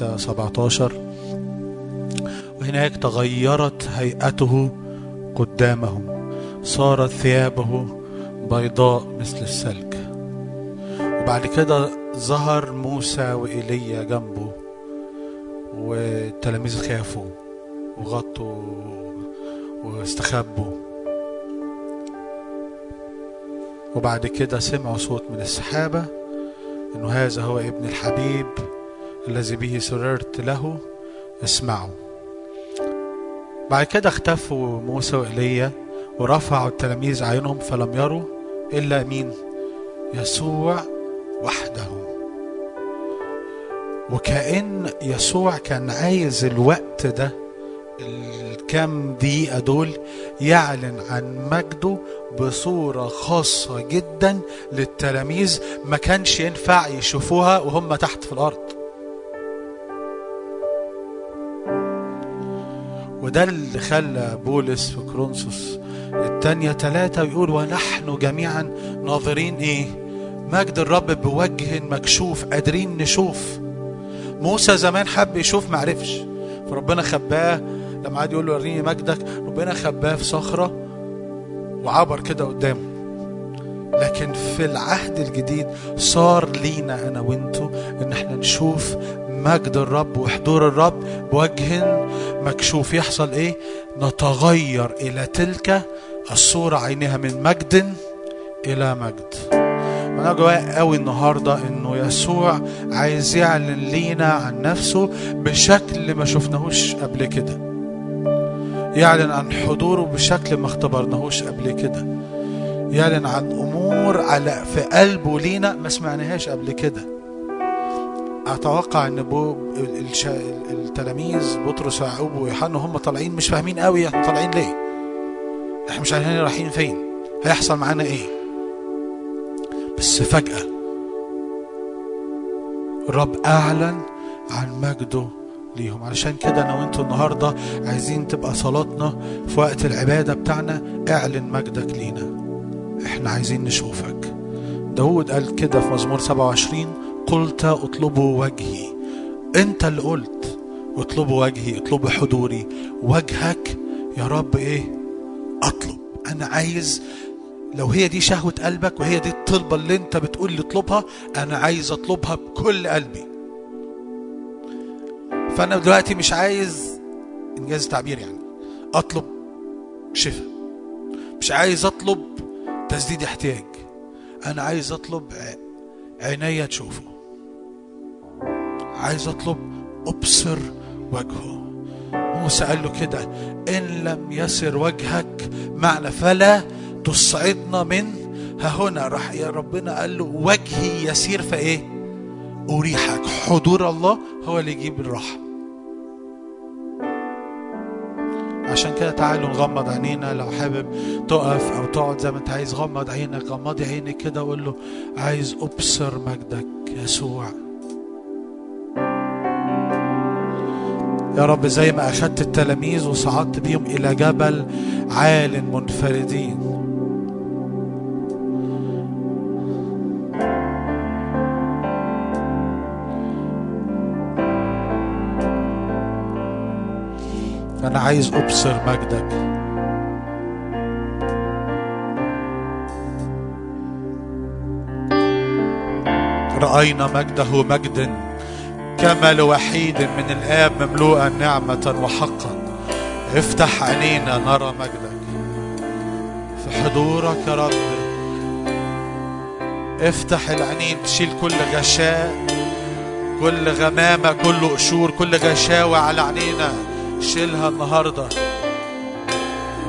6 17 وهناك تغيرت هيئته قدامهم. صارت ثيابه بيضاء مثل الثلج. وبعد كده ظهر موسى وإيليا جنبه والتلاميذ خافوا وغطوا واستخبوا. وبعد كده سمعوا صوت من السحابة إنه هذا هو ابن الحبيب الذي به سررت له اسمعوا. بعد كده اختفوا موسى وإيليا ورفعوا التلاميذ عينهم فلم يروا إلا مين؟ يسوع وحده. وكأن يسوع كان عايز الوقت ده الكام دقيقة دول يعلن عن مجده بصورة خاصة جدا للتلاميذ ما كانش ينفع يشوفوها وهم تحت في الأرض. وده اللي خلى بولس في كرونسوس التانية ثلاثة يقول ونحن جميعا ناظرين إيه؟ مجد الرب بوجه مكشوف قادرين نشوف. موسى زمان حب يشوف معرفش. فربنا خباه لما قعد يقول له وريني مجدك ربنا خباه في صخرة وعبر كده قدامه. لكن في العهد الجديد صار لينا أنا وأنتو إن إحنا نشوف مجد الرب وحضور الرب بوجه مكشوف يحصل إيه؟ نتغير إلى تلك الصورة عينها من مجد إلى مجد. أنا جوايا قوي النهارده إنه يسوع عايز يعلن لينا عن نفسه بشكل ما شفناهوش قبل كده. يعلن عن حضوره بشكل ما اختبرناهوش قبل كده. يعلن عن أمور على في قلبه لينا ما سمعناهاش قبل كده. أتوقع إن بو. التلاميذ بطرس ويعقوب ويوحنا هم طالعين مش فاهمين قوي إحنا طالعين ليه؟ إحنا مش عارفين رايحين فين. هيحصل معانا إيه؟ بس فجأة الرب أعلن عن مجده ليهم. علشان كده أنا وأنتوا النهاردة عايزين تبقى صلاتنا في وقت العبادة بتاعنا. اعلن مجدك لينا. إحنا عايزين نشوفك. داود قال كده في مزمور 27 قلت اطلبوا وجهي. انت اللي قلت. اطلبوا وجهي اطلبوا حضوري. وجهك يا رب إيه؟ اطلب. أنا عايز لو هي دي شهوة قلبك وهي دي الطلبة اللي انت بتقول لي اطلبها أنا عايز اطلبها بكل قلبي. فانا دلوقتي مش عايز انجاز التعبير يعني. اطلب شفاء. مش عايز اطلب تسديد احتياج. أنا عايز اطلب عينيا تشوفه. عايز اطلب ابصر وجهه. موسى قال له كده إن لم يسر وجهك معنا فلا تصعدنا من هنا راح يا ربنا قال له وجهي يسير فايه أريحك. حضور الله هو اللي يجيب الراحة. عشان كده تعالوا نغمض عينينا. لو حابب تقف أو تقعد زي ما أنت عايز غمض عينك غمضي عينك كده وقول له عايز أبصر مجدك يسوع. يا رب زي ما أخدت التلاميذ وصعدت بيهم إلى جبل عال منفردين. أنا عايز أبصر مجدك. رأينا مجده مجد كما لوحيد من الآب مملوءا نعمة وحقا. افتح عينينا نرى مجدك. في حضورك يا رب. افتح العينين تشيل كل غشاء كل غمامة كل قشور كل غشاوة على عينينا. شيلها النهاردة.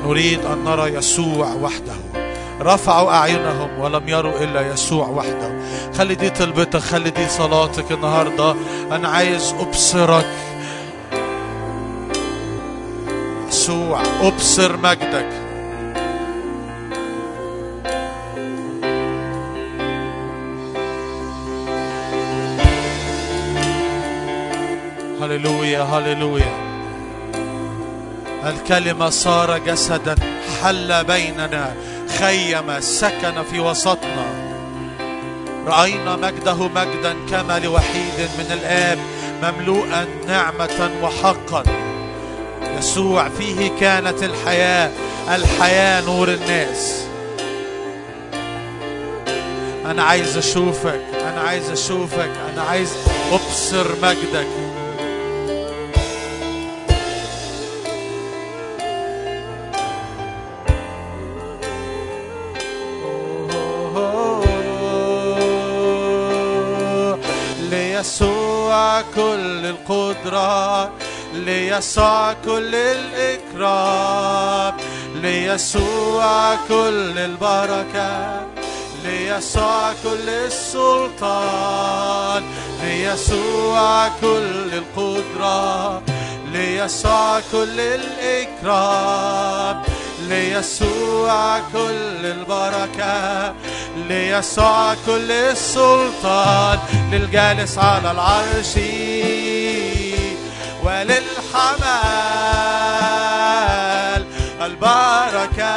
نريد أن نرى يسوع وحده. رفعوا أعينهم ولم يروا إلا يسوع وحده. خلي دي طلبتك خلي دي صلاتك النهاردة. أنا عايز أبصرك. يسوع أبصر مجدك. هللويا هللويا. الكلمة صار جسدا حل بيننا. خيم سكن في وسطنا. رأينا مجده مجدا كما لوحيد من الآب مملوءا نعمة وحقا. يسوع فيه كانت الحياة الحياة نور الناس. أنا عايز أشوفك أنا عايز أشوفك أنا عايز أبصر مجدك. كل القدرة ليسوع كل الإكرام ليسوع كل البركة ليسوع كل السلطان ليسوع كل القدرة ليسوع كل الإكرام. ليسوع كل البركة ليسوع كل السلطان للجالس على العرش وللحمال البركة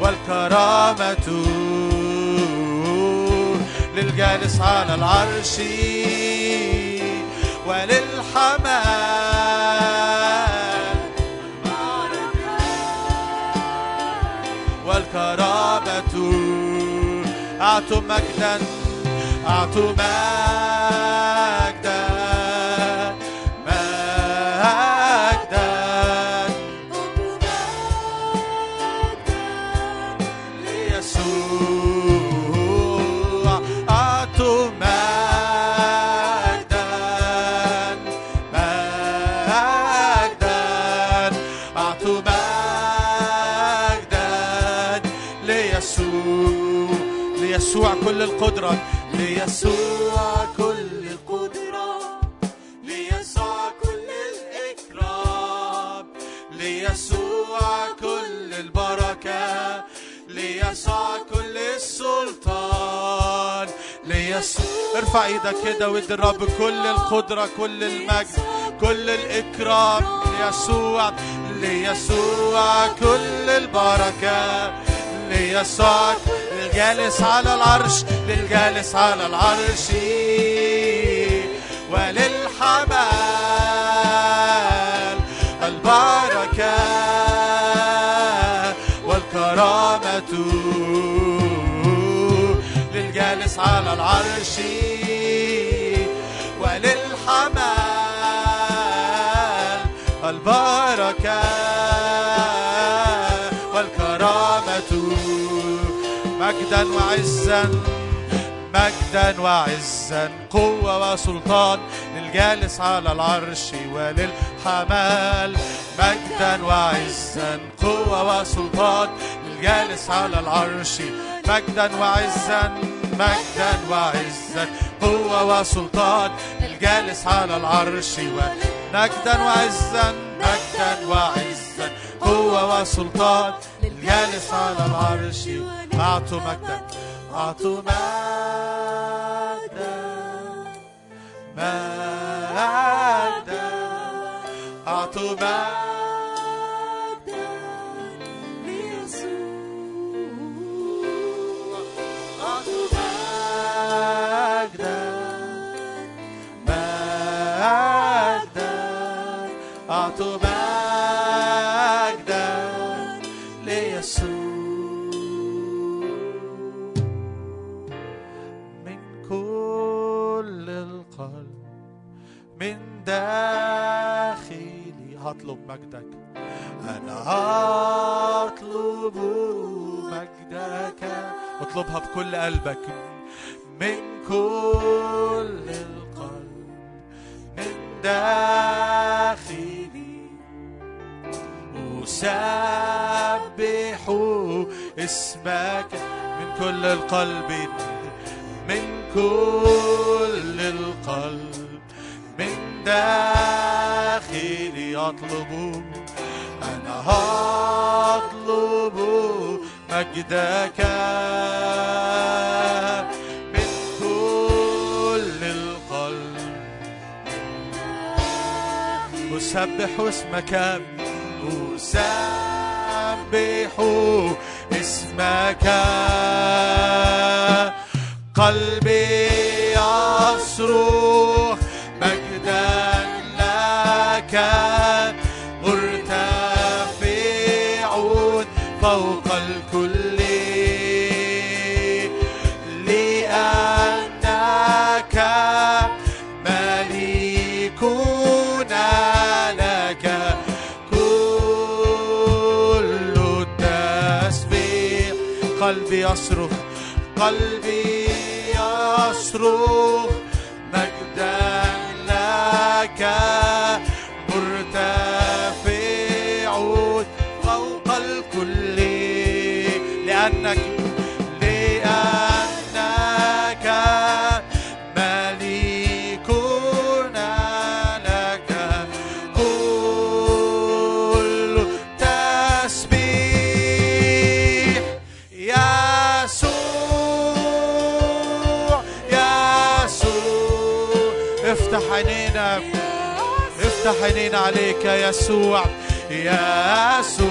والكرامة. للجالس على العرش وللحمال أعطوا مجدا أعطوا مجدا القدرة ليسوع كل القدرة ليسوع كل الإكرام ليسوع كل البركة ليسوع كل السلطان ليسوع. ارفع إيدك كده وادي الرب كل القدرة كل المجد كل الإكرام. ليسوع ليسوع كل البركة. ليسوع للجالس على العرش للجالس على العرش وللحمال البركة والكرامة. للجالس على العرش وللحمال وعزا مجدا وعزا قوة وسلطان للجالس على العرش وللحمال. مجدا وعزا قوة وسلطان للجالس على العرش. مجدا وعزا مجدا وعزا قوة وسلطان للجالس على العرش. مجدا وعزا مجدا وعزا. قوة وسلطان. للجالس على العرش. أعطوا مجدا. أعطوا مجدا. مجدا. أعطوا مجدا. داخلي. هطلب مجدك. أنا هطلب مجدك. اطلبها بكل قلبك. من كل القلب. من داخلي. أسبح اسمك. من كل القلب. من كل القلب. داخلي أطلب أنا هطلب مجدك. من كل القلب أسبح اسمك أسبح اسمك. قلبي يصرخ قلبي يصرخ مجدا لك. افتح عينينا عليك يا يسوع يسوع يسوع.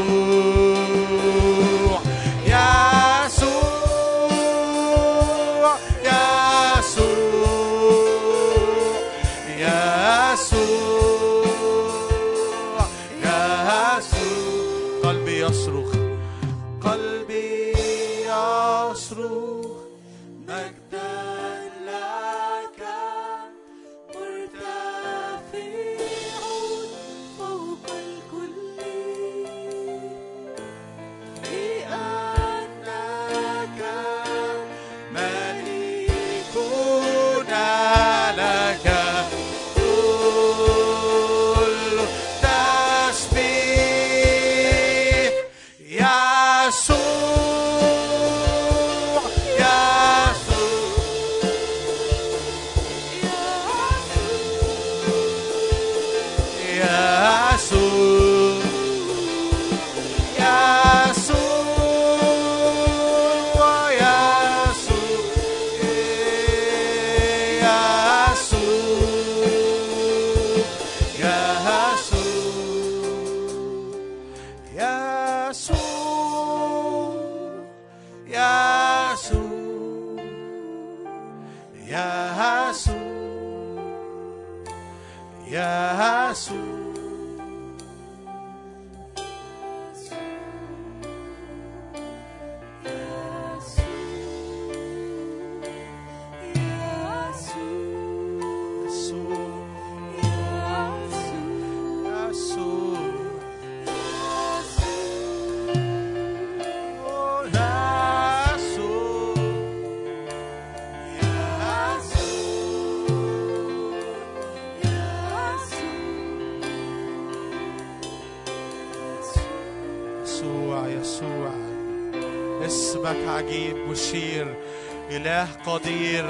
قدير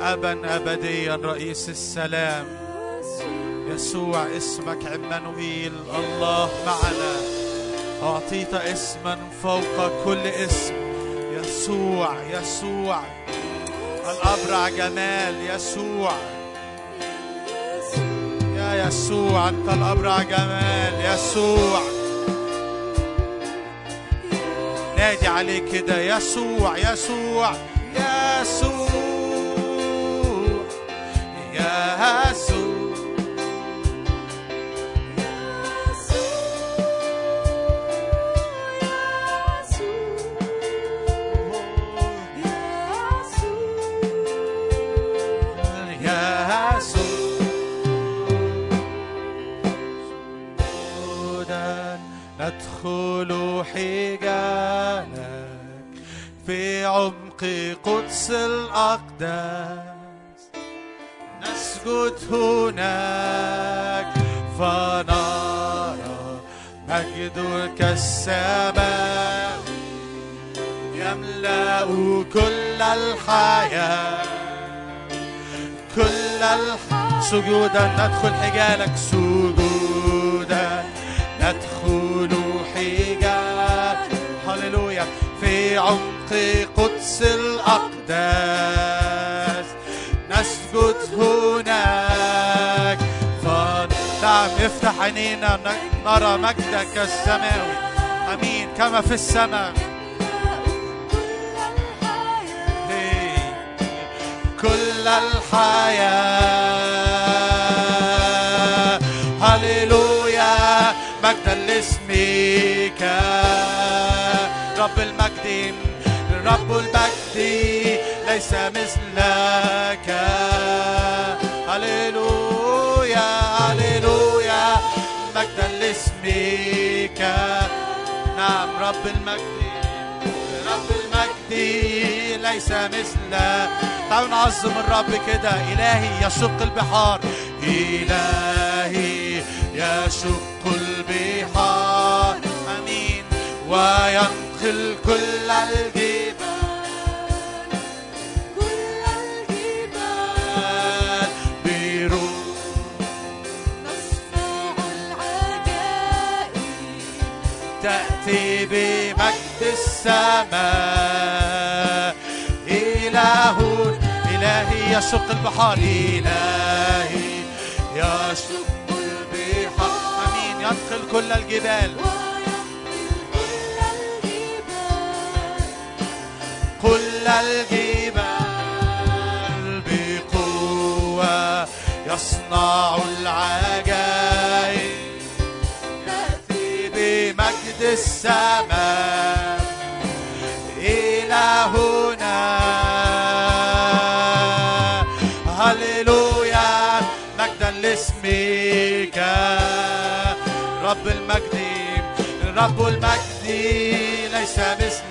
أبا أبديا رئيس السلام. يسوع اسمك عمانوئيل الله معنا. أعطيت اسما فوق كل اسم. يسوع يسوع. الأبرع جمال يسوع. يا يسوع أنت الأبرع جمال يسوع. نادي عليه كده يسوع يسوع. سجودا ندخل حجالك سجودا. ندخل حجال هللويا. في عمق قدس الأقداس نسجد هناك. فنعم افتح عينينا نرى مجدك السماوي. آمين. كما في السماء. إيه. كل الحياة. رب المجد رب المجد ليس مثلك. هللويا هللويا مجدا لاسمك. نعم رب المجد رب المجد ليس مثله تعالوا نعظم الرب كده إلهي يشق البحار. إلهي يشق البحار. أمين. وينقل كل الجبال. كل الجبال. بروح نصنع العجائب تأتي بمجد السماء. إله إلهي يشق البحار إلهي يشق البحار. أمين ينقل كل الجبال. كل الجبال بقوة يصنع العجائب. يأتي بمجد السماء إلهنا. هللويا مجدا لاسمك. رب المجد رب المجد ليس مثلك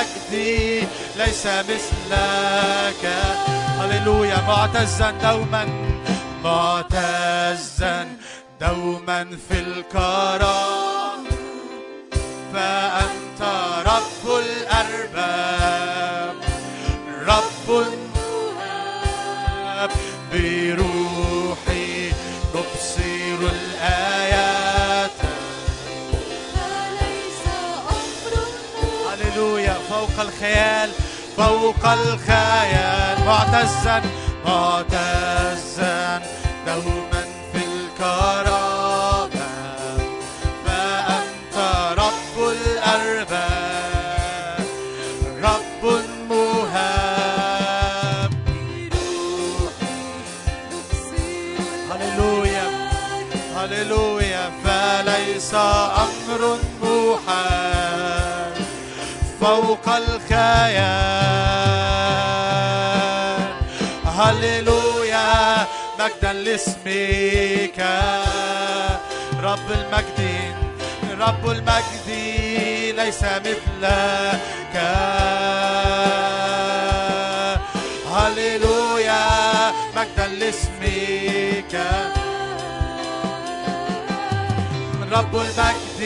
المجد ليس مثلك هللويا. معتزا دوما معتزا دوما في الكرام. فأنت رب الأرباب رب الخيال فوق الخيال. معتزا معتزا دوما في الكرامة. فأنت رب الأرباب رب مهاب هللويا هللويا. فليس أمر محال. فوق الخيال هللويا مجدا لاسمك. رب المجد رب المجد ليس مثلك. هللويا مجدا لاسمك. رب المجد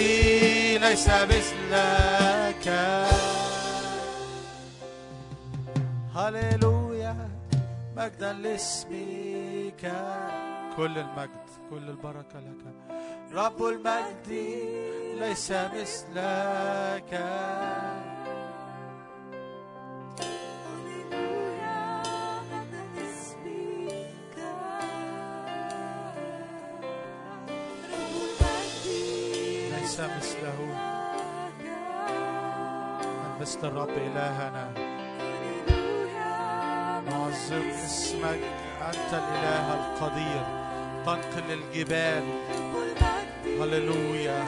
ليس مثلك. هللويا مجدا لاسمك. كل المجد كل البركة لك. رب المجد ليس مثلك ليس مثله. من مثل الرب إلهنا. نعظم اسمك أنت الإله القدير تنقل الجبال. هللويا.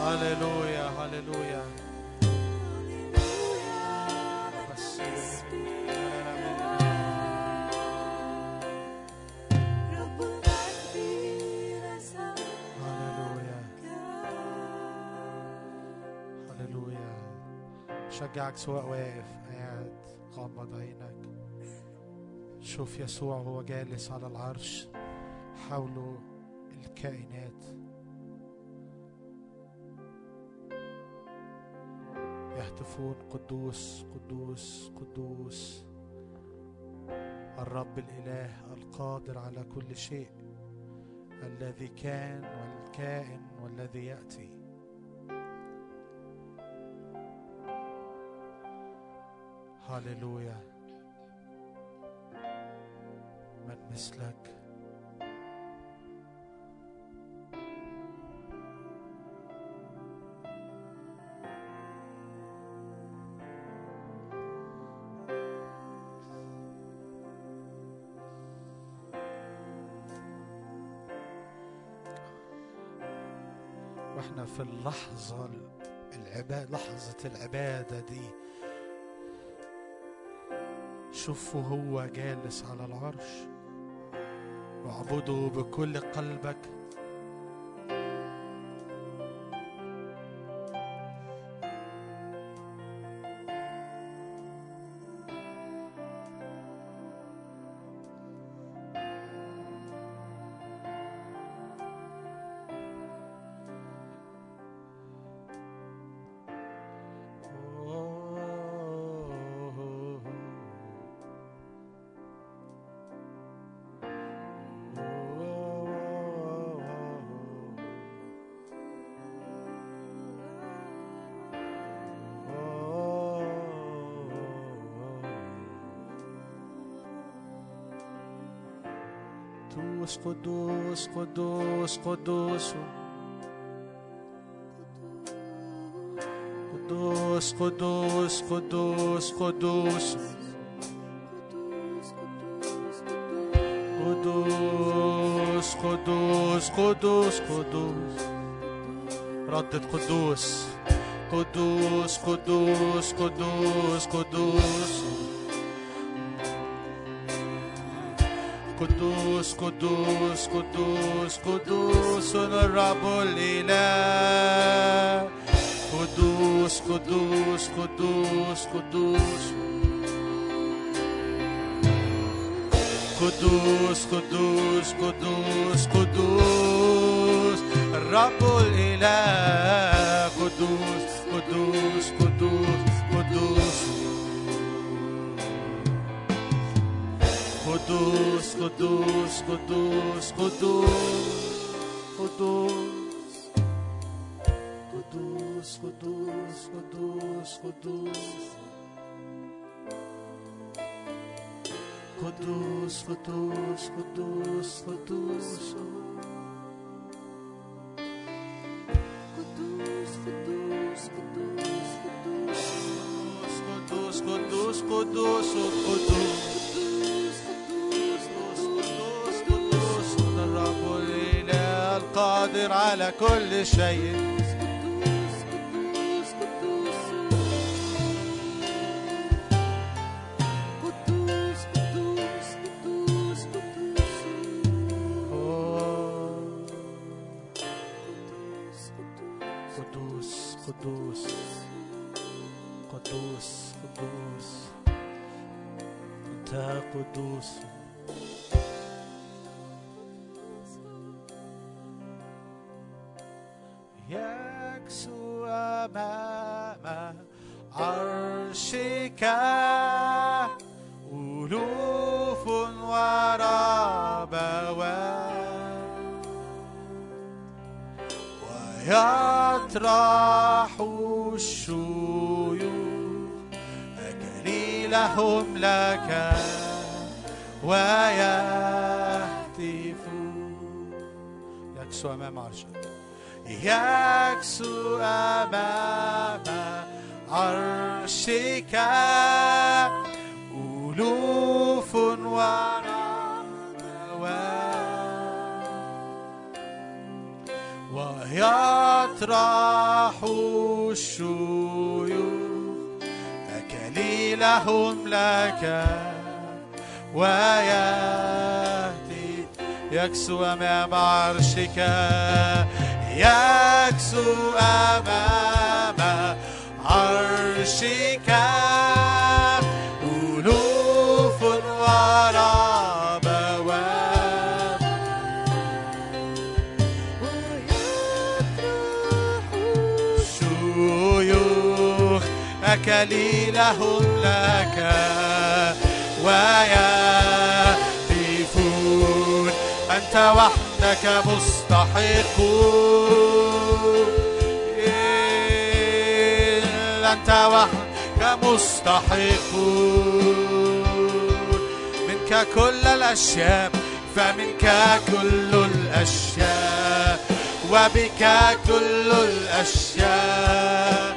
هللويا هللويا. بس شجعك سواء واقف قاعد غمض عينك شوف يسوع وهو جالس على العرش حوله الكائنات. يهتفون قدوس قدوس قدوس. الرب الإله القادر على كل شيء. الذي كان والكائن والذي يأتي. هللويا من مثلك وإحنا في اللحظة العبادة لحظة العبادة دي. شوفه هو جالس على العرش. واعبده بكل قلبك قدوس قدوس قدوس قدوس قدوس قدوس قدوس قدوس قدوس قدوس ردد قدوس قدوس قدوس قدوس قدوس قدوس قدوس قدوس قدوس الرب الإله قدوس قدوس قدوس قدوس قدوس قدوس قدوس قدوس الرب الإله قدوس قدوس قدوس قدوس قدوس قدوس قدوس قدوس قدوس قدوس قدوس قدوس قدوس قدوس قدوس قدوس قدوس قدوس على كل شيء. أكليلهم لك ويهدي يكسو أمام عرشك يكسو أمام عرشك. ألوف وربوات شيوخ أكليلهم. لك. ويهتفون أنت وحدك مستحق. أنت وحدك مستحق. منك كل الأشياء فمنك كل الأشياء. وبك كل الأشياء.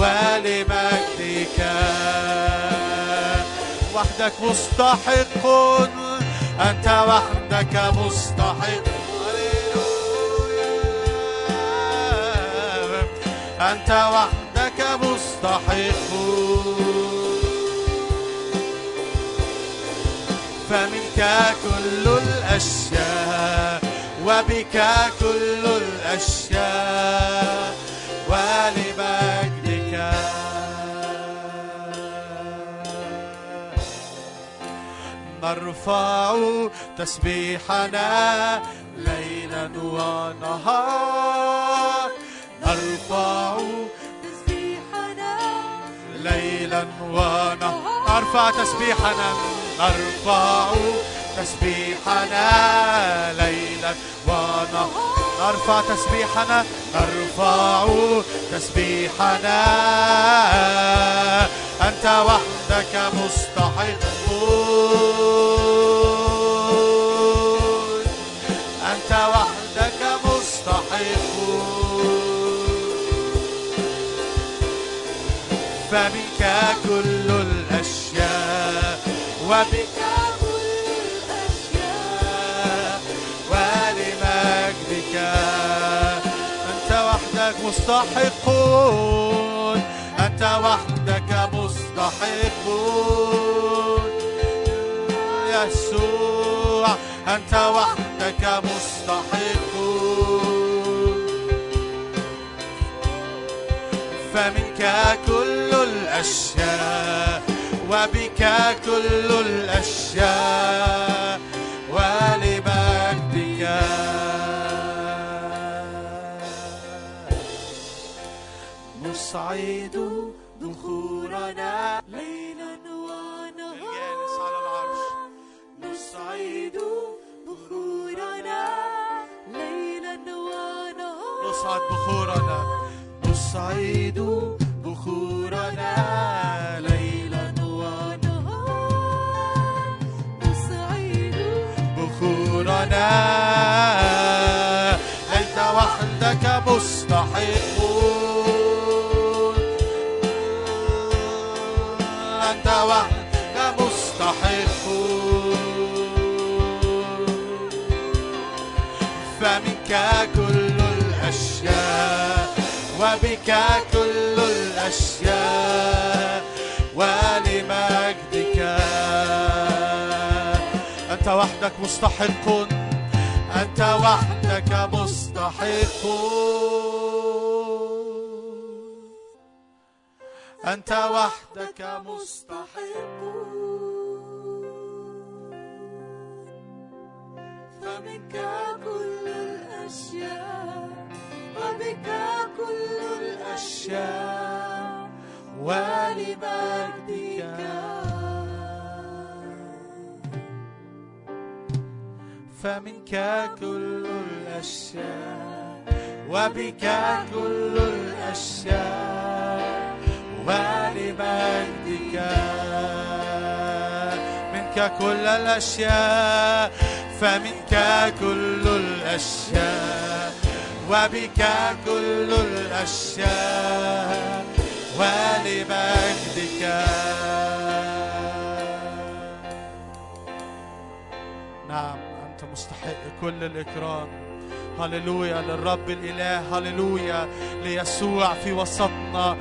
ولمجدك. وحدك مستحق أنت وحدك مستحق. أنت وحدك مستحق. فمنك كل الأشياء وبك كل الأشياء. ولمجدك. نرفع تسبيحنا ليلا ونهار نرفع تسبيحنا ليلا ونهار نرفع تسبيحنا. نرفع تسبيحنا ليلا ونهار نرفع تسبيحنا نرفع تسبيحنا. أنت وحدك مستحق. وحدك مستحق أنت وحدك مستحق يسوع أنت وحدك مستحق فمنك كل الأشياء وبك كل الأشياء. نصعد بخورنا ليلا الجالس على العرش ونهارا نصعد بخورنا ليلا ونهارا. نصعد بخورنا. نصعد بخورنا. كل الأشياء وبك كل الأشياء ولمجدك أنت وحدك مستحق أنت وحدك مستحق. أنت وحدك مستحق. فمنك الأشياء وبك كل الأشياء ولمجدك فمنك كل الأشياء وبك كل الأشياء ولمجدك منك كل الأشياء فمنك كل الأشياء وبك كل الأشياء ولمجدك نعم أنت مستحق كل الإكرام. هللويا للرب الإله هللويا ليسوع في وسطنا.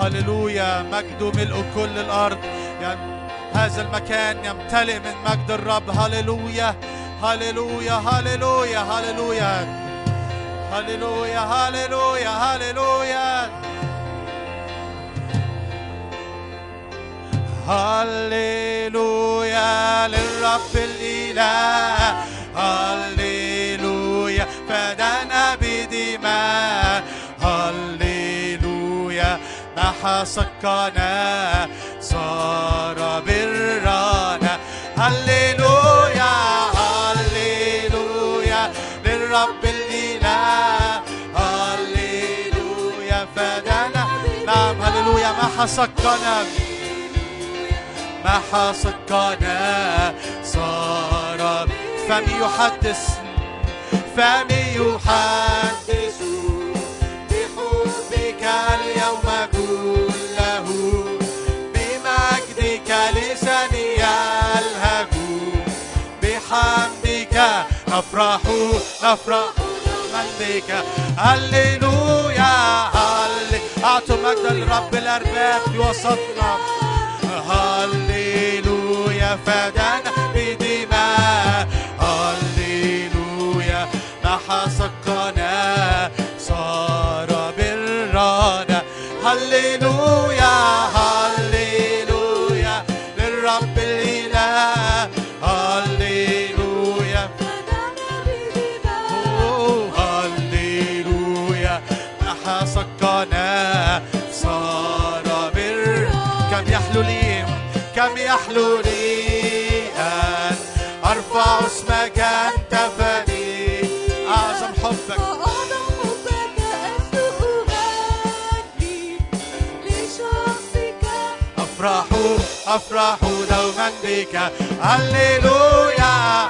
هللويا مجده ملء كل الأرض. يعني هذا المكان يمتلئ من مجد الرب. هللويا. هللويا هللويا هللويا هللويا هللويا هللويا هللويا للرب الإله هللويا فدانا بدماء هللويا محى سكنا صار برانا هللويا سكنا محى سكنا صار فمي يحدث فمي يحدث. بحبك اليوم كله بمجدك لساني يلهج بحمدك نفرح نفرح ملكك هللويا هللويا أعطوا مجد الرب الأرباب في وسطنا. هللويا فدانا أفرح دوما بك هللويا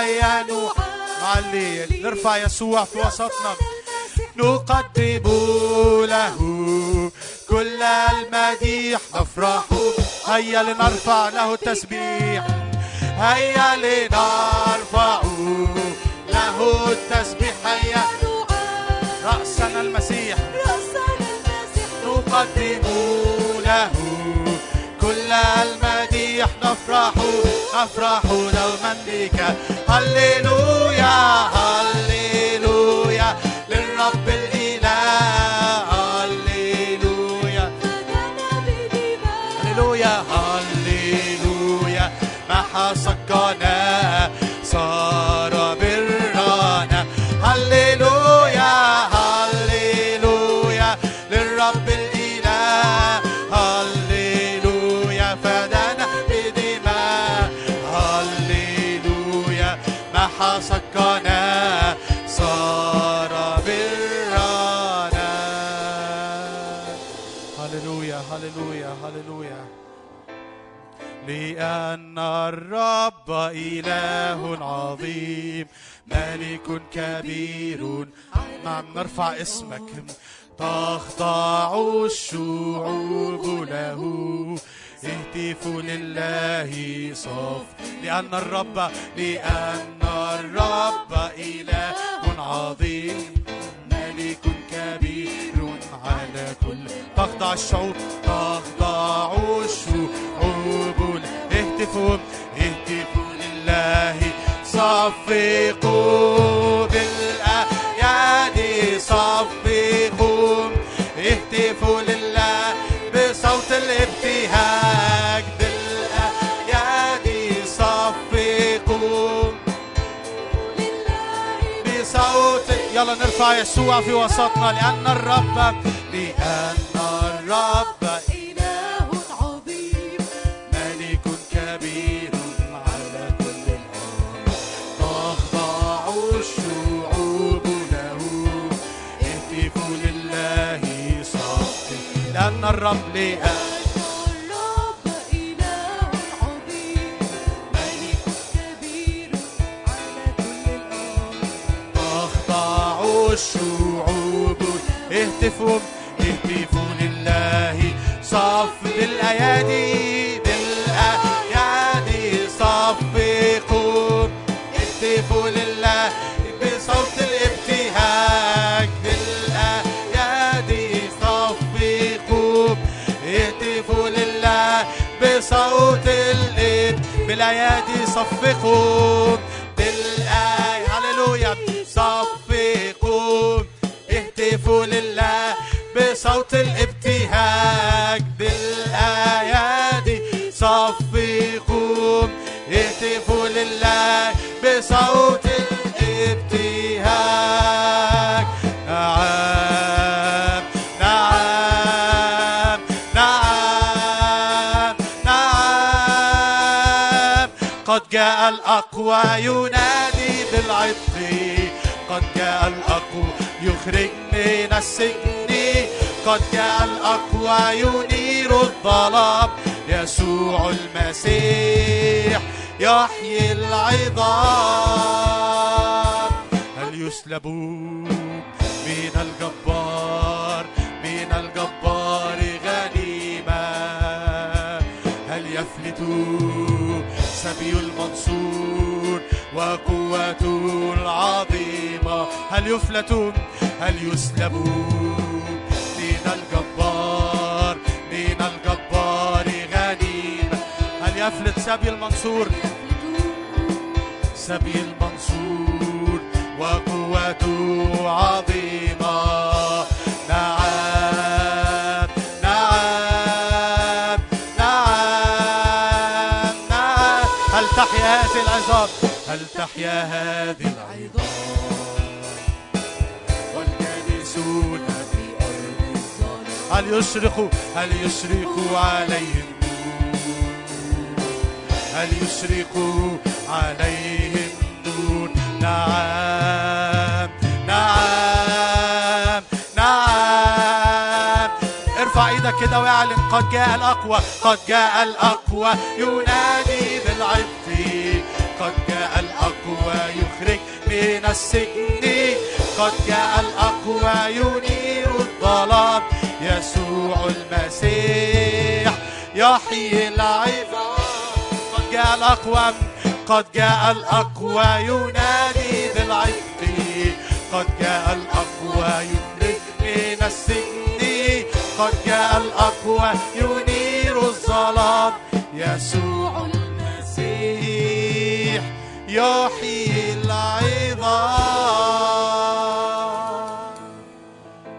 هيا نعلي نرفع يسوع في وسطنا. نقدم له كل المديح. نفرح. هيا لنرفع له التسبيح. هيا لنرفع له التسبيح. هيا. رأسنا المسيح. نقدم له كل المديح. نفرح نفرح دوما بك. هللويا هللويا. لأن الرب إله عظيم ملك كبير. نعم نرفع اسمك. تخضع الشعوب له. اهتفوا لله صف. لأن الرب لأن الرب إله عظيم ملك كبير على كل. تخضع الشعوب تخضع الشعوب اهتفوا اهتفوا لله صفقوا بالأيادي صفقوا اهتفوا لله بصوت الابتهاج بالأيادي صفقوا بصوت يلا نرفع يسوع في وسطنا لأن الرب لأن الرب الأرض تخضع الشعوب اهتفوا اهتفوا لله صف بالأيادي. موفق و الأقوى ينادي بالعتق. قد جاء الأقوى يخرج من السجن. قد جاء الأقوى ينير الظلام. يسوع المسيح يحيي العظام. هل يسلبون من الجبار من الجبار غنيمة؟ هل هل وقوته العظيمة. هل يفلت؟ هل يسلب؟ من الجبار من الجبار غنيمة هل يفلت سبي المنصور؟ سبي المنصور. وقوته عظيمة. تحيا هذه العظام والجالسون في أرض هل يشرق هل يشرق عليهم هل يشرق عليهم نور نعم نعم نعم. ارفع إيدك كده واعلن قد جاء الأقوى قد جاء الأقوى. ينادي بالعبد قد جاء الاقوى يخرج من السجن. قد جاء الاقوى ينير الظلام يسوع المسيح يحيي العظام. قد جاء الأقوى قد جاء الأقوى ينادي بالعتق قد جاء الأقوى يخرج من السجن. قد جاء الأقوى ينير الظلام يسوع المسيح يحيي العظام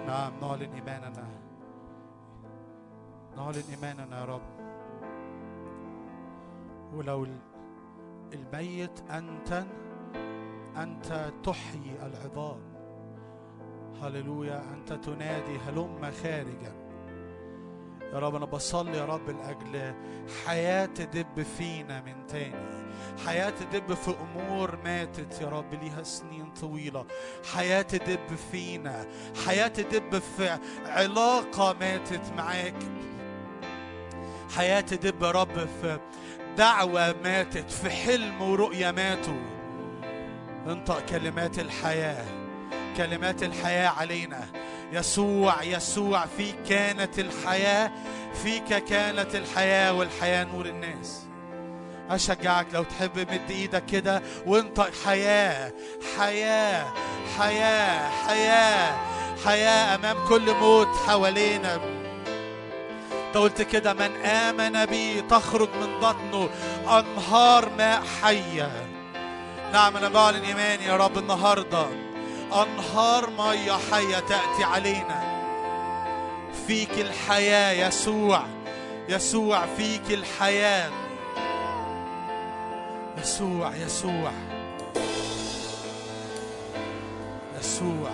نعم نعلن إيماننا. نعلن إيماننا يا رب. ولو ال- الميت أنت أنت تحيي العظام. هللويا أنت تنادي هلم خارجا. يا رب أنا بصلي يا رب لأجل حياة تدب فينا من تاني. حياة تدب في أمور ماتت يا رب ليها سنين طويلة. حياة تدب فينا حياة تدب في علاقة ماتت معاك. حياة تدب يا رب في دعوة ماتت في حلم ورؤية ماتوا. انطق كلمات الحياة كلمات الحياة علينا. يسوع يسوع فيك كانت الحياة فيك كانت الحياة والحياة نور الناس. أشجعك لو تحب مد إيدك كده وانطق حياة حياة حياة حياة حياة أمام كل موت حوالينا. قلت كده من آمن بي تخرج من بطنه أنهار ماء حية. نعم أنا بعلن إيماني يا رب النهاردة أنهار مية حية تأتي علينا. فيك الحياة يسوع يسوع فيك الحياة. يسوع يسوع. يسوع.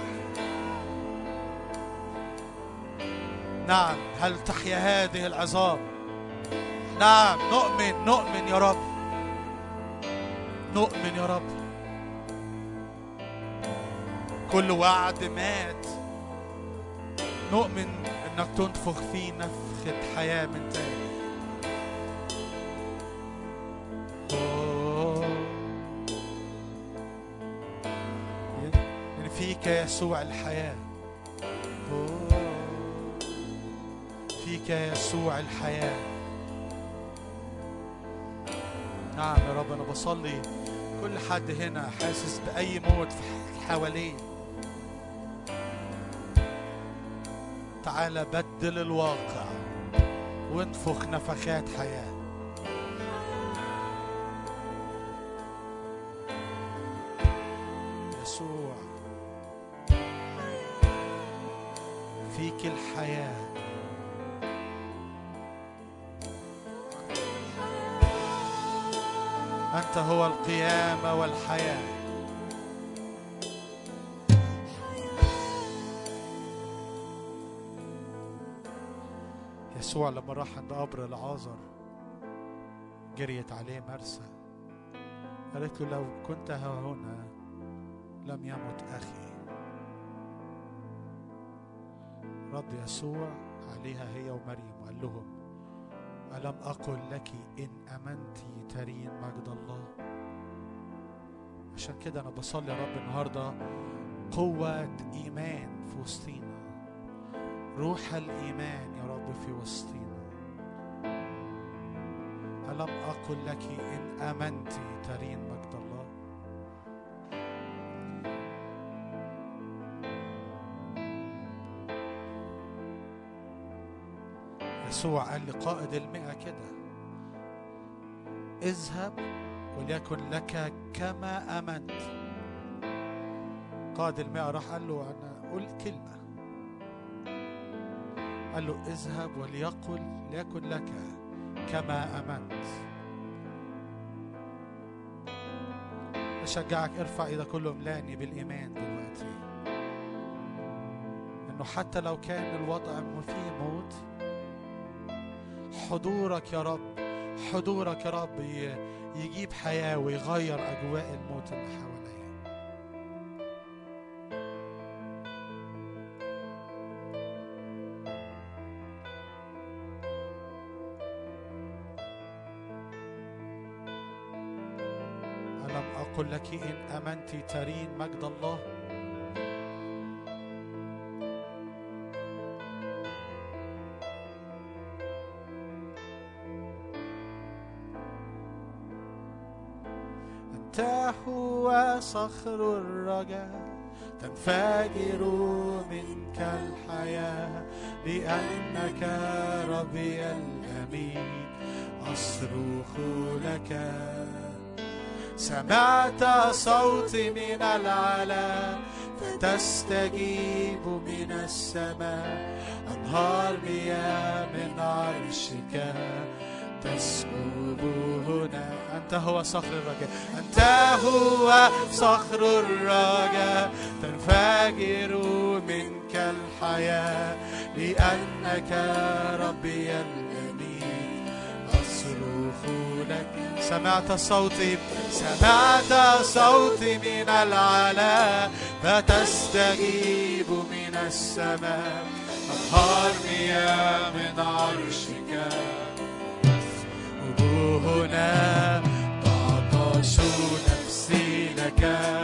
نعم هل تحيا هذه العظام؟ نعم نؤمن نؤمن يا رب. نؤمن يا رب. كل وعد مات. نؤمن إنك تنفخ فيه نفخة حياة من تاني. فيك يسوع الحياة. فيك يسوع الحياة. نعم يا رب أنا بصلي. كل حد هنا حاسس بأي موت حواليه. تعالى بدل الواقع وانفخ نفخات حياة. هو القيامة والحياة. يسوع لما راح عند قبر العازر جريت عليه مرسى. قالت له لو كنت ها هنا لم يمت أخي. رد يسوع عليها هي ومريم وقال لهم ألم أقل لك إن أمنت ترين مجد الله؟ عشان كده أنا بصلي يا رب النهاردة قوة إيمان في وسطينا. روح الإيمان يا رب في وسطينا. ألم أقل لك إن آمنت ترين مجد يسوع قال لقائد المئة كده اذهب وليكن لك كما آمنت. قائد المئة راح قال له أنا قل كلمة. قال له اذهب وليقل ليكن لك كما آمنت. أشجعك ارفع إيدك كله ملاني بالإيمان دلوقتي. إنه حتى لو كان الوضع فيه موت حضورك يا رب حضورك يا رب يجيب حياة ويغير أجواء الموت اللي حواليا. ألم أقل لك إن آمنت ترين مجد الله؟ صخر الرجاء تنفجر منك الحياة لأنك ربي الأمين. أصرخ لك. سمعت صوتي من العلا فتستجيب من السماء. أنهار مياه من عرشك. تسكب هنا أنت هو صخر الرجاء. أنت هو صخر الرجاء. تنفجر منك الحياة لأنك ربي الأمين. أصرخ لك. سمعت صوتي. سمعت صوتي من العلا فتستجيب من السماء. مياه من عرشك. هنا. تعطش نفسي لك؟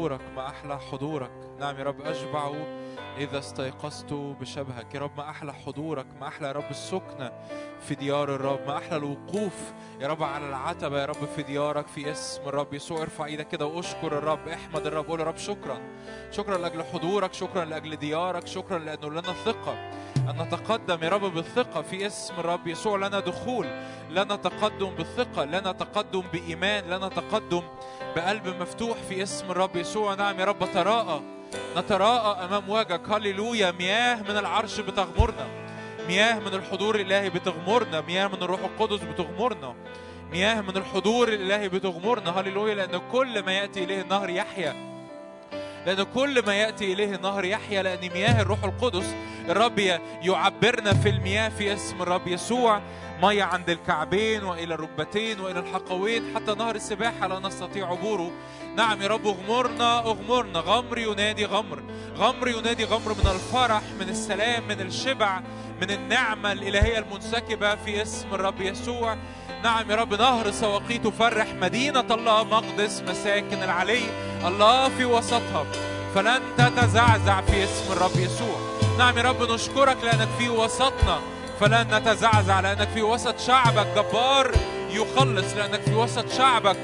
حضورك ما أحلى حضورك. نعم يا رب أشبع إذا استيقظت بشبهك يا رب ما أحلى حضورك ما أحلى يا رب السكنة في ديار الرب ما أحلى الوقوف يا رب على العتبة يا رب في ديارك في اسم الرب يسوع. ارفع إيدك كده واشكر الرب احمد الرب قول يا رب شكرا. شكرا لأجل حضورك شكرا لأجل ديارك شكرا لأنه لنا ثقة. أن نتقدم يا رب بالثقة في اسم الرب يسوع لنا دخول لنا تقدم بالثقة لنا تقدم بإيمان لنا تقدم بقلب مفتوح في اسم الرب يسوع. نعم يا رب تراءى نتراءى أمام وجهك هللويا. مياه من العرش بتغمرنا. مياه من الحضور الإلهي بتغمرنا. مياه من الروح القدس بتغمرنا. مياه من الحضور الإلهي بتغمرنا. هللويا. لأن كل ما يأتي إليه النهر يحيا. لأن كل ما يأتي إليه النهر يحيا. لأن مياه الروح القدس الرب يعبرنا في المياه في اسم الرب يسوع. مية عند الكعبين وإلى الركبتين وإلى الحقوين حتى نهر السباحة لا نستطيع عبوره. نعم يا رب اغمرنا اغمرنا. غمر ينادي غمر. غمر ينادي غمر من الفرح من السلام من الشبع من النعمة الإلهية المنسكبة في اسم الرب يسوع. نعم يا رب نهر سواقي تفرح مدينة الله مقدس مساكن العلي الله في وسطها. فلن تتزعزع في اسم الرب يسوع. نعم يا رب نشكرك لأنك في وسطنا. فلن نتزعزع لأنك في وسط شعبك. جبار يخلص لأنك في وسط شعبك.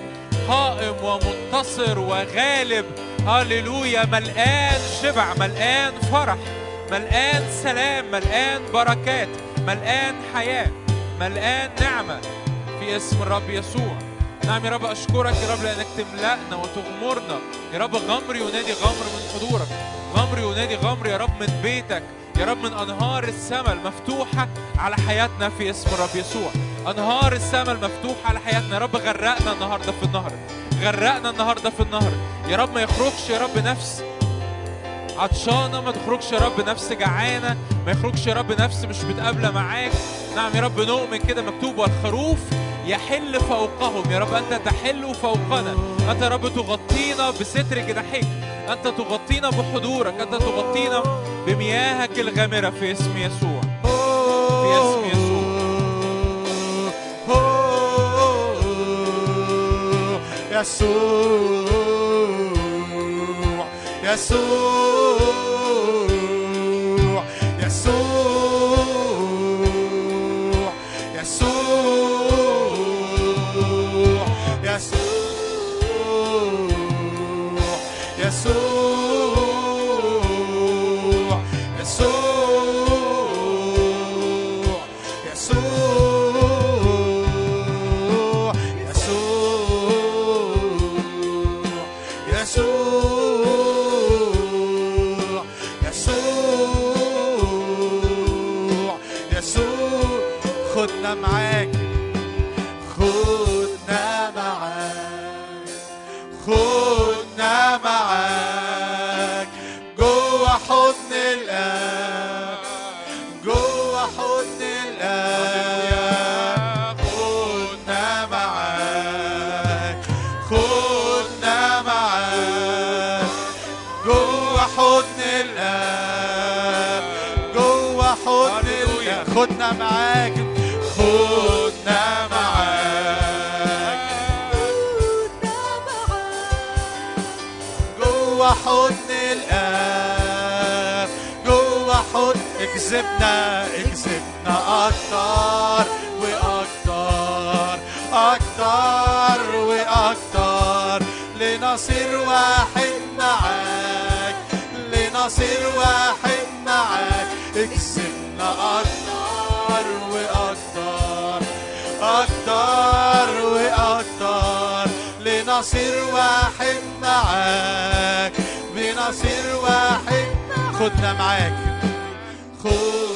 قائم ومنتصر وغالب. هللويا. ملآن شبع ملآن فرح ملآن سلام ملآن بركات ملآن حياة ملآن نعمة. في اسم الرب يسوع. نعم يا رب أشكرك يا رب لأنك تملأنا وتغمرنا. يا رب غمر ينادي غمر من حضورك. غمر ينادي غمر يا رب من بيتك. يا رب من أنهار السماء المفتوحة على حياتنا في اسم الرب يسوع. أنهار السماء المفتوحة على حياتنا. يا رب غرقنا النهاردة في النهر. غرقنا النهاردة في النهر. يا رب ما يخرجش يا رب نفس عطشانة ما تخرجش يا رب نفس جعانة ما يخرجش يا رب نفس مش متقابلة معاك. نعم يا رب نؤمن كده مكتوب والخروف يحل فوقهم. يا رب أنت تحل فوقنا. أنت يا رب تغطينا بستر جناحيك أنت تغطينا بحضورك. أنت تغطينا بمياهك الغامرة في اسم يسوع. في اسم يسوع. يسوع يسوع. اكسبنا أكتر وأكتر أكتر وأكتر لنصير واحد معاك لنصير واحد معاك. اكسبنا أكتر وأكتر أكتر وأكتر لنصير واحد معاك لنصير واحد. خدنا معاك خد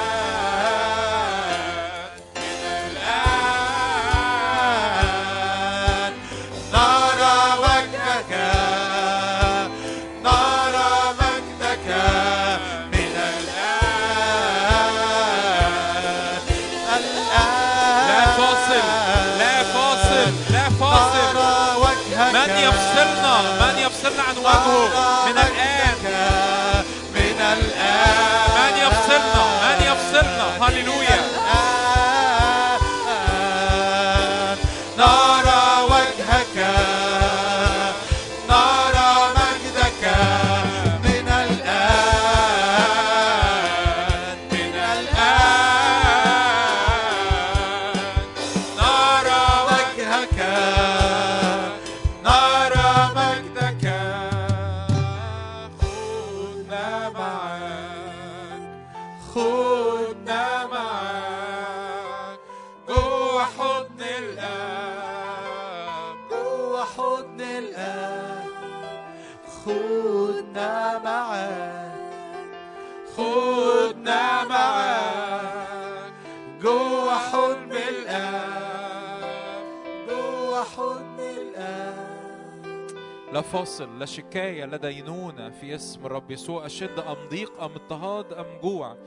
فاصل لا شكاية لا دينونة في اسم الرب يسوع. أشد أم ضيق أم اضطهاد أم جوع.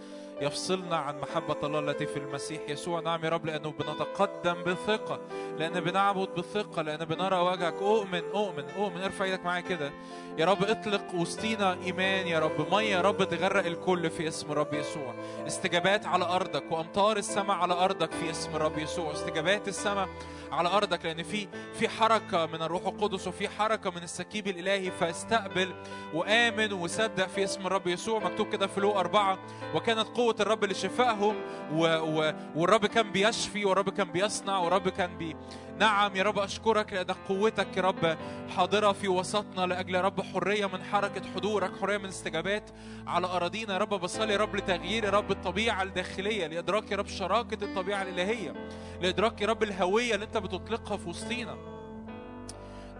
يفصلنا عن محبة الله التي في المسيح يسوع. نعم يا رب لأنه بنتقدم بثقة لأن بنعبد بثقة لأن بنرى وجهك. أؤمن أؤمن أؤمن. ارفع إيدك معايا كده. يا رب اطلق وسطينا إيمان يا رب. مية يا رب تغرق الكل في اسم الرب يسوع. استجابات على أرضك وأمطار السماء على أرضك في اسم الرب يسوع. استجابات السماء على أرضك لأن في في حركة من الروح القدس وفي حركة من السكيب الإلهي. فاستقبل وآمن وصدق في اسم الرب يسوع. مكتوب كده في لو أربعة. وكانت قوة الرب لشفائهم و... و... والرب كان بيشفي والرب كان بيصنع والرب كان بي نعم يا رب أشكرك لأن قوتك يا رب حاضرة في وسطنا لأجل يا رب حرية من حركة حضورك حرية من استجابات على أراضينا يا رب. بصلي يا رب لتغيير يا رب الطبيعة الداخلية لإدراك يا رب شراكة الطبيعة الإلهية لإدراك يا رب الهوية اللي أنت بتطلقها في وسطينا.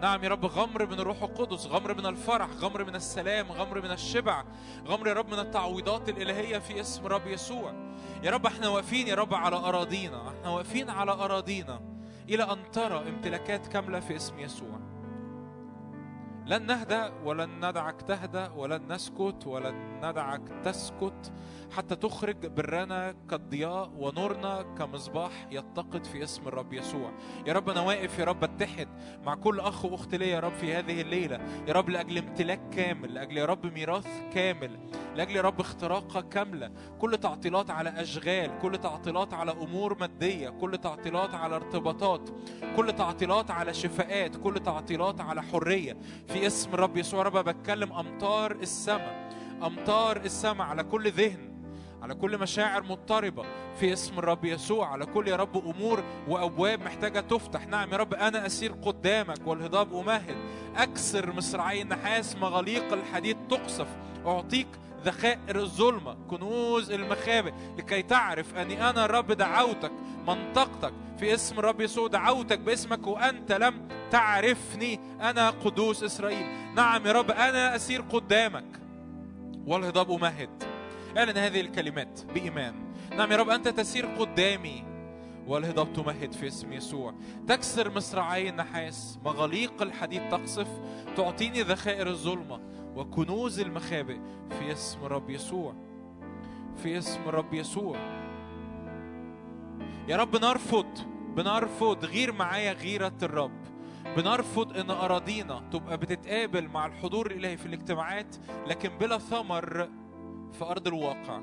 نعم يا رب غمر من الروح القدس غمر من الفرح غمر من السلام غمر من الشبع غمر يا رب من التعويضات الإلهية في اسم رب يسوع. يا رب إحنا واقفين يا رب على أراضينا إحنا واقفين على أراضينا إلى أن ترى امتلاكات كاملة في اسم يسوع. لن نهدأ ولن ندعك تهدأ ولن نسكت ولن ندعك تسكت. حتى تخرج برنا كالضياء ونورنا كمصباح يتقد في اسم الرب يسوع. يا رب أنا واقف يا رب أتحد مع كل أخ وأخت ليا يا رب في هذه الليلة. يا رب لأجل امتلاك كامل لأجل يا رب ميراث كامل لأجل يا رب اختراقة كاملة. كل تعطيلات على أشغال كل تعطيلات على أمور مادية كل تعطيلات على ارتباطات كل تعطيلات على شفاءات كل تعطيلات على حرية في اسم الرب يسوع. يا رب بتكلم أمطار السماء أمطار السماء على كل ذهن على كل مشاعر مضطربة في اسم الرب يسوع على كل يا رب أمور وأبواب محتاجة تفتح. نعم يا رب أنا أسير قدامك والهضاب أمهد أكسر مصراعي النحاس مغاليق الحديد تقصف. أعطيك ذخائر الظلمة كنوز المخابئ لكي تعرف أني أنا الرب دعوتك منطقتك. في اسم الرب يسوع دعوتك باسمك وأنت لم تعرفني. أنا قدوس إسرائيل. نعم يا رب أنا أسير قدامك والهضاب أمهد أعلن هذه الكلمات بإيمان. نعم يا رب أنت تسير قدامي. والهضاب تمهد في اسم يسوع. تكسر مصراعي النحاس. مغاليق الحديد تقصف. تعطيني ذخائر الظلمة وكنوز المخابئ. في اسم الرب يسوع. في اسم الرب يسوع. يا رب نرفض. بنرفض غير معايا غيرة الرب. بنرفض إن أراضينا تبقى بتتقابل مع الحضور الإلهي في الاجتماعات لكن بلا ثمر في أرض الواقع.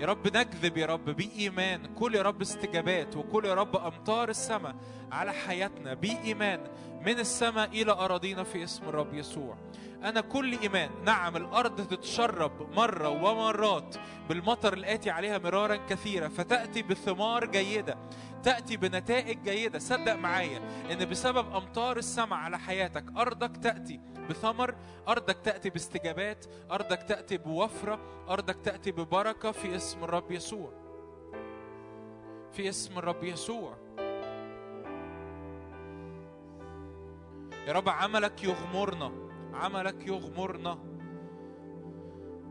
يا رب نكذب يا رب بإيمان. كل يا رب استجابات وكل يا رب أمطار السماء على حياتنا بإيمان. من السماء إلى أراضينا في اسم الرب يسوع. أنا كل إيمان. نعم الأرض تتشرب مرة ومرات بالمطر الآتي عليها مرارا كثيرة فتأتي بثمار جيدة تأتي بنتائج جيدة. صدق معايا إن بسبب أمطار السماء على حياتك أرضك تأتي بثمر أرضك تأتي باستجابات أرضك تأتي بوفرة أرضك تأتي ببركة في اسم الرب يسوع. في اسم الرب يسوع. يا رب عملك يغمرنا. عملك يغمرنا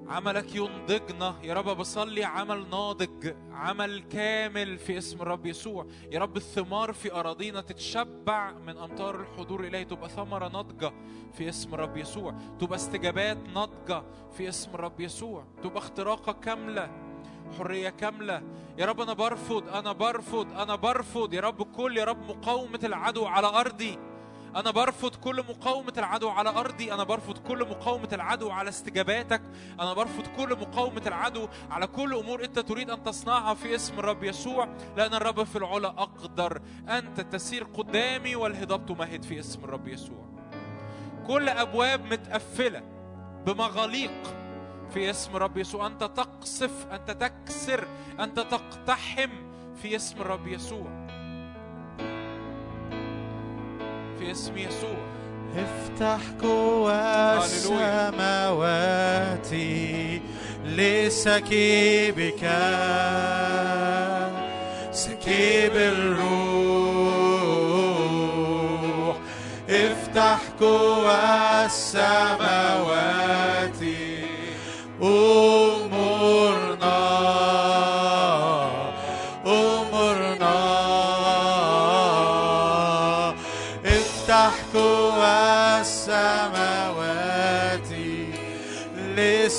عملك ينضجنا. يا رب بصلي عمل ناضج عمل كامل في اسم الرب يسوع. يا رب الثمار في أراضينا تتشبع من أمطار الحضور الإلهي تبقى ثمرة ناضجة في اسم الرب يسوع. تبقى استجابات ناضجة في اسم الرب يسوع. تبقى اختراقة كاملة حرية كاملة. يا رب أنا برفض أنا برفض أنا برفض. يا رب كل يا رب مقاومة العدو على أرضي. أنا برفض كل مقاومة العدو على أرضي أنا برفض كل مقاومة العدو على استجاباتك أنا برفض كل مقاومة العدو على كل أمور أنت تريد أن تصنعها في اسم الرب يسوع لأن الرب في العلا أقدر أنت تسير قدامي والهضاب تمهد في اسم الرب يسوع. كل أبواب متقفلة بمغاليق في اسم الرب يسوع. أنت تقصف أنت تكسر أنت تقتحم في اسم الرب يسوع. في اسم يسوع. افتح قوى. السماوات لسكيبك. سكيب الروح. افتح قوى السماوات. أمرنا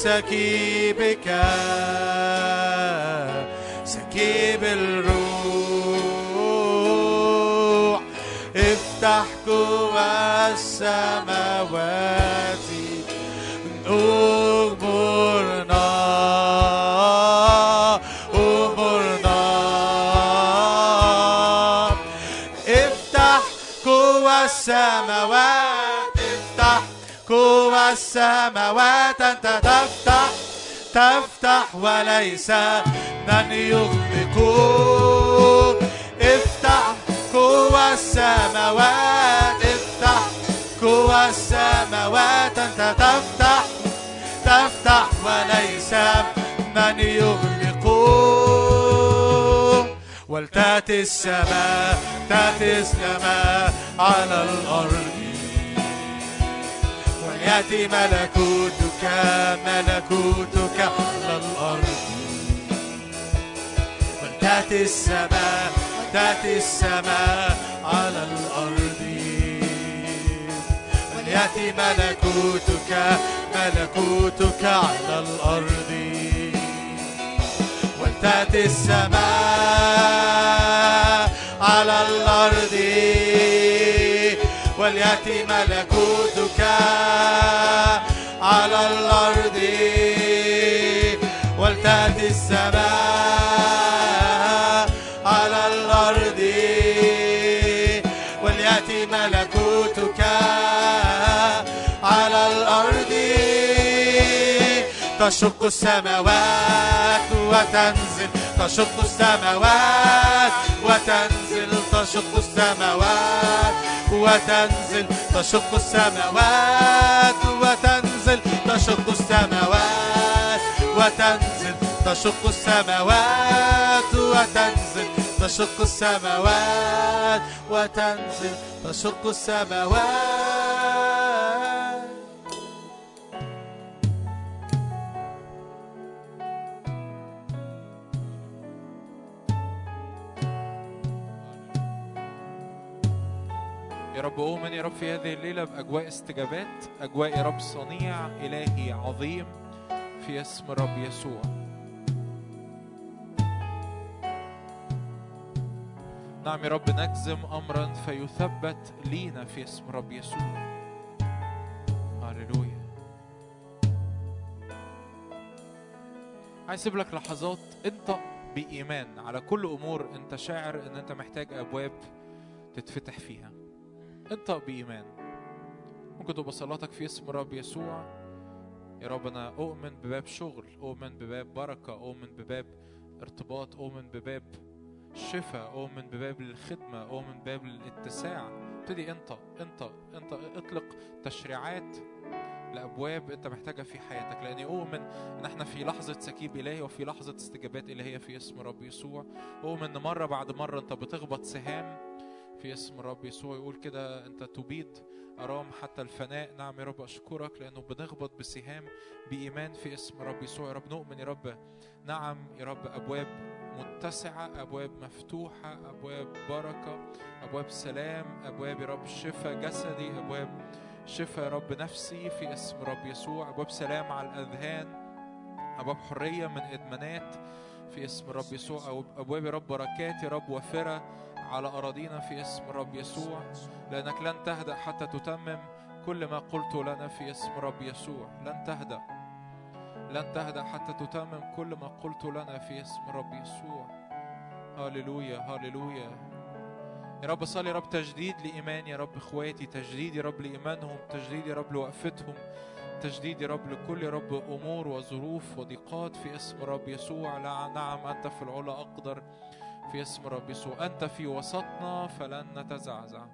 لسكيبك سكيب الروح افتح قوى السماوات. أمرنا السماوات أنت تفتح تفتح وليس من يغلق افتح قوى السماوات افتح قوى السماوات أنت تفتح تفتح وليس من يغلق ولتأتي السماء تأتي السماء على الأرض. وليأتي ملكوتك ملكوتك على الأرض. ولتأتي السماء تأتي السماء على الأرض. وليأتي ملكوتك ملكوتك على الأرض. ولتأتي السماء على الأرض. وليأتي ملكوتك على الأرض ولتأتي السماء على الأرض وليأتي ملكوتك على الأرض تشق السماوات وتنزل تشق السماوات وتنزل تشق السماوات وتنزل تشق السماوات وتنزل تشق السماوات وتنزل تشق السماوات وتنزل تشق السماوات وتنزل تشق السماوات يا رب أؤمن يا رب في هذه الليلة بأجواء استجابات أجواء يا رب صنيع إلهي عظيم في اسم الرب يسوع. نعم يا رب نجزم أمرا فيثبت لينا في اسم الرب يسوع. هللويا. عايز أسيب لك لحظات انطق بإيمان على كل أمور أنت شاعر إن أنت محتاج أبواب تتفتح فيها. انطق بإيمان. ممكن تبقى صلاتك في اسم الرب يسوع. يا رب أنا أؤمن بباب شغل أؤمن بباب بركة أؤمن بباب ارتباط أؤمن بباب شفاء أؤمن بباب للخدمة أؤمن بباب للاتساع. ابتدي انطق انطق انطق اطلق تشريعات لأبواب أنت محتاجها في حياتك. لأني أؤمن إن إحنا في لحظة سكيب إلهي وفي لحظة استجابات إلهية في اسم الرب يسوع. أؤمن إن مرة بعد مرة أنت بتخبط سهام في اسم الرب يسوع يقول كده أنت تبيد أرام حتى الفناء. نعم يا رب أشكرك لأنه بنخبط بسهام بإيمان في اسم الرب يسوع. يا رب نؤمن يا رب. نعم يا رب أبواب متسعة أبواب مفتوحة أبواب بركة أبواب سلام أبواب يا رب شفاء جسدي أبواب شفاء يا رب نفسي في اسم الرب يسوع. أبواب سلام على الأذهان أبواب حرية من إدمانات في اسم الرب يسوع. أبواب يا رب بركات يا رب وافره على أراضينا في اسم الرب يسوع لأنك لن تهدأ حتى تتمم كل ما قلت لنا في اسم الرب يسوع. لن تهدأ. لن تهدأ حتى تتمم كل ما قلت لنا في اسم الرب يسوع. هللويا هللويا يا رب صلي يا رب تجديد لإيمان يا رب إخواتي تجديد يا رب لإيمانهم تجديد يا رب لوقفتهم تجديد يا رب لكل يا رب أمور وظروف وضيقات في اسم الرب يسوع. لا نعم أنت في العلا أقدر. في اسم الرب يسوع أنت في وسطنا فلن نتزعزع.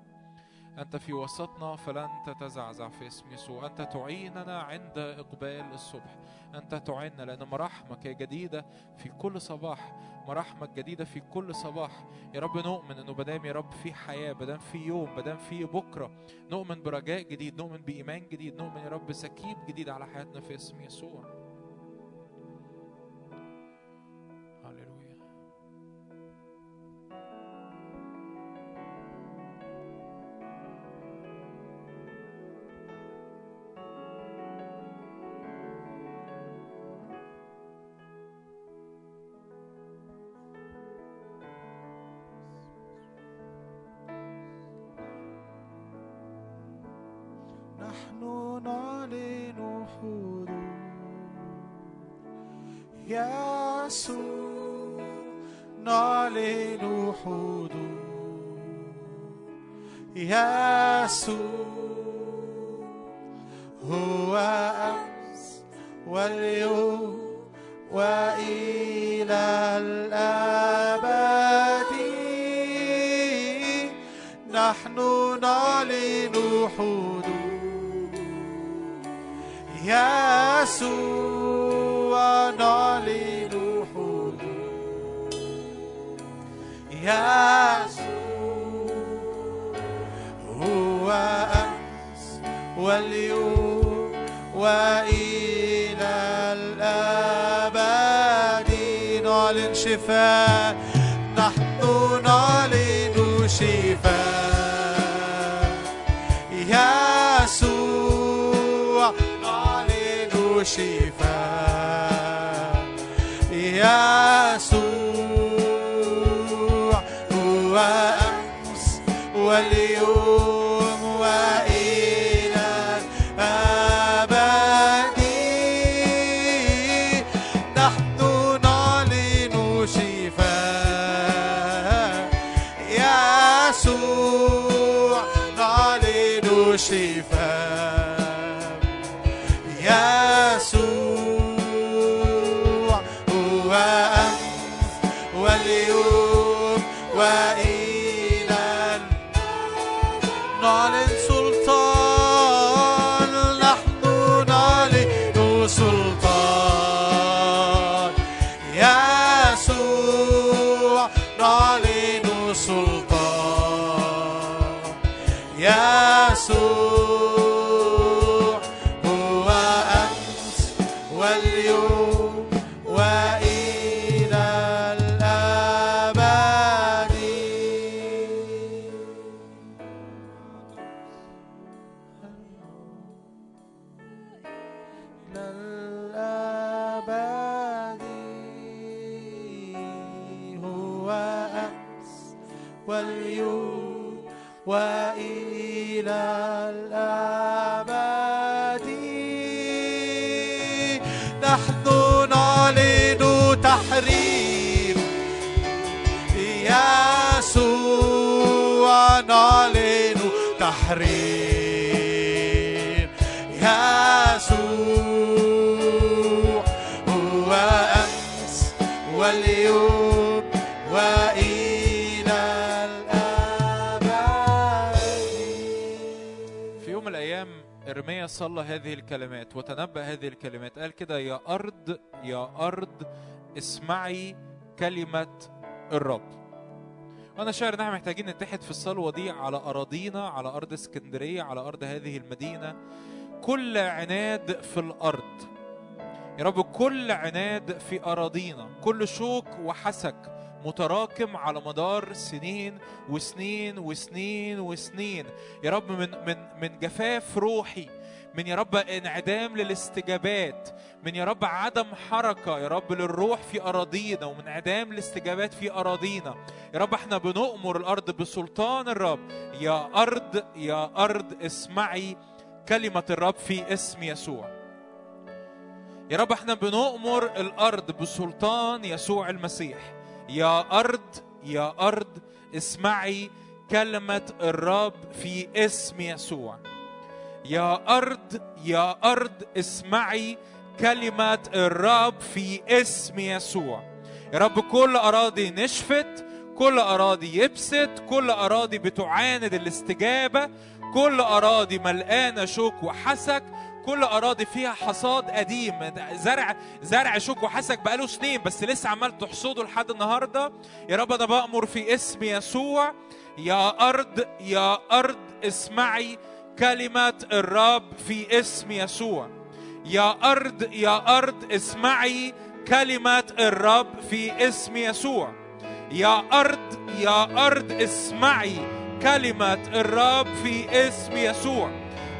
أنت في وسطنا فلن تتزعزع في اسم يسوع. أنت تعيننا عند إقبال الصبح. أنت تعيننا لأن مراحمك جديدة في كل صباح. مراحمك جديدة في كل صباح. يا رب نؤمن إنه مادام يا رب في حياة مادام في يوم مادام في بكرة نؤمن برجاء جديد نؤمن بإيمان جديد نؤمن يا رب سكيب جديد على حياتنا في اسم يسوع. أرض اسمعي كلمة الرب. أنا شاعر إن إحنا محتاجين نتحد في الصلوة دي على أراضينا على أرض اسكندرية على أرض هذه المدينة. كل عناد في الأرض. يا رب كل عناد في أراضينا. كل شوك وحسك متراكم على مدار سنين وسنين وسنين وسنين. يا رب من من من جفاف روحي من يا رب انعدام للاستجابات من يا رب عدم حركة يا رب للروح في أراضينا ومن انعدام الاستجابات في أراضينا. يا رب إحنا بنؤمر الأرض بسلطان الرب. يا أرض يا أرض اسمعي كلمة الرب في اسم يسوع. يا رب إحنا بنؤمر الأرض بسلطان يسوع المسيح. يا أرض يا أرض اسمعي كلمة الرب في اسم يسوع. يا أرض يا أرض اسمعي كلمة الرب في اسم يسوع. يا رب كل أراضي نشفت كل أراضي يبست كل أراضي بتعاند الاستجابة كل أراضي ملقانة شوك وحسك كل أراضي فيها حصاد قديم. زرع زرع شوك وحسك بقاله سنين بس لسه عمال تحصده لحد النهارده. يا رب أنا بأمر في اسم يسوع. يا أرض يا أرض اسمعي كلمة الرب في اسم يسوع. يا أرض يا أرض اسمعي كلمة الرب في اسم يسوع. يا أرض يا أرض اسمعي كلمة الرب في اسم يسوع.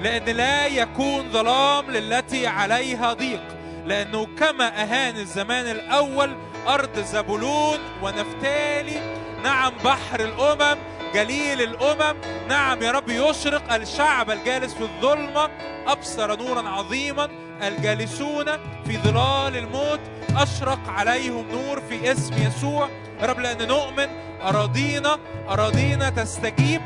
لأن لا يكون ظلام للتي عليها ضيق. لأنه كما أهان الزمان الأول أرض زبولون ونفتالي. نعم بحر الأمم جليل الأمم. نعم يا رب يشرق الشعب الجالس في الظلمة. أبصر نورا عظيما. الجالسون في ظلال الموت أشرق عليهم نور في اسم يسوع. يا رب لأن نؤمن أراضينا أراضينا تستجيب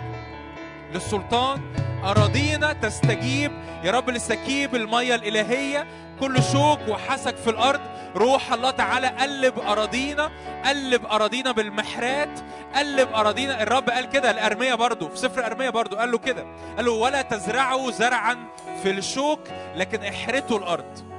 للسلطان. أراضينا تستجيب. يا رب لسكيب المية الإلهية. كل شوك وحسك في الأرض. روح الله تعالى قلب أراضينا. قلب أراضينا بالمحرات. قلب أراضينا. الرب قال كده. لأرميا برضو. في سفر أرميا برضو قال له كده. قال له ولا تزرعوا زرعا في الشوك لكن احرثوا الأرض.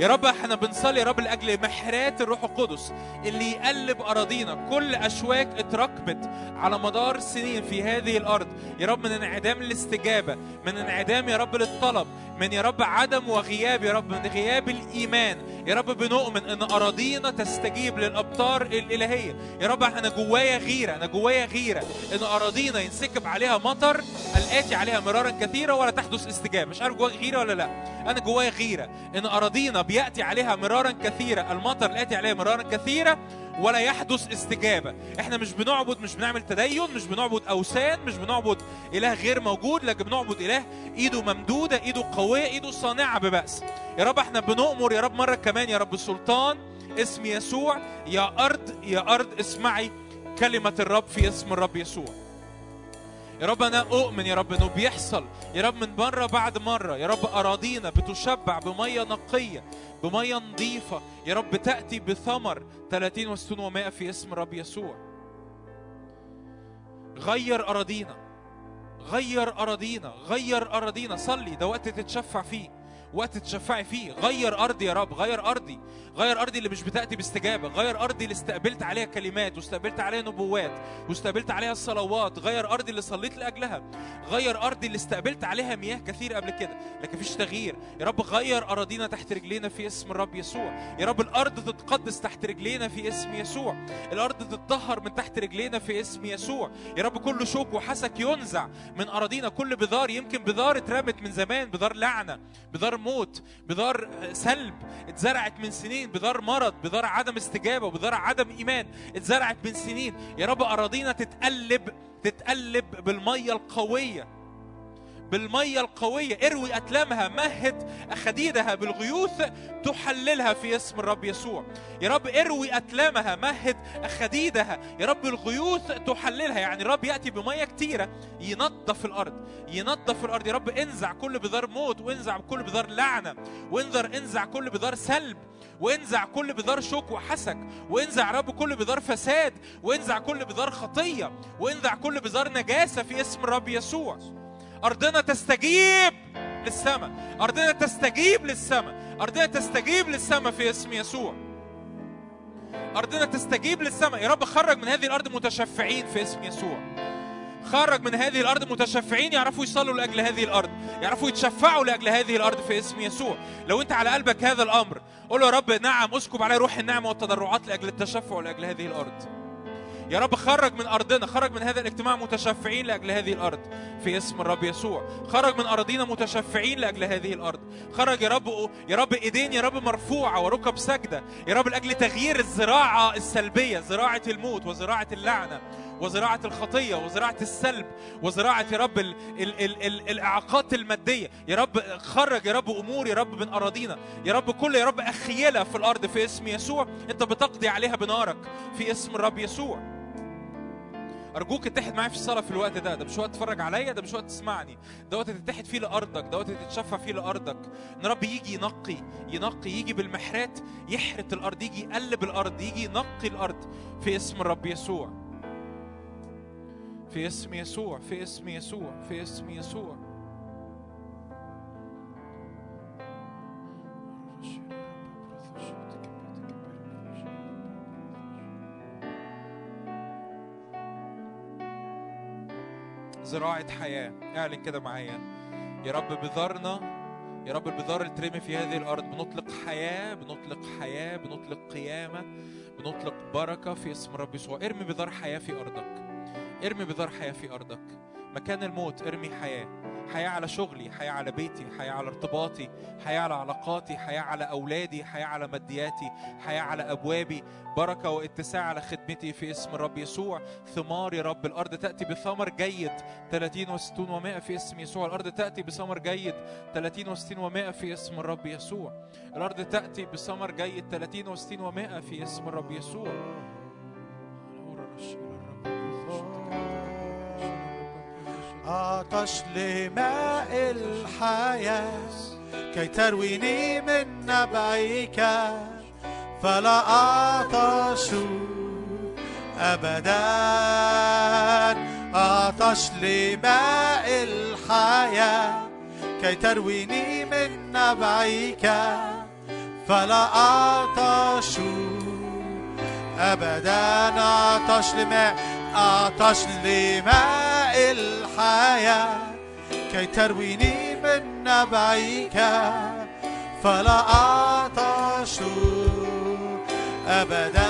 يا رب إحنا بنصلي يا رب لأجل محرات الروح القدس اللي يقلب أراضينا. كل أشواك اتركبت على مدار سنين في هذه الأرض. يا رب من انعدام الاستجابة من انعدام يا رب للطلب من يا رب عدم وغياب يا رب من غياب الإيمان. يا رب بنؤمن إن أراضينا تستجيب للأبطار الإلهية. يا رب أنا جوايا غيرة أنا جوايا غيرة. إن أراضينا ينسكب عليها مطر الآتي عليها مرارا كثيرا ولا تحدث استجابة. مش عارف جوايا غيرة ولا لأ. أنا جوايا غيرة. إن أراضينا بيأتي عليها مرارا كثيرا المطر الآتي عليها مرارا كثيرا ولا يحدث استجابة. إحنا مش بنعبد مش بنعمل تدين مش بنعبد أوثان مش بنعبد إله غير موجود لكن بنعبد إله إيده ممدودة إيده قوية إيده صانعة ببأس. يا رب إحنا بنؤمر يا رب مرة كمان يا رب سلطان اسم يسوع يا أرض يا أرض اسمعي كلمة الرب في اسم الرب يسوع. يا رب أنا أؤمن يا رب إنه بيحصل. يا رب من مرة بعد مرة يا رب أراضينا بتشبع بمية نقية بمية نظيفة. يا رب تأتي بثمر 30 و60 و100 في اسم الرب يسوع. غير أراضينا غير أراضينا غير أراضينا. صلي ده وقت تتشفع فيه. وقت تشفعي فيه. غير أرضي يا رب غير أرضي. غير أرضي اللي مش بتأتي باستجابة. غير أرضي اللي استقبلت عليها كلمات واستقبلت عليها نبوات واستقبلت عليها الصلوات. غير أرضي اللي صليت لأجلها. غير أرضي اللي استقبلت عليها مياه كثير قبل كده. لكن مفيش تغيير. يا رب غير أراضينا تحت رجلينا في اسم الرب يسوع. يا رب الأرض تتقدس تحت رجلينا في اسم يسوع. الأرض تتطهر من تحت رجلينا في اسم يسوع. يا رب كل شوك وحسك ينزع من أراضينا. كل بذار يمكن بذار اترمت من زمان بذار لعنة بذار موت بذار سلب اتزرعت من سنين بذار مرض بذار عدم استجابة وبذار عدم إيمان اتزرعت من سنين. يا رب أراضينا تتقلب تتقلب بالمية القوية. بالمية القوية اروي أتلامها مهد أخديدها بالغيوث تحللها في اسم الرب يسوع. يا رب اروي أتلامها مهد أخديدها يا رب الغيوث تحللها. يعني الرب يأتي بمية كتيرة ينظف الأرض ينظف الأرض. يا رب انزع كل بذار موت وانزع كل بذار لعنة وانذر انزع كل بذار سلب وانزع كل بذار شوك وحسك وانزع رب كل بذار فساد وانزع كل بذار خطية وانزع كل بذار نجاسة في اسم الرب يسوع. أرضنا تستجيب للسماء. أرضنا تستجيب للسماء. أرضنا تستجيب للسماء في اسم يسوع. أرضنا تستجيب للسماء. يا رب خرج من هذه الأرض متشفعين في اسم يسوع. خرج من هذه الأرض متشفعين يعرفوا يصلوا لأجل هذه الأرض. يعرفوا يتشفعوا لأجل هذه الأرض في اسم يسوع. لو أنت على قلبك هذا الأمر قول يا رب نعم أسكب علي روح النعمة والتضرعات لأجل التشفع لأجل هذه الأرض. يا رب خرج من ارضنا خرج من هذا الاجتماع متشفعين لاجل هذه الأرض في اسم الرب يسوع خرج من ارضنا متشفعين لاجل هذه الأرض خرج يا رب يا رب ايدين يا رب مرفوعه وركب سجده يا رب لاجل تغيير الزراعه السلبيه زراعه الموت وزراعه اللعنه وزراعة الخطية وزراعة السلب وزراعة يا رب ال ال ال ال الإعاقات المادية يا رب خرج يا رب أمور يا رب من أراضينا يا رب كل يا رب أخيلة في الأرض في اسم يسوع أنت بتقضي عليها بنارك في اسم الرب يسوع أرجوك اتحد معايا في الصلاة في الوقت ده. ده مش وقت تتفرج عليا ده مش وقت تسمعني. ده وقت تتحد فيه لأرضك ده وقت تتشفى فيه لأرضك. إن رب يجي ينقي ينقي يجي بالمحرات يحرت الأرض يجي يقلب الأرض يجي ينقي الأرض. في اسم الرب يسوع. في اسم يسوع في اسم يسوع في اسم يسوع. زراعة حياة. اعلن كده معايا. يا رب بذرنا يا رب البذار اللي ترمي في هذه الأرض بنطلق حياة بنطلق حياة بنطلق قيامة بنطلق بركة في اسم الرب يسوع. ارمي بذار حياة في أرضك. ارمي بذار حياة في أرضك. مكان الموت ارمي حياة. حياة على شغلي حياة على بيتي حياة على ارتباطي حياة على علاقاتي حياة على أولادي حياة على مادياتي حياة على أبوابي. بركة واتساع على خدمتي في اسم الرب يسوع. ثمار يا رب الأرض تأتي بثمر جيد. 30 و60 و100 في اسم يسوع. الأرض تأتي بثمر جيد. 30 و60 و100 في اسم الرب يسوع. الأرض تأتي بثمر جيد. 30 و60 و100 في اسم الرب يسوع. عطش لماء الحياة كي ترويني من نبعك فلا أعطش أبدا. عطش لماء الحياة كي ترويني من نبعك فلا أعطش أبدا. عطش لماء عطش لماء الحياة كي ترويني من نبعك فلا أعطش أبدا.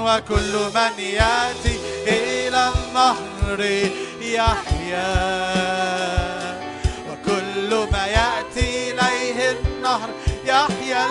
وكل من يأتي إلى النهر يحيا. وكل ما يأتي إليه النهر يحيا.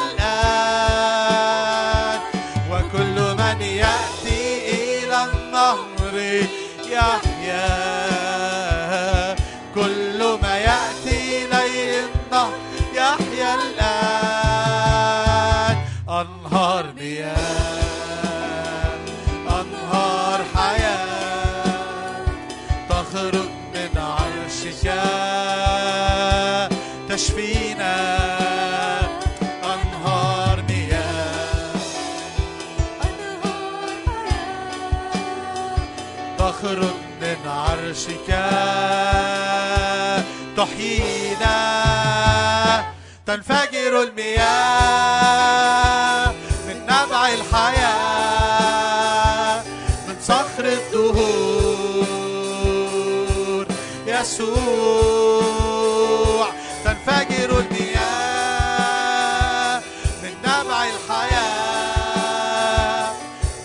تنفجر المياه من نبع الحياة من صخر الدهور. يسوع تنفجر المياه من نبع الحياة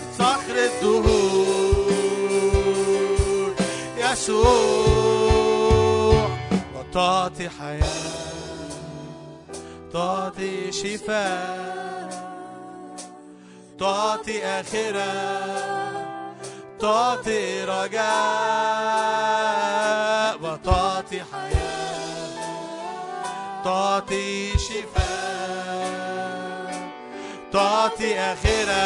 من صخر الدهور. يسوع وتعطي حياة. تعطي شفاء تعطي آخرة تعطي رجاء وتعطي حياة تعطي شفاء تعطي آخرة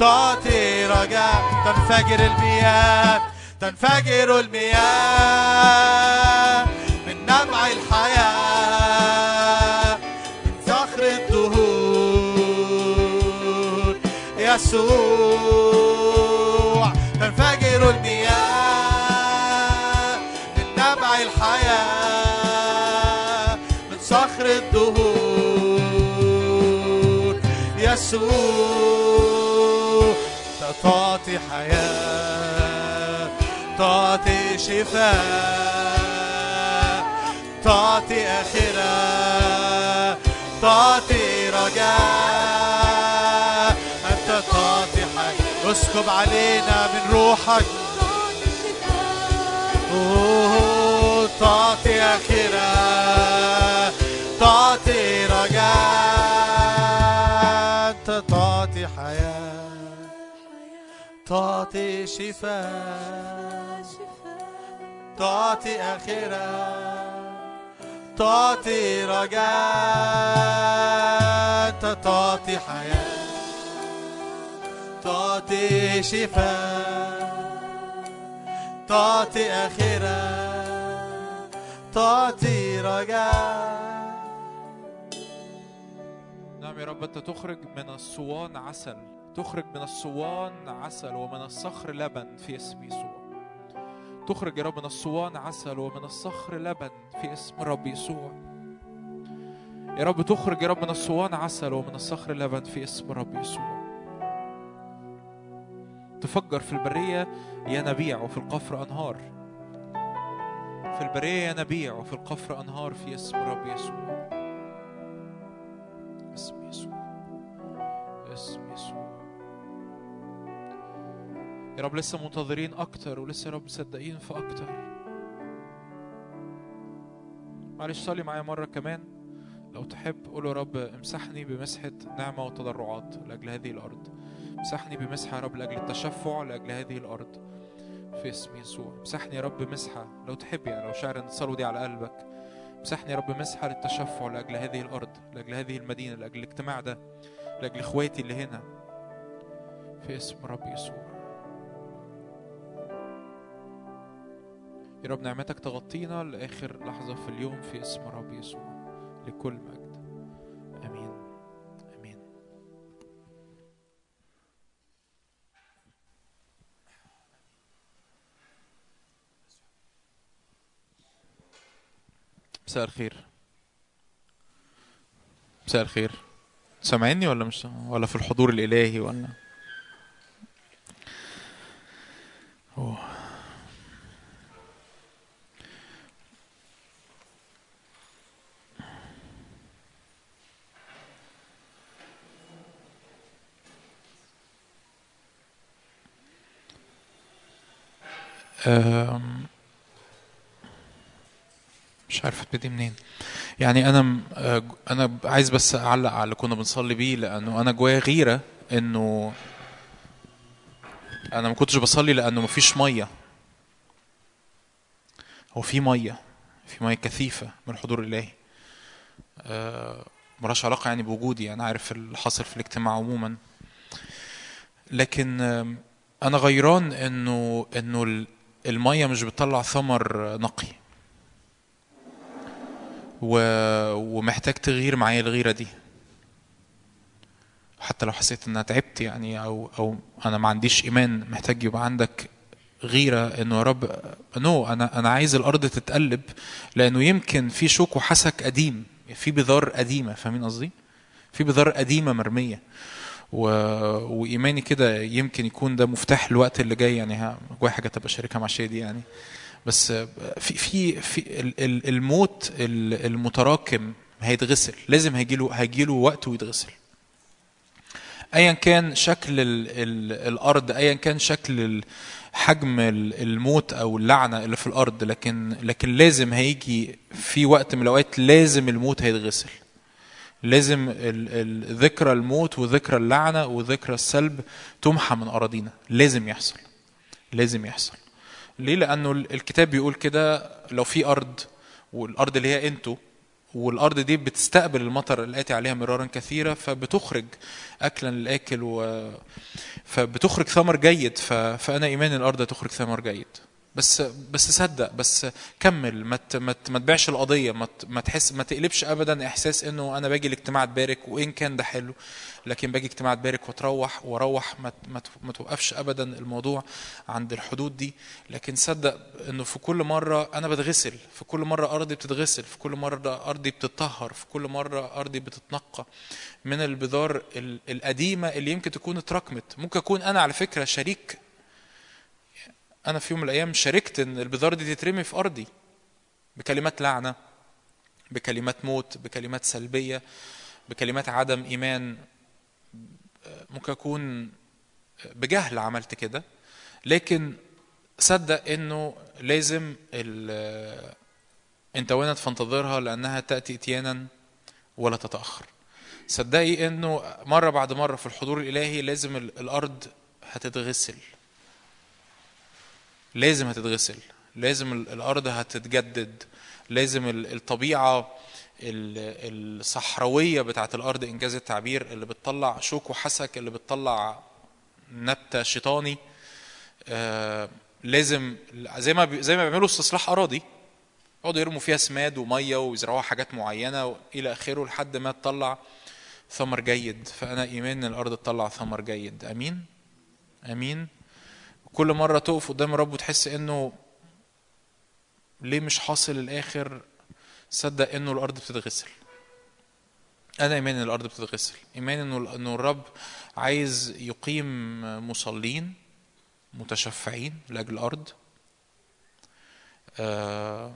تعطي رجاء. تنفجر المياه تنفجر المياه. يسوع تنفجر المياه من نبع الحياة من صخر الدهور. يسوع تعطي حياة تعطي شفاء تعطي آخرة تعطي رجاء. اسكب علينا من روحك. أوه، تعطي آخرة تعطي رجاء. أنت تعطي حياة تعطي شفاء تعطي آخرة تعطي رجاء. أنت تعطي حياة. تعطي شفاء تعطي آخرة تعطي رجاء. نعم يا رب أنت تخرج من الصوان عسل تخرج من الصوان عسل ومن الصخر لبن في اسم يسوع. تخرج يا رب من الصوان عسل ومن الصخر لبن في اسم الرب يسوع. يا رب تخرج يا رب من الصوان عسل ومن الصخر لبن في اسم الرب يسوع. تفجر في البرية ينابيع وفي القفر أنهار. في البرية ينابيع وفي القفر أنهار في اسم الرب يسوع. اسم يسوع. اسم يسوع. يا رب لسه منتظرين أكتر ولسه يا رب مصدقين في أكتر. معلش صلي معايا مرة كمان. لو تحب قول يا رب امسحني بمسحة نعمة وتضرعات لأجل هذه الأرض. امسحني بمسحة يا رب لأجل التشفع لأجل هذه الأرض في اسم يسوع. امسحني يا رب مسحة لو تحب يعني لو شاعر الصلوة دي على قلبك. امسحني يا رب مسحة للتشفع لأجل هذه الأرض لأجل هذه المدينة لأجل الاجتماع ده لأجل إخواتي اللي هنا في اسم رب يسوع. يا رب نعمتك تغطينا لآخر لحظة في اليوم في اسم رب يسوع لكل مجد. مساء الخير. مساء الخير. سامعيني ولا مش ولا في الحضور الإلهي ولا؟ أوه. أم، مش عارف ابتدي منين. يعني أنا آه، أنا عايز بس أعلق على اللي كنا بنصلي بيه لأنه أنا جوايا غيرة إنه أنا ما كنتش بصلي لأنه مفيش مية. هو في مية في مية كثيفة من الحضور الالهي ملهاش علاقة يعني بوجودي أنا عارف اللي حصل في الاجتماع عموما. لكن أنا غيران إنه إنه ال- المية مش بتطلع ثمر نقي. و... ومحتاج تغير معايا الغيرة دي. حتى لو حسيت انها تعبت يعني أو أو أنا ما عنديش إيمان محتاج يبقى عندك غيرة إنه يا رب نو أنا أنا عايز الأرض تتقلب لأنه يمكن في شوك وحسك قديم في بذار قديمة فاهمين قصدي؟ في بذار قديمة مرمية. و... وإيماني كده يمكن يكون ده مفتاح الوقت اللي جاي يعني جوايا حاجة تبقى شاركها مع شادي يعني. بس في في في ال- ال- الموت ال- المتراكم هيتغسل. لازم هيجيله هيجيله وقت ويتغسل. ايا كان شكل ال ال الأرض ايا كان شكل حجم ال- الموت أو اللعنة اللي في الأرض لكن لكن لازم هيجي في وقت من الأوقات لازم الموت هيتغسل. لازم ذكرى الموت وذكرى اللعنة وذكرى السلب تمحى من أراضينا. لازم يحصل. لازم يحصل. ليه؟ لأنه ال- الكتاب بيقول كده لو في أرض والأرض اللي هي أنتوا والأرض دي بتستقبل المطر الاتي عليها مرارا كثيرا فبتخرج أكلا للآكل و فبتخرج ثمر جيد ف... فأنا إيماني الأرض تخرج ثمر جيد. بس بس صدق بس كمل ما. ما. ما تبيعش القضية ما. ما تحس ما تقلبش ابدا إحساس إنه أنا باجي الاجتماع اتبارك وإن كان ده حلو لكن باجي اجتماع اتبارك وتروح وأروح ما, ما, توقفش ابدا الموضوع عند الحدود دي لكن صدق إنه في كل مرة أنا بتغسل في كل مرة أرضي بتتغسل في كل مرة أرضي بتطهر في كل مرة أرضي بتتنقى من البذار ال- القديمة اللي يمكن تكون اتراكمت ممكن أكون أنا على فكرة شريك أنا في يوم من الأيام شاركت إن البذار دي تترمي في أرضي بكلمات لعنة بكلمات موت بكلمات سلبية بكلمات عدم إيمان. ممكن أكون بجهل عملت كده لكن صدق إنه لازم انت وينت فانتظرها لأنها تأتي إتيانا ولا تتأخر. صدقي إنه مرة بعد مرة في الحضور الإلهي لازم ال- الأرض هتتغسل. لازم هتتغسل لازم ال- الأرض هتتجدد لازم ال- الطبيعة ال- الصحراوية بتاعت الأرض إنجاز التعبير اللي بتطلع شوك وحسك اللي بتطلع نبتة شيطاني آه، لازم زي ما زي ما بيعملوا استصلاح أراضي يقعدوا يرموا فيها سماد ومية ويزرعوها حاجات معينة إلى آخره لحد ما تطلع ثمر جيد. فأنا إيمان إن الأرض تطلع ثمر جيد. أمين؟ أمين؟ كل مرة تقف قدام الرب وتحس إنه ليه مش حاصل الآخر صدق إنه الأرض بتتغسل. أنا إيمان إن الأرض بتتغسل. إيمان إنه إنه الرب عايز يقيم مصلين متشفعين لأجل الأرض. آه،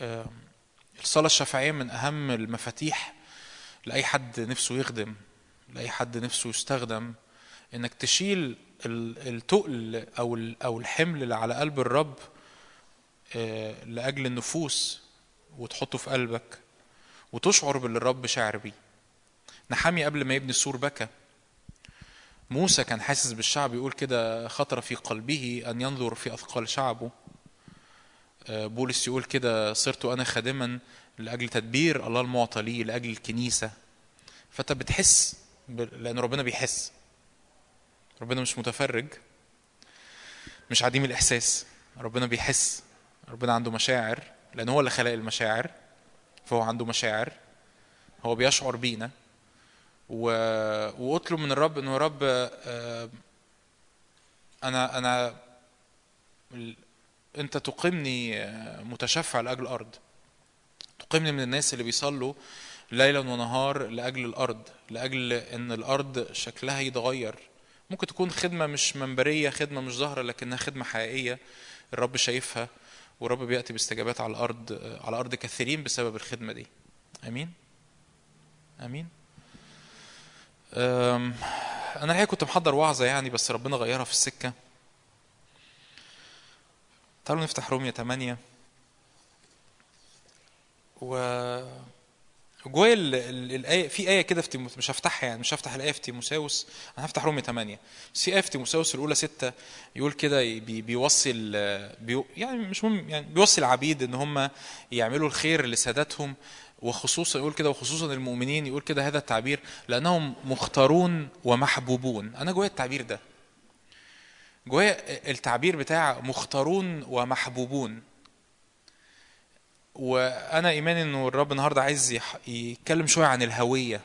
آه، الصلاة الشفاعية من أهم المفاتيح لأي حد نفسه يخدم لأي حد نفسه يستخدم إنك تشيل التقل أو ال- أو الحمل اللي على قلب الرب آه، لأجل النفوس وتحطه في قلبك وتشعر باللي الرب شاعر بيه. نحامي قبل ما يبني السور بكى. موسى كان حاسس بالشعب يقول كده خطر في قلبه أن ينظر في أثقال شعبه. آه، بولس يقول كده صرت أنا خادما لأجل تدبير الله المعطى لي لأجل الكنيسة. فأنت بتحس لأن ربنا بيحس. ربنا مش متفرج مش عديم الإحساس ربنا بيحس ربنا عنده مشاعر لأن هو اللي خلق المشاعر فهو عنده مشاعر هو بيشعر بينا و... واطلب من الرب إنه يا رب آه، أنا أنا أنت تقيمني آه، متشفع لأجل الأرض. تقيمني من الناس اللي بيصلوا ليلا ونهار لأجل الأرض لأجل إن الأرض شكلها يتغير. ممكن تكون خدمة مش منبرية خدمة مش ظاهرة لكنها خدمة حقيقية الرب شايفها والرب بيأتي باستجابات على الأرض على أرض كثيرين بسبب الخدمة دي. آمين؟ آمين؟ أم، أنا الحقيقة كنت محضر وعظة يعني بس ربنا غيرها في السكة. تعالوا نفتح رومية 8 و جوايا ال- ال- الايه في آية كده في مش هفتحها يعني مش هفتح الآية في تيموساوس أنا هفتح رومية 8 بس في آية في تيموساوس الأولى 6 يقول كده بي بيوصي بي يعني مش مهم يعني بيوصي العبيد إن هم يعملوا الخير لسادتهم وخصوصا يقول كده وخصوصا المؤمنين يقول كده هذا التعبير لأنهم مختارون ومحبوبون. أنا جوايا التعبير ده. جوايا التعبير بتاع مختارون ومحبوبون. وأنا ايماني إنه الرب النهارده عايز يتكلم شوية عن الهوية.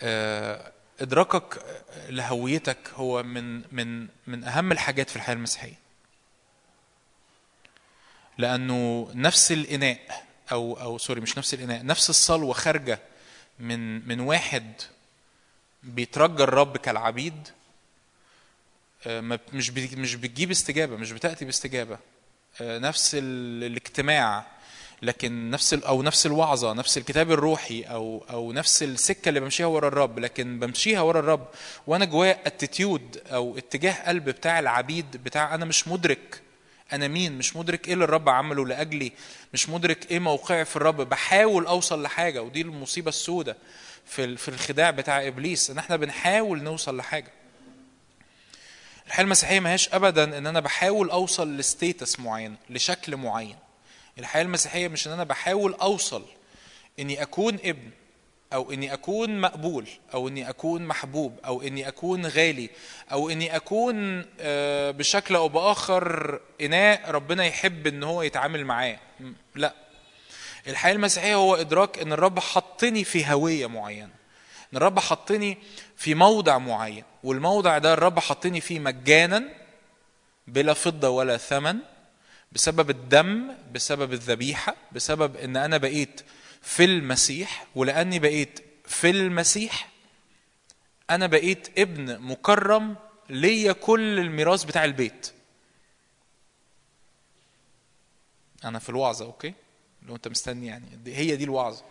آه، إدراكك لهويتك هو من من من أهم الحاجات في الحياة المسيحية. لأنه نفس الإناء أو أو sorry مش نفس الإناء نفس الصلاة خارجة من من واحد بيترجى الرب كالعبيد آه، مش مش بتجيب استجابة مش بتأتي باستجابة. نفس ال- الاجتماع لكن نفس أو نفس الوعظة نفس الكتاب الروحي أو أو نفس السكة اللي بمشيها ورا الرب. لكن بمشيها ورا الرب وأنا جوايا attitude أو اتجاه قلب بتاع العبيد بتاع أنا مش مدرك أنا مين مش مدرك إيه اللي الرب عمله لأجلي مش مدرك إيه موقعي في الرب. بحاول أوصل لحاجة ودي المصيبة السوداء في في الخداع بتاع إبليس إن إحنا بنحاول نوصل لحاجة. الحياة المسيحية ما هيش ابدا إن أنا بحاول أوصل لستيتس معين لشكل معين. الحياة المسيحية مش إن أنا بحاول أوصل إني أكون ابن أو إني أكون مقبول أو إني أكون محبوب أو إني أكون غالي أو إني أكون آه، بشكل أو بآخر إناء ربنا يحب إن هو يتعامل معاه. لا. الحياة المسيحية هو إدراك إن الرب حطني في هوية معينة. إن الرب حطني في موضع معين والموضع ده الرب حطني فيه مجانا بلا فضة ولا ثمن بسبب الدم بسبب الذبيحة بسبب إن أنا بقيت في المسيح ولأني بقيت في المسيح أنا بقيت ابن مكرم ليا كل الميراث بتاع البيت. أنا في الوعظة أوكي؟ لو أنت مستني يعني هي دي الوعظة.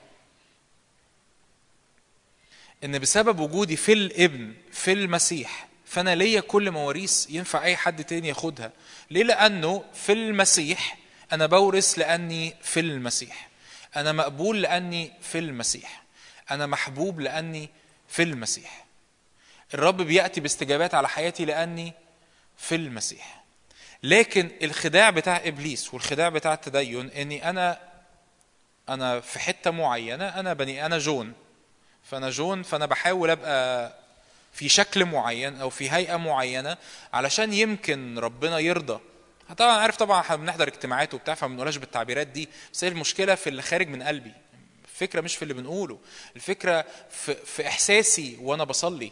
إن بسبب وجودي في الابن في المسيح فأنا ليا كل مواريث ينفع أي حد تاني ياخدها. ليه؟ لأنه في المسيح أنا بورث لأني في المسيح. أنا مقبول لأني في المسيح. أنا محبوب لأني في المسيح. الرب بيأتي باستجابات على حياتي لأني في المسيح. لكن الخداع بتاع إبليس والخداع بتاع التدين إني أنا أنا في حتة معينة أنا بني أنا جون. فأنا جون فأنا بحاول أبقى في شكل معين أو في هيئة معينة علشان يمكن ربنا يرضى. طبعا عارف طبعا إحنا بنحضر اجتماعات وبتاع فما بنقولهاش بالتعبيرات دي بس هي المشكلة في اللي خارج من قلبي. الفكرة مش في اللي بنقوله الفكرة في, في إحساسي وأنا بصلي.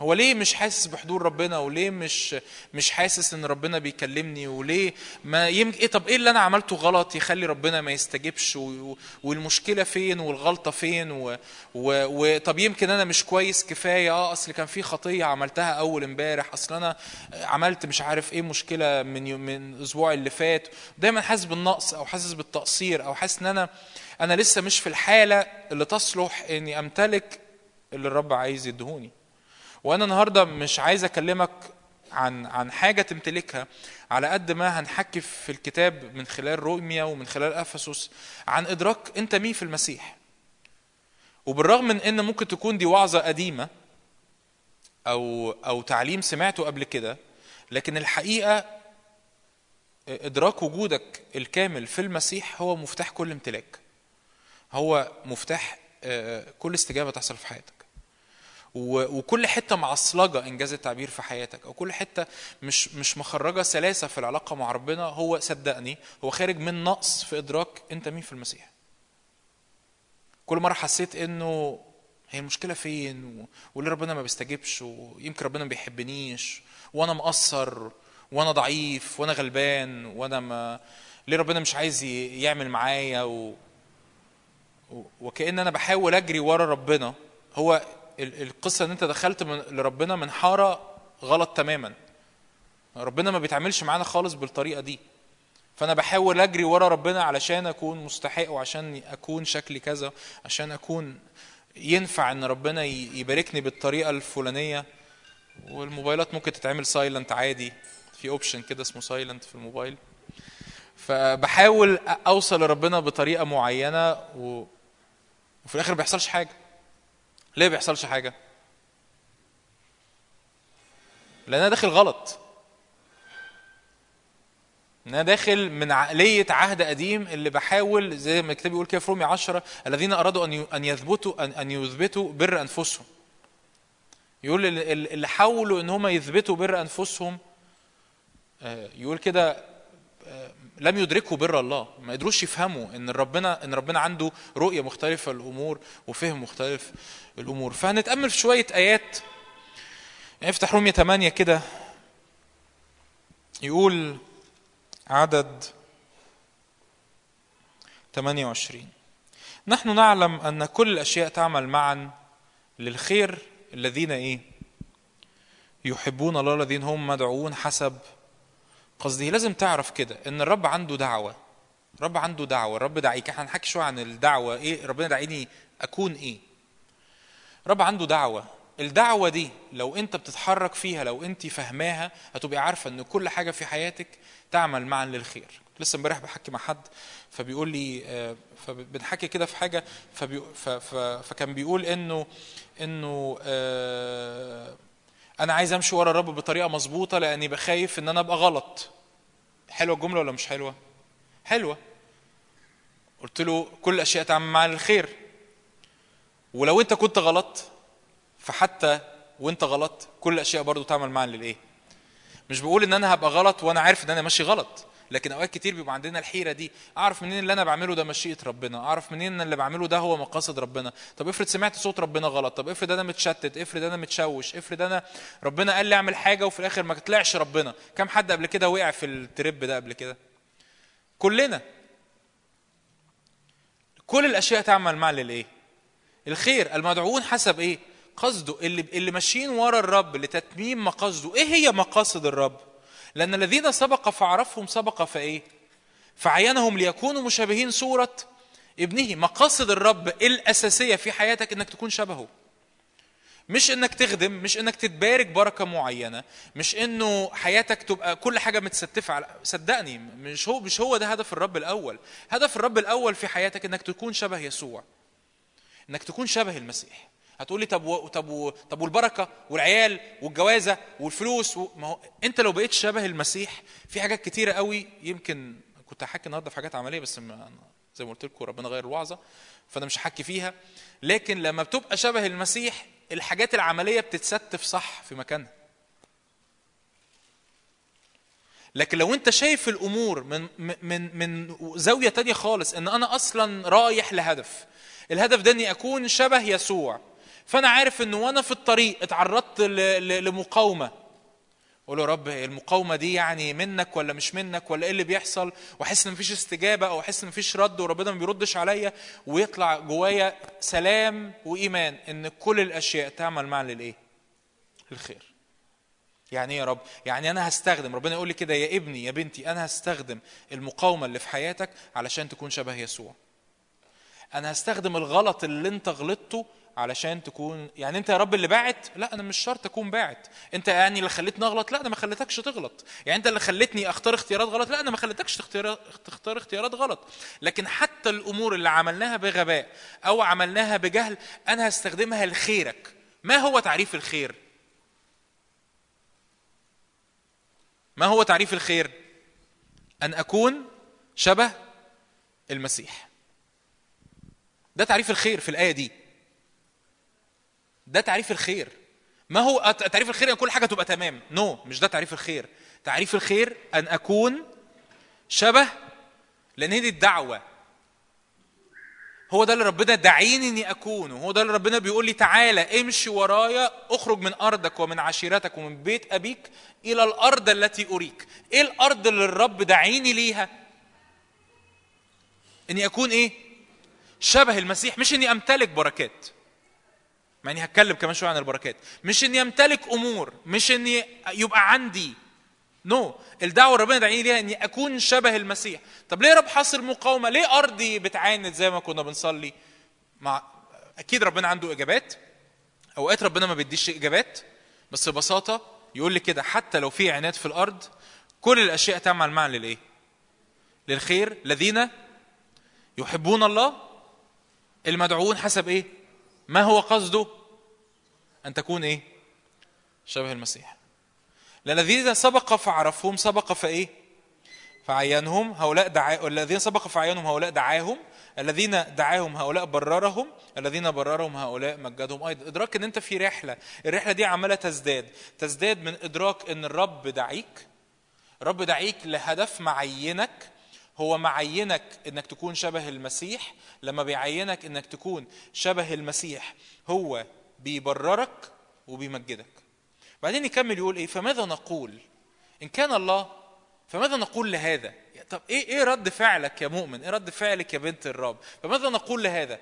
هو ليه مش حاسس بحضور ربنا وليه مش مش حاسس إن ربنا بيكلمني وليه ما يمكن إيه طب إيه اللي أنا عملته غلط يخلي ربنا ما يستجبش و... والمشكلة فين والغلطة فين و... و... وطب يمكن أنا مش كويس كفاية آه أصل كان في خطية عملتها أول امبارح أصل أنا عملت مش عارف إيه مشكلة من يوم من الأسبوع اللي فات دايما حاسس بالنقص أو حاسس بالتقصير أو حاسس إن أنا أنا لسه مش في الحالة اللي تصلح إني أمتلك اللي الرب عايز يدهوني. وأنا النهارده مش عايز أكلمك عن عن حاجة تمتلكها على قد ما هنحكي في الكتاب من خلال روميا ومن خلال أفسس عن إدراك أنت مين في المسيح. وبالرغم من إن ممكن تكون دي وعظة قديمة أو أو تعليم سمعته قبل كده لكن الحقيقة إدراك وجودك الكامل في المسيح هو مفتاح كل امتلاك. هو مفتاح كل استجابة تحصل في حياتك. وكل حتة معصلجة إنجاز التعبير في حياتك أو كل حتة مش مش مخرجة سلاسة في العلاقة مع ربنا هو صدقني هو خارج من نقص في إدراك أنت مين في المسيح. كل مرة حسيت إنه هي المشكلة فين وليه ربنا ما بيستجيبش ويمكن ربنا ما بيحبنيش وأنا مقصر وأنا ضعيف وأنا غلبان وأنا ما ليه ربنا مش عايز يعمل معايا و... وكأن أنا بحاول أجري ورا ربنا هو القصة إن أنت دخلت من لربنا من حارة غلط تماما. ربنا ما بيتعاملش معانا خالص بالطريقة دي. فأنا بحاول أجري ورا ربنا علشان أكون مستحق وعشان أكون شكلي كذا عشان أكون ينفع إن ربنا يباركني بالطريقة الفلانية. والموبايلات ممكن تتعمل silent عادي. في option كده اسمه silent في الموبايل. فبحاول أوصل لربنا بطريقة معينة و... وفي الآخر ما بيحصلش حاجة. ليه ما بيحصلش حاجة؟ لأن أنا داخل غلط. إن أنا داخل من عقلية عهد قديم اللي بحاول زي ما الكتاب بيقول كده في رومية 10 الذين أرادوا أن أن يثبتوا أن أن يثبتوا بر أنفسهم. يقول اللي حاولوا إن هم يثبتوا بر أنفسهم يقول كده لم يدركوا بر الله ما قدروش يفهموا إن ربنا إن ربنا عنده رؤية مختلفة للأمور وفهم مختلف الأمور. فهنتأمل في شوية آيات. يعني افتح رومية 8 كده. يقول عدد 28 نحن نعلم أن كل الاشياء تعمل معا للخير الذين إيه؟ يحبون الله الذين هم مدعوون حسب قصدي لازم تعرف كده إن الرب عنده دعوة. الرب عنده دعوة. الرب دعيك. إحنا هنحكي شوية عن الدعوة. إيه؟ ربنا دعيني أكون إيه؟ الرب عنده دعوة. الدعوة دي لو انت بتتحرك فيها لو انت فاهماها هتبقي عارفة إن كل حاجة في حياتك تعمل معا للخير. لسه امبارح بحكي مع حد فبيقول لي فبنحكي كده في حاجة فبي فكان بيقول إنه إنه آه أنا عايز أمشي ورا الرب بطريقة مظبوطة لأني بخايف إن أنا أبقى غلط. حلوة الجملة ولا مش حلوة؟ حلوة. قلت له كل الاشياء تعمل مع الخير ولو انت كنت غلط فحتى وانت غلط كل الأشياء برضو تعمل معا للإيه؟ مش بقول إن أنا هبقى غلط وأنا عارف إن أنا ماشي غلط لكن أوقات كتير بيبقى عندنا الحيرة دي أعرف منين اللي أنا بعمله ده مشيئة ربنا؟ أعرف منين ان اللي بعمله ده هو مقاصد ربنا؟ طب افرض سمعت صوت ربنا غلط طب افرض أنا متشتت افرض أنا متشوش افرض أنا ربنا قال لي أعمل حاجة وفي الآخر ما طلعش ربنا؟ كم حد قبل كده وقع في الترب ده قبل كده؟ كلنا. كل الأشياء تعمل مع للإيه؟ الخير. المدعوون حسب إيه؟ قصده. اللي اللي ماشيين ورا الرب لتتميم مقاصده. إيه هي مقاصد الرب؟ لأن الذين سبق فعرفهم سبق فإيه؟ فعينهم ليكونوا مشابهين صورة ابنه. مقاصد الرب الأساسية في حياتك إنك تكون شبهه. مش إنك تخدم مش إنك تتبارك بركة معينة. مش إنه حياتك تبقى كل حاجة متستفة على صدقني مش هو مش هو ده هدف الرب الأول. هدف الرب الأول في حياتك إنك تكون شبه يسوع. إنك تكون شبه المسيح. هتقولي طب و... طب و... طب والبركة والعيال والجوازة والفلوس و... ما هو أنت لو بقيت شبه المسيح في حاجات كتيرة قوي يمكن كنت هحكي النهارده في حاجات عملية بس ما... زي ما قلت لكم ربنا غير الوعظة فأنا مش هحكي فيها. لكن لما بتبقى شبه المسيح الحاجات العملية بتتستف صح في مكانها. لكن لو أنت شايف الأمور من من من زاوية تانية خالص إن أنا أصلا رايح لهدف الهدف ده إني أكون شبه يسوع فأنا عارف ان وأنا في الطريق اتعرضت لمقاومة أقول له رب المقاومة دي يعني منك ولا مش منك ولا إيه اللي بيحصل وأحس إن مفيش استجابة أو أحس إن مفيش رد وربنا ما بيردش عليا ويطلع جوايا سلام وإيمان إن كل الأشياء تعمل معا للإيه؟ للخير. يعني إيه يا رب؟ يعني أنا هستخدم ربنا يقول لي كده يا ابني يا بنتي أنا هستخدم المقاومة اللي في حياتك علشان تكون شبه يسوع. أنا هستخدم الغلط اللي أنت غلطته علشان تكون يعني أنت يا رب اللي باعت؟ لا أنا مش شرط أكون باعت. أنت يعني اللي خليتني اغلط لا أنا ما خليتكش تغلط. يعني أنت اللي خليتني أختار اختيارات غلط؟ لا أنا ما خليتكش تختار اختيارات غلط. لكن حتى الأمور اللي عملناها بغباء أو عملناها بجهل أنا هستخدمها لخيرك. ما هو تعريف الخير؟ ما هو تعريف الخير؟ أن أكون شبه المسيح. ده تعريف الخير في الآية دي. ده تعريف الخير. ما هو تعريف الخير إن كل حاجة تبقى تمام. نو no, مش ده تعريف الخير. تعريف الخير أن أكون شبه لأن هي دي الدعوة. هو ده اللي ربنا دعيني إني أكونه. هو ده اللي ربنا بيقول لي تعالى امشي ورايا اخرج من أرضك ومن عشيرتك ومن بيت أبيك إلى الأرض التي أريك. إيه الأرض اللي الرب دعيني ليها؟ إني أكون إيه؟ شبه المسيح مش إني أمتلك بركات. مع اني هتكلم كمان شوية عن البركات. مش إني أمتلك أمور مش إني يبقى عندي. نو no. الدعوة ربنا دعيني ليها إني أكون شبه المسيح. طب ليه رب حاصل مقاومة؟ ليه أرضي بتعاند زي ما كنا بنصلي؟ مع أكيد ربنا عنده إجابات. أوقات ربنا ما بيديش إجابات بس ببساطة يقول لي كده حتى لو في عناد في الأرض كل الأشياء تعمل معا للإيه؟ للخير الذين يحبون الله المدعوون حسب إيه؟ ما هو قصده؟ أن تكون إيه؟ شبه المسيح. لأن الذين سبق فعرفهم سبق فإيه؟ فعينهم. هؤلاء دعا الذين سبق فعينهم هؤلاء دعاهم. الذين دعاهم هؤلاء بررهم. الذين بررهم هؤلاء مجدهم. أيضا إدراك إن أنت في رحلة. الرحلة دي عمالة تزداد. تزداد من إدراك إن الرب دعيك. الرب دعيك لهدف معينك. هو معينك إنك تكون شبه المسيح لما بيعينك إنك تكون شبه المسيح هو بيبررك وبيمجدك. بعدين يكمل يقول إيه؟ فماذا نقول؟ إن كان الله فماذا نقول لهذا؟ طب إيه إيه رد فعلك يا مؤمن؟ إيه رد فعلك يا بنت الرب؟ فماذا نقول لهذا؟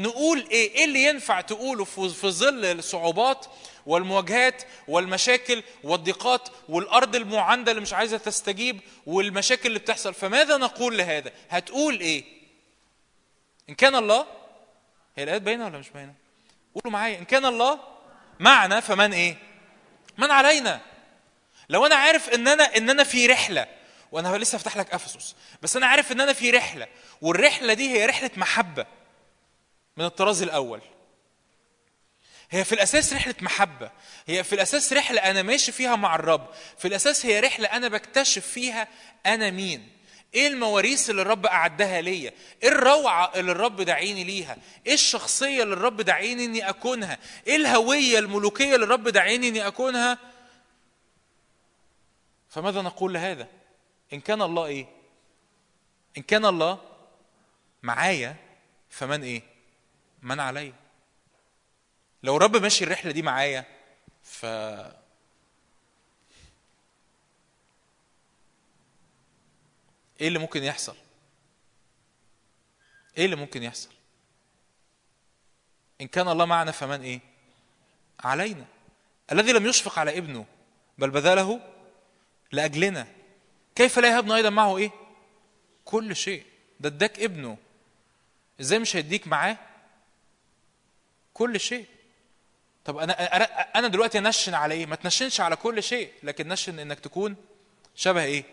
نقول إيه؟ إيه اللي ينفع تقوله في ظل الصعوبات والمواجهات والمشاكل والضيقات والأرض المعاندة اللي مش عايزة تستجيب والمشاكل اللي بتحصل؟ فماذا نقول لهذا؟ هتقول إيه؟ إن كان الله هي الآيات باينة ولا مش باينة؟ قولوا معايا إن كان الله معنا فمن إيه؟ من علينا. لو أنا عارف إن أنا إن أنا في رحلة وأنا لسه هفتح لك أفسس بس أنا عارف إن أنا في رحلة والرحلة دي هي رحلة محبة. من الطراز الأول. هي في الأساس رحلة محبة. هي في الأساس رحلة أنا ماشي فيها مع الرب. في الأساس هي رحلة أنا بكتشف فيها أنا مين. إيه المواريث اللي الرب أعدها ليا؟ إيه الروعة اللي الرب دعيني ليها؟ إيه الشخصية اللي الرب دعيني إني أكونها؟ إيه الهوية الملوكية اللي الرب دعيني إني أكونها؟ فماذا نقول لهذا؟ إن كان الله إيه؟ إن كان الله معايا فمن إيه؟ من عليا. لو الرب ماشي الرحلة دي معايا ف إيه اللي ممكن يحصل؟ إيه اللي ممكن يحصل؟ إن كان الله معنا فمن إيه؟ علينا. الذي لم يشفق على ابنه بل بذله لأجلنا. كيف لا يهبنا أيضا معه إيه؟ كل شيء. ده اداك ابنه. إزاي مش هيديك معاه؟ كل شيء. طب أنا أنا دلوقتي انشن على إيه؟ ما تنشنش على كل شيء لكن نشن إنك تكون شبه إيه؟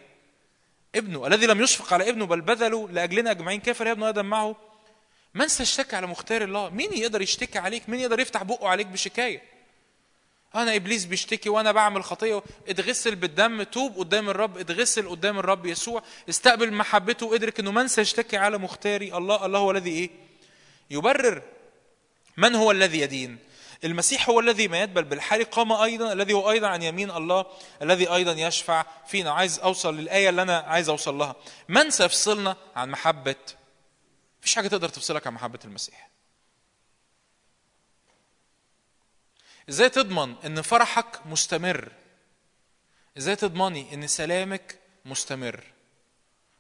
ابنه الذي لم يشفق على ابنه بل بذله لأجلنا أجمعين. كيف لا يهبنا أيضا معه؟ من سيشتكي على مختاري الله؟ مين يقدر يشتكي عليك؟ مين يقدر يفتح بقه عليك بشكاية؟ أنا إبليس بيشتكي وأنا بعمل خطية. اتغسل بالدم توب قدام الرب. اتغسل قدام الرب يسوع. استقبل محبته وادرك إنه من سيشتكي على مختاري؟ الله الله هو الذي إيه؟ يبرر. من هو الذي يدين؟ المسيح هو الذي ما يدبل بالحال قام أيضا الذي هو أيضا عن يمين الله الذي أيضا يشفع فينا. عايز أوصل للآية اللي أنا عايز أوصل لها. من سيفصلنا عن محبة؟ مفيش حاجة تقدر تفصلك عن محبة المسيح. إزاي تضمن إن فرحك مستمر؟ إزاي تضمني إن سلامك مستمر؟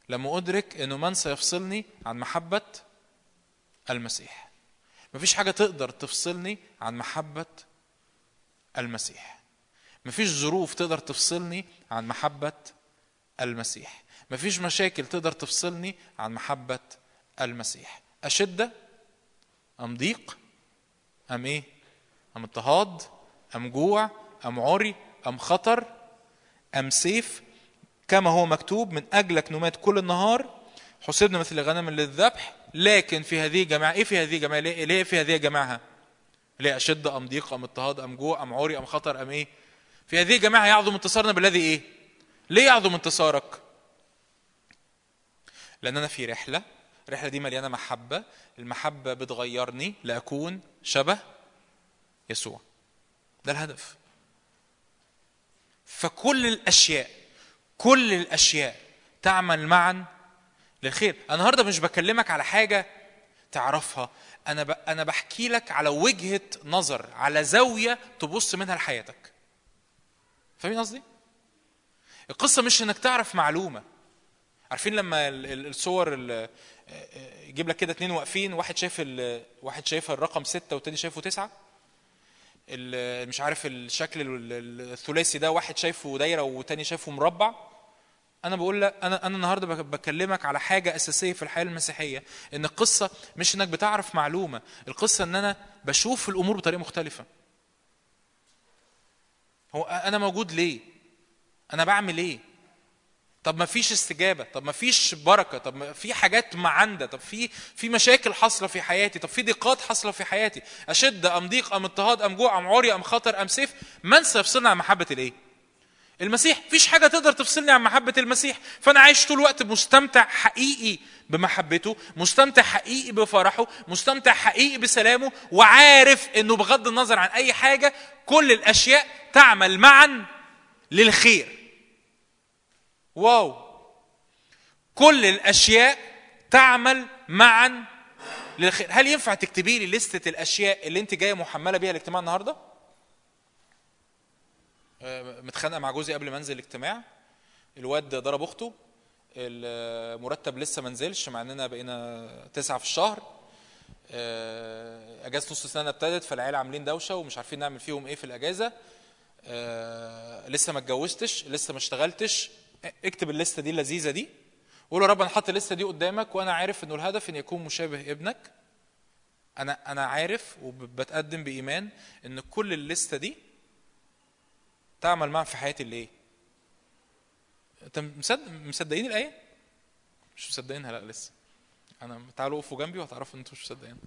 لما أدرك إنه من سيفصلني عن محبة المسيح. مفيش حاجة تقدر تفصلني عن محبة المسيح. مفيش ظروف تقدر تفصلني عن محبة المسيح. مفيش مشاكل تقدر تفصلني عن محبة المسيح. أشدة؟ أم ضيق؟ أم إيه؟ أم اضطهاد؟ أم جوع؟ أم عري أم خطر؟ أم سيف؟ كما هو مكتوب من أجلك نمات كل النهار. حسبنا مثل غنم للذبح لكن في هذه الجماعة إيه في هذه الجماعة؟ ليه, ليه في هذه الجماعة؟ ليه أشد أم ضيق أم اضطهاد أم جوع أم عري أم خطر أم إيه؟ في هذه الجماعة يعظم انتصارنا بالذي إيه؟ ليه يعظم انتصارك؟ لاننا في رحلة الرحلة دي مليانة محبة المحبة بتغيرني لاكون شبه يسوع. ده الهدف. فكل الأشياء كل الأشياء تعمل معا للخير. النهارده مش بكلمك على حاجة تعرفها. أنا ب... أنا بحكي لك على وجهة نظر على زاوية تبص منها لحياتك. فاهمين قصدي؟ القصة مش إنك تعرف معلومة. عارفين لما ال- ال- الصور ال- يجيب لك كده اتنين واقفين واحد شايف ال- واحد شايف الرقم ستة والتاني شايفه تسعة. مش عارف الشكل ال- ال- الثلاثي ده واحد شايفه دايرة والتاني شايفه مربع. أنا بقول لك أنا أنا النهارده بك- بكلمك على حاجة أساسية في الحياة المسيحية إن القصة مش إنك بتعرف معلومة القصة إن أنا بشوف الأمور بطريقة مختلفة. هو أنا موجود ليه؟ أنا بعمل إيه؟ طب ما فيش استجابة طب ما فيش بركة طب ما في حاجات معاندة طب في في مشاكل حاصلة في حياتي طب في ضيقات حاصلة في حياتي أشد أم ضيق أم اضطهاد أم جوع أم عري أم خطر أم سيف من سيفصلنا عن محبة الإيه؟ المسيح مفيش حاجة تقدر تفصلني عن محبة المسيح. فأنا عايش طول الوقت مستمتع حقيقي بمحبته مستمتع حقيقي بفرحه مستمتع حقيقي بسلامه وعارف إنه بغض النظر عن أي حاجة كل الأشياء تعمل معا للخير. واو. كل الأشياء تعمل معا للخير. هل ينفع تكتبي لي لستة الأشياء اللي أنت جاية محملة بيها الاجتماع النهارده؟ آه، متخانقه مع جوزي قبل ما انزل الاجتماع. الواد ضرب اخته. المرتب لسه ما نزلش مع اننا بقينا تسعة في الشهر. آه، اجازة نص السنة ابتدت فالعيال عاملين دوشة ومش عارفين نعمل فيهم إيه في الاجازة. آه، لسه ما اتجوزتش لسه ما اشتغلتش. اكتب الليستة دي اللذيذة دي. وقول يا رب أنا حاطط الليستة دي قدامك وأنا عارف انه الهدف ان يكون مشابه ابنك. أنا أنا عارف وبتقدم بإيمان ان كل الليستة دي تعمل معا في حياتي اللي إيه انت مصدق مصدقين الآية؟ مش مصدقينها لا لسه. أنا تعالوا وقفوا جنبي وهتعرفوا إن أنتوا مش مصدقين.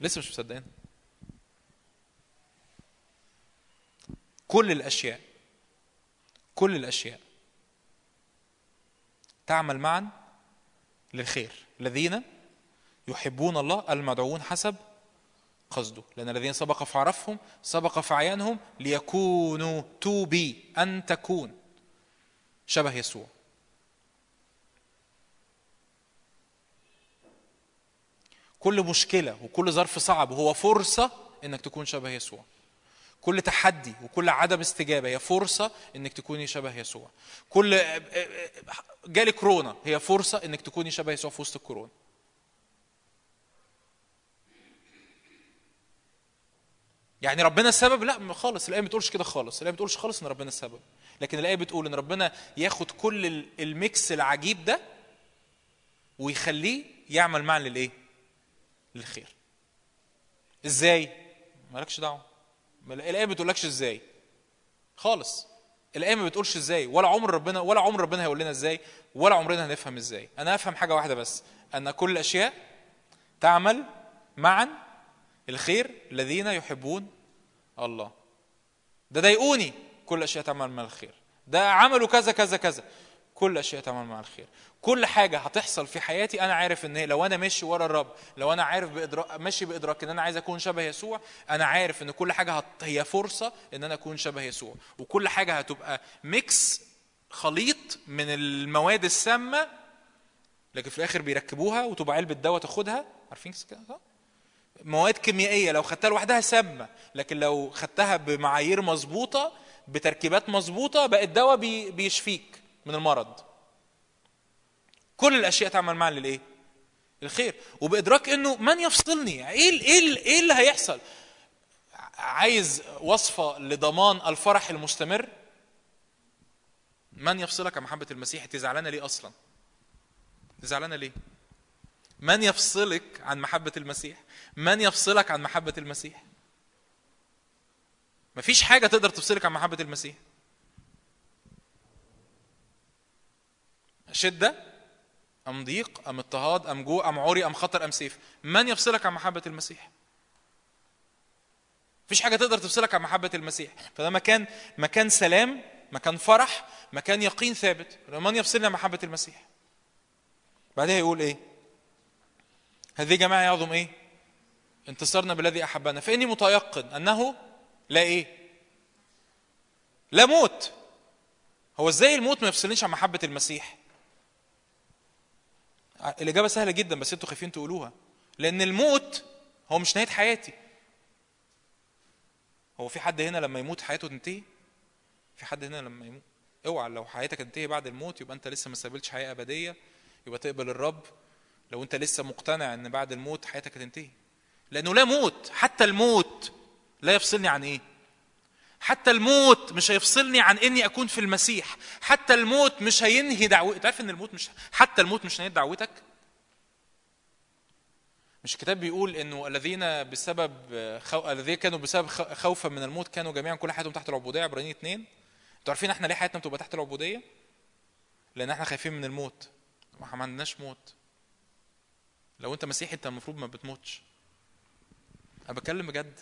لسه مش مصدقين. كل الأشياء كل الأشياء تعمل معا للخير. الذين يحبون الله المدعوون حسب قصده. لأن الذين سبق فعرفهم سبق فعيانهم ليكونوا تو بي أن تكون. شبه يسوع. كل مشكلة وكل ظرف صعب هو فرصة إنك تكون شبه يسوع. كل تحدي وكل عدم استجابة هي فرصة إنك تكوني شبه يسوع. كل جالي كورونا هي فرصة إنك تكوني شبه يسوع في وسط الكورونا. يعني ربنا السبب لا خالص. الآية ما بتقولش كده خالص. الآية ما بتقولش خالص إن ربنا السبب لكن الآية بتقول إن ربنا ياخد كل ال- الميكس العجيب ده ويخليه يعمل معا للإيه؟ للخير. إزاي؟ مالكش دعوة. الآية ما بتقولكش إزاي. خالص. الآية ما بتقولش إزاي. ولا عمر ربنا ولا عمر ربنا هيقول لنا إزاي ولا عمرنا هنفهم إزاي. أنا افهم حاجة واحدة بس. أن كل الأشياء تعمل معا الخير الذين يحبون الله. ده ضايقوني كل الاشياء تعمل مع الخير. ده عملوا كذا كذا كذا. كل الاشياء تعمل مع الخير. كل حاجة هتحصل في حياتي أنا عارف إن لو أنا ماشي ورا الرب لو أنا عارف بإدراك ماشي بإدراك إن أنا عايز أكون شبه يسوع أنا عارف إن كل حاجة هت... هي فرصة إن أنا أكون شبه يسوع. وكل حاجة هتبقى ميكس خليط من المواد السامة لكن في الآخر بيركبوها وتبقى علبة دواء تاخدها. عارفين كده؟ مواد كيميائية لو خدتها لوحدها سامة لكن لو خدتها بمعايير مظبوطة بتركيبات مظبوطة بقى الدواء بي... بيشفيك من المرض. كل الأشياء تعمل معا للإيه؟ الخير وبإدراك إنه من يفصلني؟ إيه إيه إيه اللي هيحصل؟ عايز وصفة لضمان الفرح المستمر؟ من يفصلك عن محبة المسيح؟ انت زعلانه ليه أصلا؟ زعلانه ليه؟ من يفصلك عن محبة المسيح؟ من يفصلك عن محبة المسيح؟ مفيش حاجة تقدر تفصلك عن محبة المسيح. شده أم ضيق؟ أم اضطهاد؟ أم جوع؟ أم عري أم خطر؟ أم سيف؟ من يفصلك عن محبة المسيح؟ مفيش حاجة تقدر تفصلك عن محبة المسيح. فده مكان مكان سلام مكان فرح مكان يقين ثابت. من يفصلنا عن محبة المسيح؟ بعدها يقول إيه؟ هذه جماعة يعظم إيه؟ انتصرنا بالذي أحبنا. فإني متيقن أنه لا إيه؟ لا موت. هو إزاي الموت ما يفصلنيش عن محبة المسيح؟ الإجابة سهلة جدا بس أنتوا خايفين تقولوها. لأن الموت هو مش نهاية حياتي. هو في حد هنا لما يموت حياته تنتهي؟ في حد هنا لما يموت؟ اوعى لو حياتك تنتهي بعد الموت يبقى أنت لسه ما استقبلتش حياة أبدية يبقى تقبل الرب. لو أنت لسه مقتنع إن بعد الموت حياتك هتنتهي. لأنه لا موت حتى الموت لا يفصلني عن إيه؟ حتى الموت مش هيفصلني عن إني أكون في المسيح. حتى الموت مش هينهي دعوتك. تعرف إن الموت مش حتى الموت مش هينهي دعوتك؟ مش الكتاب بيقول إنه الذين بسبب خو... الذين كانوا بسبب خوفا من الموت كانوا جميعا كل حياتهم تحت العبودية. عبرانيين اثنين أنتوا عارفين إحنا ليه حياتنا بتبقى تحت العبودية؟ لأن إحنا خايفين من الموت. ما عندناش موت. لو أنت مسيحي أنت المفروض ما بتموتش. أنا بتكلم بجد.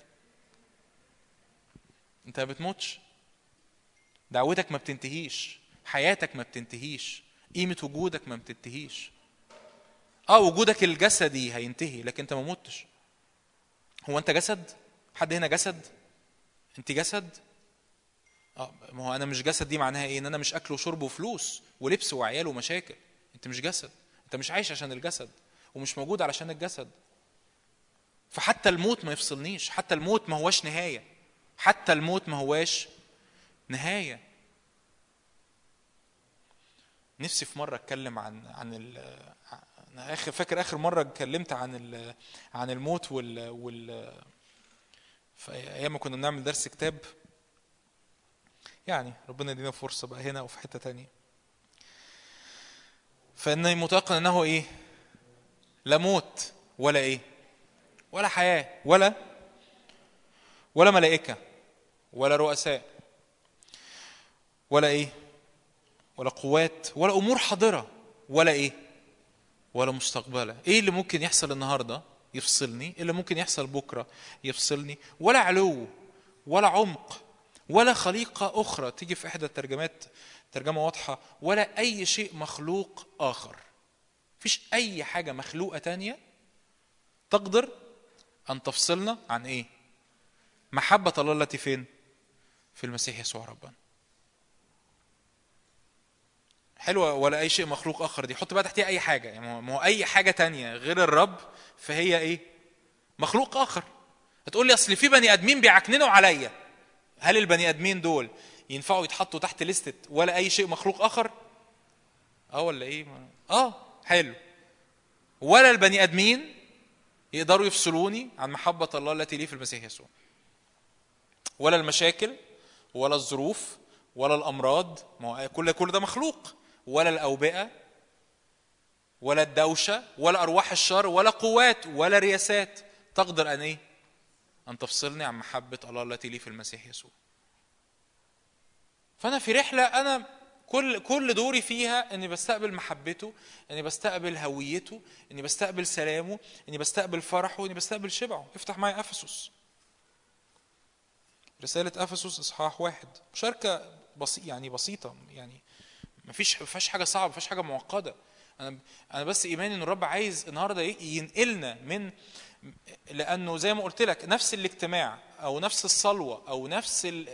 أنت ما بتموتش. دعوتك ما بتنتهيش. حياتك ما بتنتهيش. قيمة وجودك ما بتنتهيش. آه وجودك الجسدي هينتهي لكن أنت ما متش. هو أنت جسد؟ حد هنا جسد؟ أنت جسد؟ آه ما هو أنا مش جسد دي معناها إيه؟ إن أنا مش أكل وشرب وفلوس ولبس وعيال ومشاكل. أنت مش جسد. أنت مش عايش عشان الجسد. ومش موجود علشان الجسد. فحتى الموت ما يفصلنيش حتى الموت ما هواش نهاية حتى الموت ما هواش نهاية. نفسي في مرة أتكلم عن عن ال أنا آخر فاكر آخر مرة اتكلمت عن ال عن الموت وال وال في أيام ما كنا بنعمل درس كتاب. يعني ربنا يدينا فرصة بقى هنا وفي حتة تانية. فإني متيقن انه إيه؟ لا موت ولا إيه؟ ولا حياة ولا ولا ملائكة ولا رؤساء ولا إيه؟ ولا قوات ولا أمور حاضرة ولا إيه؟ ولا مستقبلة. إيه اللي ممكن يحصل النهارده؟ يفصلني. إيه اللي ممكن يحصل بكرة؟ يفصلني. ولا علو ولا عمق ولا خليقة أخرى تيجي في إحدى الترجمات ترجمة واضحة ولا أي شيء مخلوق آخر. مفيش أي حاجة مخلوقة تانية تقدر أن تفصلنا عن إيه؟ محبة الله التي فين؟ في المسيح يسوع ربنا. حلوة ولا أي شيء مخلوق آخر دي. حط بقى تحتيها أي حاجة. يعني ما هو- أي حاجة تانية غير الرب فهي إيه؟ مخلوق آخر. هتقول لي أصل في بني آدمين بيعكننوا عليا. هل البني آدمين دول ينفعوا يتحطوا تحت لستة ولا أي شيء مخلوق آخر؟ آه ولا إيه؟ آه حلو. ولا البني آدمين يقدروا يفصلوني عن محبة الله التي لي في المسيح يسوع ولا المشاكل ولا الظروف ولا الأمراض ما كل كل ده مخلوق ولا الأوبئة ولا الدوشة ولا أرواح الشر ولا قوات ولا رياسات تقدر أن إيه؟ أن تفصلني عن محبة الله التي لي في المسيح يسوع. فأنا في رحلة أنا كل كل دوري فيها إني بستقبل محبته، إني بستقبل هويته، إني بستقبل سلامه، إني بستقبل فرحه، إني بستقبل شبعه. افتح معايا أفسس. رسالة أفسس إصحاح واحد مشاركة بسيط يعني بسيطة يعني مفيش ما فيهاش حاجة صعبة ما فيهاش حاجة معقدة أنا أنا بس إيماني إن الرب عايز النهاردة ي- ينقلنا من لأنه زي ما قلت لك نفس الاجتماع أو نفس الصلوة أو نفس ال-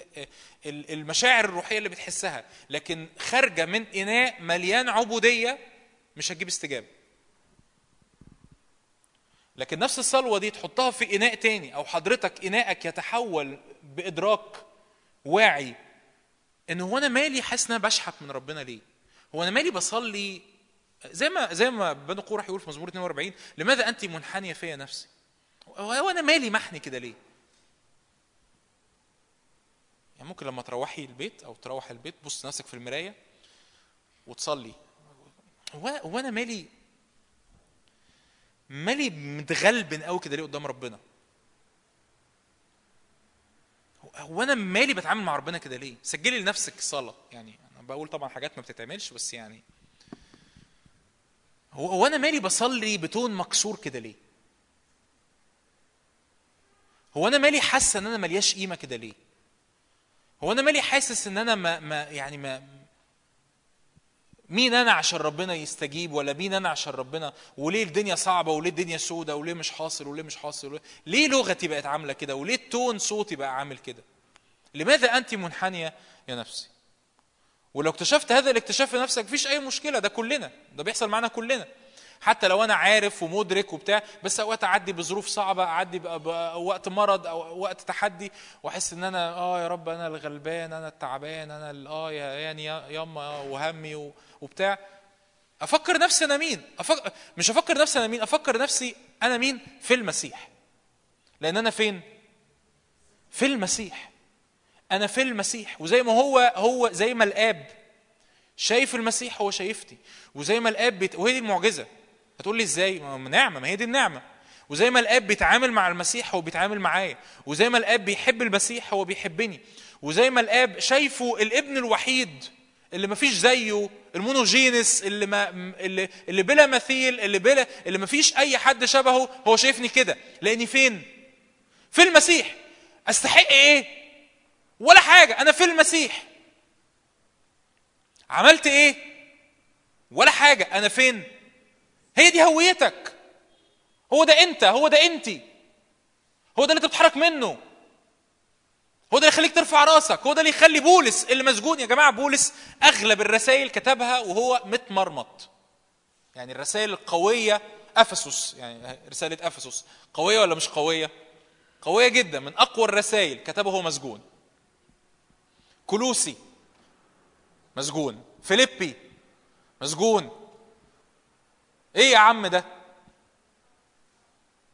ال- المشاعر الروحية اللي بتحسها لكن خارجة من إناء مليان عبودية مش هتجيب استجابة لكن نفس الصلوة دي تحطها في إناء تاني أو حضرتك إناءك يتحول بإدراك واعي إن هو أنا مالي حاسس إن أنا بشحت من ربنا ليه؟ هو أنا مالي بصلي زي ما زي ما بنو قورح يقول في مزمور 42 لماذا أنت منحنية فيا نفسي؟ هو أنا مالي محني كده ليه؟ يعني ممكن لما تروحي البيت أو تروح البيت بص نفسك في المراية وتصلي. هو هو أنا مالي مالي متغلبن قوي كده ليه قدام ربنا؟ هو- أنا مالي بتعامل مع ربنا كده ليه؟ سجلي لنفسك صلاة. يعني أنا بقول طبعا حاجات ما بتتعملش بس يعني هو أنا مالي بصلي بتون مكسور كده ليه؟ هو أنا مالي حاسه إن أنا ملياش قيمة كده ليه؟ هو أنا مالي حاسس إن أنا ما, ما يعني ما مين أنا عشان ربنا يستجيب ولا مين أنا عشان ربنا؟ وليه الدنيا صعبة وليه الدنيا سودة وليه مش حاصل وليه مش حاصل وليه, ليه لغتي بقت عاملة كده وليه التون صوتي بقى عامل كده؟ لماذا أنت منحنية يا نفسي؟ ولو اكتشفت هذا الاكتشاف في نفسك مفيش أي مشكلة ده كلنا ده بيحصل معانا كلنا. حتى لو أنا عارف ومدرك وبتاع بس أوقات أعدي بظروف صعبة أعدي بقى بقى وقت مرض أو وقت تحدي وأحس إن أنا آه يا رب أنا الغلبان أنا التعبان أنا آه يعني يا ياما وهمي وبتاع. أفكر نفسي أنا مين؟ أفكر مش أفكر نفسي أنا مين أفكر نفسي أنا مين؟ في المسيح. لأن أنا فين؟ في المسيح. أنا في المسيح. وزي ما هو هو زي ما الآب شايف المسيح هو شايفتي. وزي ما الآب. وهي دي المعجزة. هتقول لي إزاي؟ نعمة ما هي دي النعمة. وزي ما الآب بيتعامل مع المسيح هو بيتعامل معايا. وزي ما الآب بيحب المسيح هو بيحبني. وزي ما الآب شايفه الابن الوحيد اللي ما فيش زيه المونوجينس اللي ما اللي, اللي بلا مثيل اللي بلا اللي ما فيش أي حد شبهه هو شايفني كده. لأني فين؟ في المسيح. أستحق إيه؟ ولا حاجة. أنا في المسيح. عملت إيه؟ ولا حاجة. أنا فين؟ هي دي هويتك. هو ده انت هو ده انت هو ده اللي بتتحرك منه. هو ده اللي يخليك ترفع راسك. هو ده اللي يخلي بولس اللي مسجون يا جماعة بولس أغلب الرسائل كتبها وهو متمرمط. يعني الرسائل القوية أفسس يعني رسالة أفسس. قوية ولا مش قوية؟ قوية جدا. من أقوى الرسائل كتبها وهو مسجون. كلوسي مسجون. فيليبي مسجون. إيه يا عم ده؟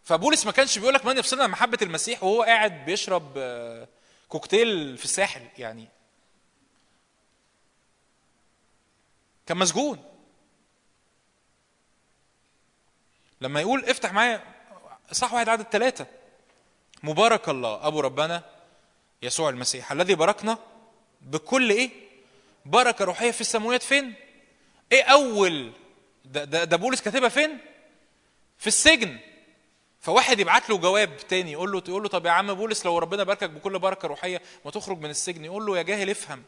فبولس ما كانش بيقول لك من يفصلنا عن محبة المسيح وهو قاعد بيشرب آه، كوكتيل في الساحل يعني. كان مسجون. لما يقول افتح معايا صح واحد عدد ثلاثة مبارك الله أبو ربنا يسوع المسيح الذي باركنا بكل إيه؟ بركة روحية في السماوات فين؟ إيه أول ده, ده, ده بولس كاتبها فين؟ في السجن. فواحد يبعت له جواب تاني يقول له يقول له طب يا عم بولس لو ربنا باركك بكل بركة روحية ما تخرج من السجن. يقول له يا جاهل افهم.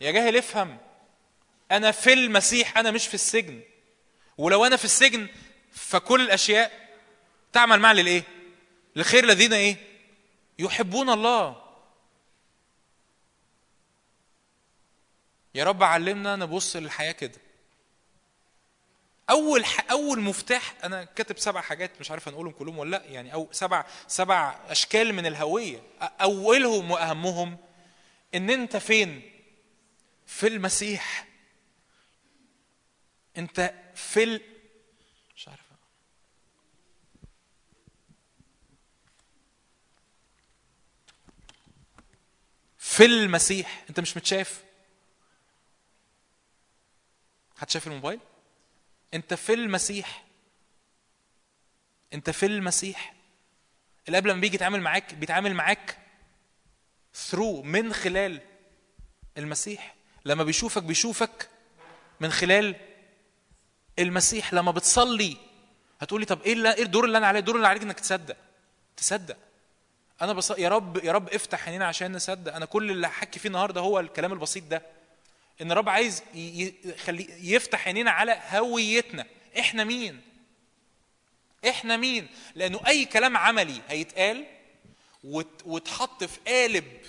يا جاهل افهم. أنا في المسيح أنا مش في السجن. ولو أنا في السجن فكل الأشياء تعمل معي للإيه؟ لخير الذين إيه؟ يحبون الله. يا رب علمنا نبص للحياة كده. أول ح... أول مفتاح أنا كاتب سبع حاجات مش عارف هنقولهم كلهم ولا لأ يعني أو سبع سبع أشكال من الهوية. أولهم وأهمهم إن أنت فين؟ في المسيح. أنت في ال... مش عارف. في المسيح. أنت مش متشاف؟ حد شايف الموبايل؟ انت في المسيح. انت في المسيح. الاب لما بيجي يتعامل معاك بيتعامل معاك ثرو من خلال المسيح. لما بيشوفك بيشوفك من خلال المسيح. لما بتصلي هتقولي طب إيه اللي- إيه الدور اللي أنا عليه؟ الدور اللي عليك إنك تصدق. تصدق. أنا بص... يا رب يا رب افتح عينينا عشان نصدق. أنا كل اللي هحكي فيه النهارده هو الكلام البسيط ده. إن الرب عايز. يخلي يفتح عينينا على هويتنا. إحنا مين؟ إحنا مين؟ لأنه أي كلام عملي هيتقال وت... وتحط في قالب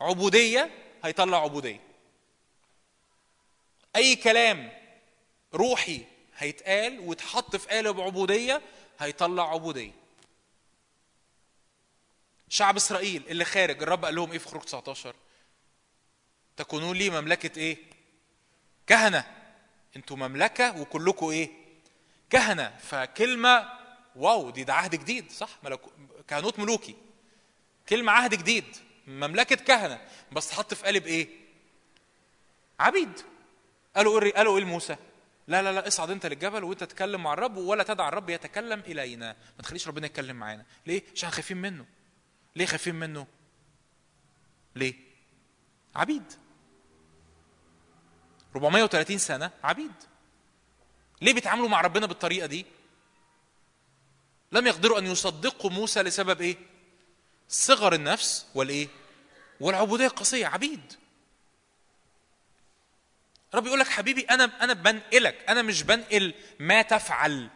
عبودية هيطلع عبودية. أي كلام روحي هيتقال وتحط في قالب عبودية هيطلع عبودية. شعب إسرائيل اللي خارج الرب قال لهم إيه في خروج 19 تكونوا لي مملكة إيه؟ كهنة. أنتوا مملكة وكلكم إيه؟ كهنة. فكلمة واو دي ده عهد جديد صح؟ ملكو كهنوت ملوكي. كلمة عهد جديد. مملكة كهنة. بس تحط في قالب إيه؟ عبيد. قالوا إيه قالوا إيه لموسى؟ لا لا لا اصعد أنت للجبل وأنت تتكلم مع الرب ولا تدع الرب يتكلم إلينا. ما تخليش ربنا يتكلم معانا. ليه؟ عشان خايفين منه. ليه خايفين منه؟ ليه؟ عبيد. 430 سنة عبيد. ليه بيتعاملوا مع ربنا بالطريقة دي؟ لم يقدروا أن يصدقوا موسى لسبب إيه؟ صغر النفس والإيه؟ والعبودية القاسية. عبيد. رب يقول لك حبيبي أنا أنا بنقلك. أنا مش بنقل ما تفعل.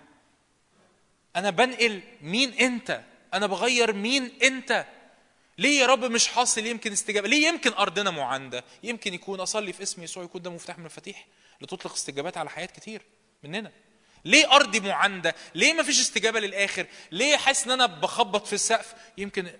أنا بنقل مين أنت. أنا بغير مين أنت. ليه يا رب مش حاصل يمكن استجابة؟ ليه يمكن أرضنا معاندة؟ يمكن يكون أصلي في اسم يسوع يكون ده مفتاح من المفاتيح لتطلق استجابات على حياة كتير مننا. ليه أرضي معاندة؟ ليه ما فيش استجابة للآخر؟ ليه حاسس إن أنا بخبط في السقف؟ يمكن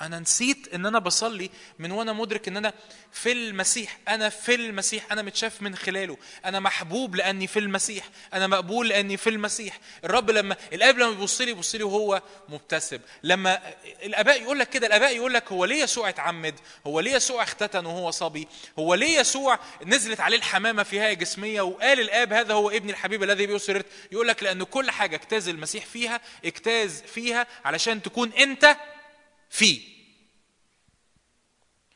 أنا نسيت إن أنا بصلي من وأنا مدرك إن أنا في المسيح. أنا في المسيح. أنا متشاف من خلاله. أنا محبوب لأني في المسيح. أنا مقبول لأني في المسيح. الرب لما الآب لما بيبص لي يبص لي وهو مبتسم. لما الآباء يقول لك كده الآباء يقول لك هو ليه يسوع اتعمد؟ هو ليه يسوع اختتن وهو صبي؟ هو ليه يسوع نزلت عليه الحمامة في هيئه جسمية؟ وقال الآب هذا هو ابني الحبيب الذي به سررت يقول لك لأن كل حاجة اجتاز المسيح فيها اجتاز فيها علشان تكون أنت فيه.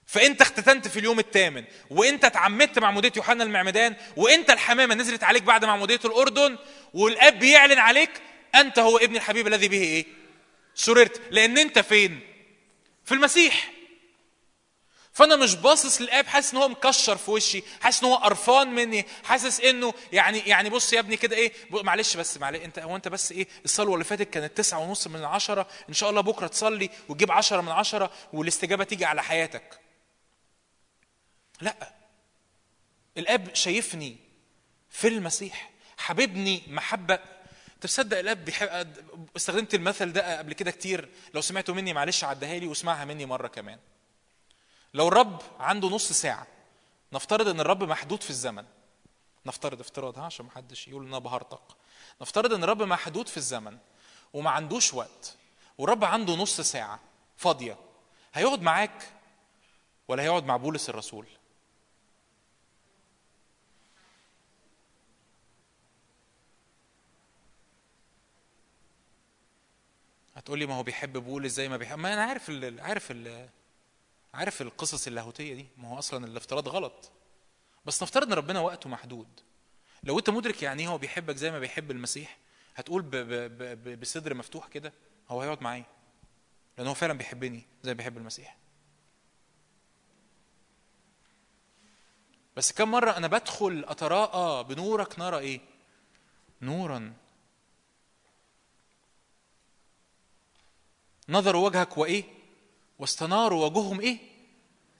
فأنت اختتنت في اليوم الثامن وأنت اتعمدت مع مدية يوحنا المعمدان وأنت الحمامة نزلت عليك بعد معموديه الأردن والأب بيعلن عليك أنت هو ابن الحبيب الذي به إيه؟ سررت. لأن أنت فين؟ في المسيح. فانا مش باصص للآب حاسس إن هو مكشر في وشي حاسس إن هو قرفان مني حاسس إنه يعني يعني بص يا ابني كده إيه معلش بس معلش أنت هو أنت بس إيه الصلوة اللي فاتت كانت تسعة ونص من عشرة إن شاء الله بكرة تصلي وتجيب عشرة من عشرة والاستجابة تيجي على حياتك. لا. الآب شايفني في المسيح حبيبني محبة. تصدق الآب بيحب استخدمت المثل ده قبل كده كتير لو سمعتوا مني معلش عدها لي واسمعها مني مرة كمان. لو الرب عنده نص ساعة نفترض إن الرب محدود في الزمن. نفترض افتراض ها عشان محدش يقول إن أنا بهرطق نفترض إن الرب محدود في الزمن وما عندوش وقت والرب عنده نص ساعة فاضية هيقعد معاك ولا هيقعد مع بولس الرسول؟ هتقول لي ما هو بيحب بولس زي ما بيحب ما أنا عارف ال... عارف ال... عارف القصص اللاهوتية دي؟ ما هو أصلا الافتراض غلط. بس نفترض إن ربنا وقته محدود. لو أنت مدرك يعني إيه هو بيحبك زي ما بيحب المسيح هتقول ب... ب... ب... بصدر مفتوح كده هو هيقعد معايا. لأن هو فعلا بيحبني زي ما بيحب المسيح. بس كم مرة أنا بدخل أتراءى بنورك نرى إيه؟ نورا. نظروا وجهك وإيه؟ واستناروا وجوههم إيه؟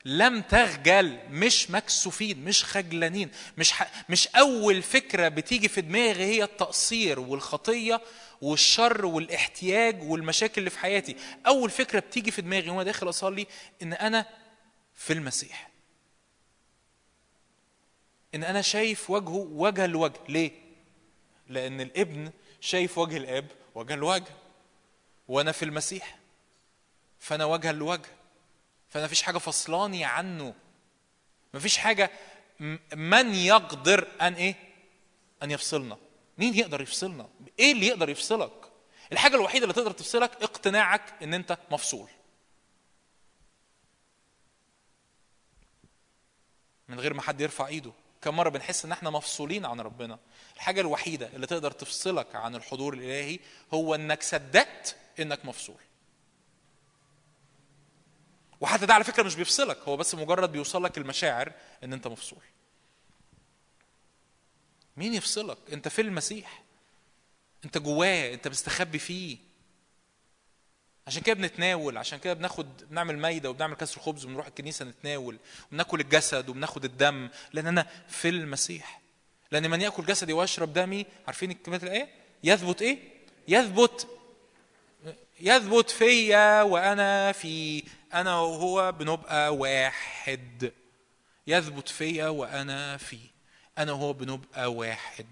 لم تخجل مش مكسوفين مش خجلانين مش ح... مش أول فكرة بتيجي في دماغي هي التقصير والخطية والشر والاحتياج والمشاكل اللي في حياتي. أول فكرة بتيجي في دماغي وأنا داخل أصلي إن أنا في المسيح. إن أنا شايف وجهه وجها لوجه. ليه؟ لأن الابن شايف وجه الآب وجها لوجه. وأنا في المسيح. فانا وجها لوجه. فانا مفيش حاجة فصلاني عنه. مفيش حاجة من يقدر أن إيه؟ أن يفصلنا. مين يقدر يفصلنا؟ إيه اللي يقدر يفصلك؟ الحاجة الوحيدة اللي تقدر تفصلك اقتناعك إن أنت مفصول. من غير ما حد يرفع إيده. كم مرة بنحس إن إحنا مفصولين عن ربنا. الحاجة الوحيدة اللي تقدر تفصلك عن الحضور الإلهي هو إنك صدقت إنك مفصول. وحتى ده على فكرة مش بيفصلك هو بس مجرد بيوصل لك المشاعر إن أنت مفصول. مين يفصلك؟ أنت في المسيح. أنت جواه أنت مستخبي فيه. عشان كده بنتناول عشان كده بناخد بنعمل مايده وبنعمل كسر خبز وبنروح الكنيسة نتناول. وبناكل الجسد وبناخد الدم. لأن أنا في المسيح. لأن من يأكل جسدي ويشرب دمي عارفين كلمة الآية؟ يثبت إيه؟ يثبت يثبت فيا وأنا في أنا وهو بنبقى واحد. يثبت فيا وأنا فيه أنا وهو بنبقى واحد.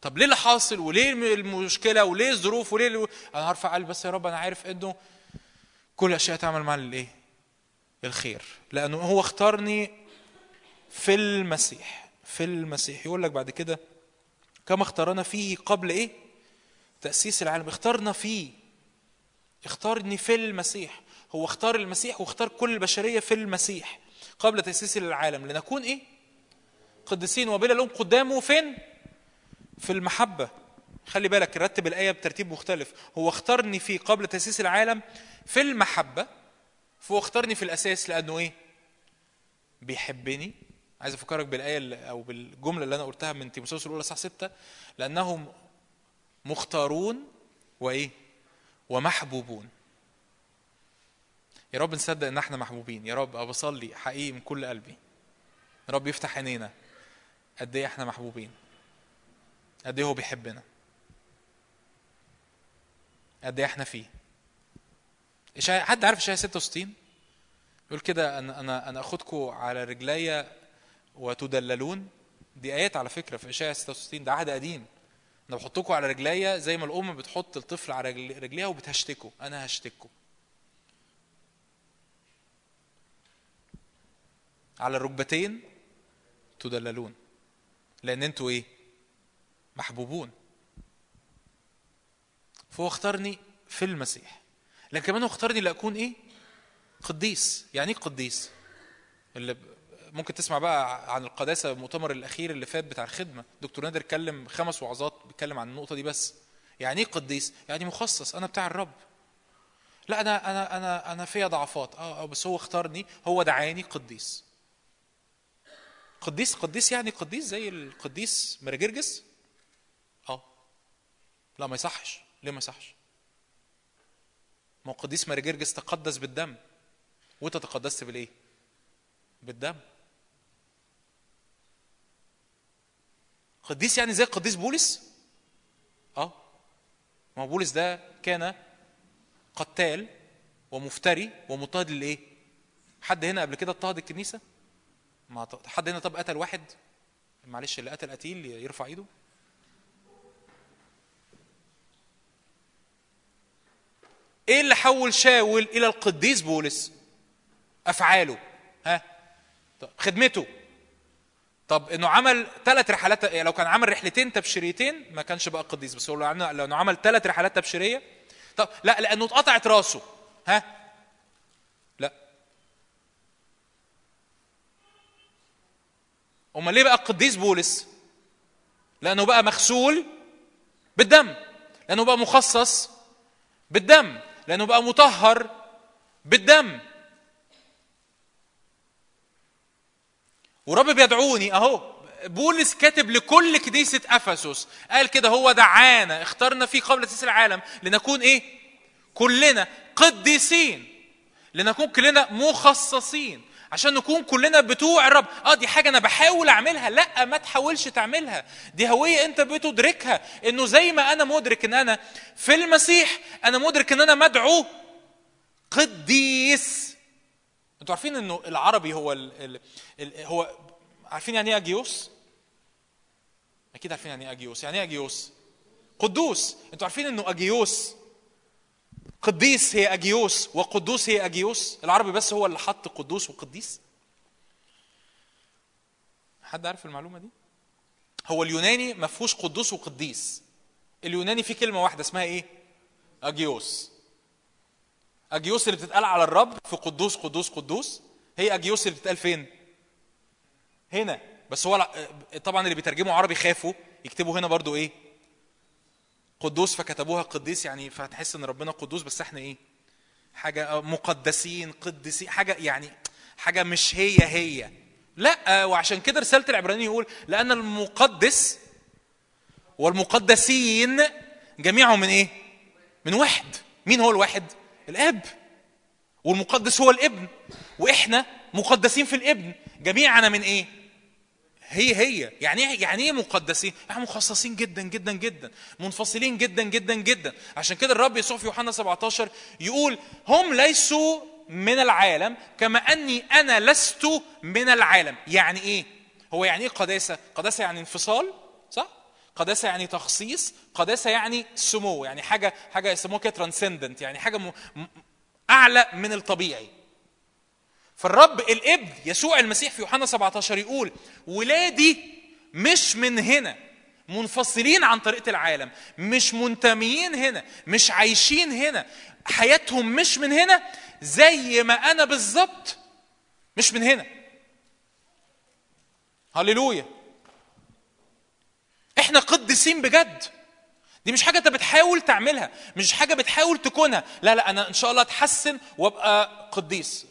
طب ليه اللي حاصل؟ وليه المشكلة؟ وليه الظروف؟ وليه ال... أنا هرفع قلبي بس يا رب أنا عارف إنه كل أشياء تعمل معنا للايه الخير. لأنه هو اختارني في المسيح في المسيح. يقول لك بعد كده كما اختارنا فيه قبل إيه؟ تأسيس العالم. اختارنا فيه. اختارني في المسيح. هو اختار المسيح واختار كل البشرية في المسيح قبل تأسيس العالم. لنكون إيه؟ قديسين وبلا لوم. قدامه فين؟ في المحبة. خلي بالك رتب الآية بترتيب مختلف. هو اختارني فيه قبل تأسيس العالم في المحبة فهو اختارني في الأساس لأنه إيه؟ بيحبني. عايز أفكرك بالآية اللي- أو بالجملة اللي أنا قلتها من تيموثاوس الأولى صح ستة. لأنهم مختارون وإيه؟ ومحبوبون. يا رب نصدق إن إحنا محبوبين. يا رب بصلي حقيقي من كل قلبي. يا رب يفتح عينينا. قد إيه إحنا محبوبين؟ قد إيه هو بيحبنا؟ قد إيه إحنا فيه؟ إشعياء حد عارف اشعياء 66 يقول كده أنا أنا أنا اخدكم على رجلي وتدللون. دي آيات على فكرة في اشعياء 66 ده عهد قديم. أنا بحطكم على رجلي زي ما الأم بتحط الطفل على رجل- رجليها وبتهشتكه أنا هشتكه على الركبتين تدللون. لأن أنتوا إيه؟ محبوبون. فهو اختارني في المسيح. لكن كمان هو اختارني لأكون إيه؟ قديس. يعني إيه قديس؟ اللي ممكن تسمع بقى عن القداسة المؤتمر الأخير اللي فات بتاع الخدمة. دكتور نادر اتكلم خمس وعظات بيتكلم عن النقطة دي بس. يعني إيه قديس يعني مخصص أنا بتاع الرب. لا أنا أنا أنا أنا فيا ضعفات. آه آه، بس هو اختارني هو دعاني قديس. قديس قديس يعني قديس زي القديس مرجرجس آه. لا ما يصحش. ليه ما يصحش؟ ما هو قديس مرجرجس تقدس بالدم. وانت تقدست بالإيه؟ بالدم. قديس يعني زي قديس بولس؟ آه. ما بولس ده كان قتال ومفتري ومضطهد للإيه؟ حد هنا قبل كده اضطهد الكنيسة؟ ما حد هنا طب قتل واحد؟ معلش اللي قتل قتيل يرفع إيده؟ إيه اللي حول شاول إلى القديس بولس؟ أفعاله. ها؟ خدمته. طب إنه عمل ثلاث رحلات يعني لو كان عمل رحلتين تبشيريتين ما كانش بقى قديس. بس هو لو عمل- لو إنه عمل ثلاث رحلات تبشيرية طب لا لأنه اتقطعت راسه. ها؟ لا. أمال ليه بقى قديس بولس؟ لأنه بقى مغسول بالدم. لأنه بقى مخصص بالدم. لأنه بقى مطهر بالدم. ورب بيدعوني اهو. بولس كاتب لكل كنيسة أفسس قال كده هو دعانا اخترنا فيه قبل تأسيس العالم لنكون إيه؟ كلنا قديسين لنكون كلنا مخصصين. عشان نكون كلنا بتوع الرب. آه دي حاجة أنا بحاول أعملها. لأ ما تحاولش تعملها. دي هوية أنت بتدركها. إنه زي ما أنا مدرك إن أنا في المسيح أنا مدرك إن أنا مدعو قديس. أنتوا عارفين إنه العربي هو ال ال ال هو عارفين يعني إيه أجيوس؟ أكيد عارفين يعني إيه أجيوس. يعني إيه أجيوس؟ قدوس. أنتوا عارفين إنه أجيوس؟ قديس هي أجيوس وقدوس هي أجيوس. العربي بس هو اللي حط قدوس وقديس. حد عارف المعلومة دي؟ هو اليوناني ما فيهوش قدوس وقديس. اليوناني فيه كلمة واحدة اسمها إيه؟ أجيوس. أجيوس اللي بتتقال على الرب في قدوس قدوس قدوس. هي أجيوس اللي بتتقال فين؟ هنا. بس هو طبعا اللي بيترجموا عربي خافوا يكتبوا هنا برضو إيه؟ قدوس فكتبوها قديس يعني فهتحس إن ربنا قدوس بس إحنا إيه؟ حاجة مقدسين قديسين حاجة يعني حاجة مش هي هي. لا وعشان كده رسالة العبرانيين يقول لأن المقدس والمقدسين جميعهم من إيه؟ من واحد. مين هو الواحد؟ الاب. والمقدس هو الابن. وإحنا مقدسين في الابن. جميعنا من إيه؟ هي هي. يعني إيه يعني إيه مقدسين؟ إحنا مخصصين جدا جدا جدا. منفصلين جدا جدا جدا. عشان كده الرب يسوع في يوحنا 17 يقول هم ليسوا من العالم كما أني أنا لست من العالم. يعني إيه؟ هو يعني إيه قداسة؟ قداسة يعني انفصال صح؟ قداسة يعني تخصيص قداسة يعني سمو يعني حاجة حاجة يسموها كده ترانسندنت يعني حاجة م... م... أعلى من الطبيعي. فالرب الابن يسوع المسيح في يوحنا 17 يقول ولادي مش من هنا منفصلين عن طريقة العالم مش منتميين هنا مش عايشين هنا حياتهم مش من هنا زي ما أنا بالظبط مش من هنا. هللويا. إحنا قديسين بجد. دي مش حاجة انت بتحاول تعملها مش حاجة بتحاول تكونها. لا لا أنا إن شاء الله أتحسن وأبقى قديس.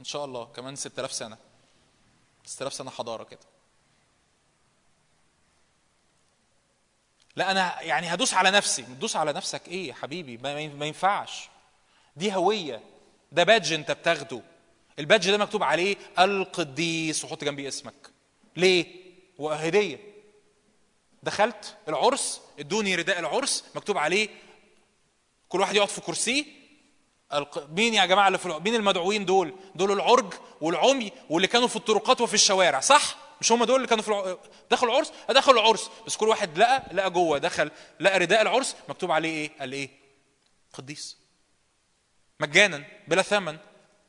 إن شاء الله كمان 6000 سنة. 6000 سنة حضارة كده. لا أنا يعني هدوس على نفسي. تدوس على نفسك إيه يا حبيبي؟ ما ينفعش. دي هوية. ده badge أنت بتاخده. ال badge ده مكتوب عليه القديس. وحط جنبيه اسمك. ليه؟ وهديه دخلت العرس ادوني رداء العرس مكتوب عليه كل واحد يقعد في كرسيه مين يا جماعة اللي في مين المدعوين دول؟ دول العرج والعمي واللي كانوا في الطرقات وفي الشوارع صح؟ مش هم دول اللي كانوا في الع... دخلوا العرس؟ دخلوا العرس بس كل واحد لقى لقى جوه دخل لقى رداء العرس مكتوب عليه إيه؟ قال إيه؟ قديس مجانا بلا ثمن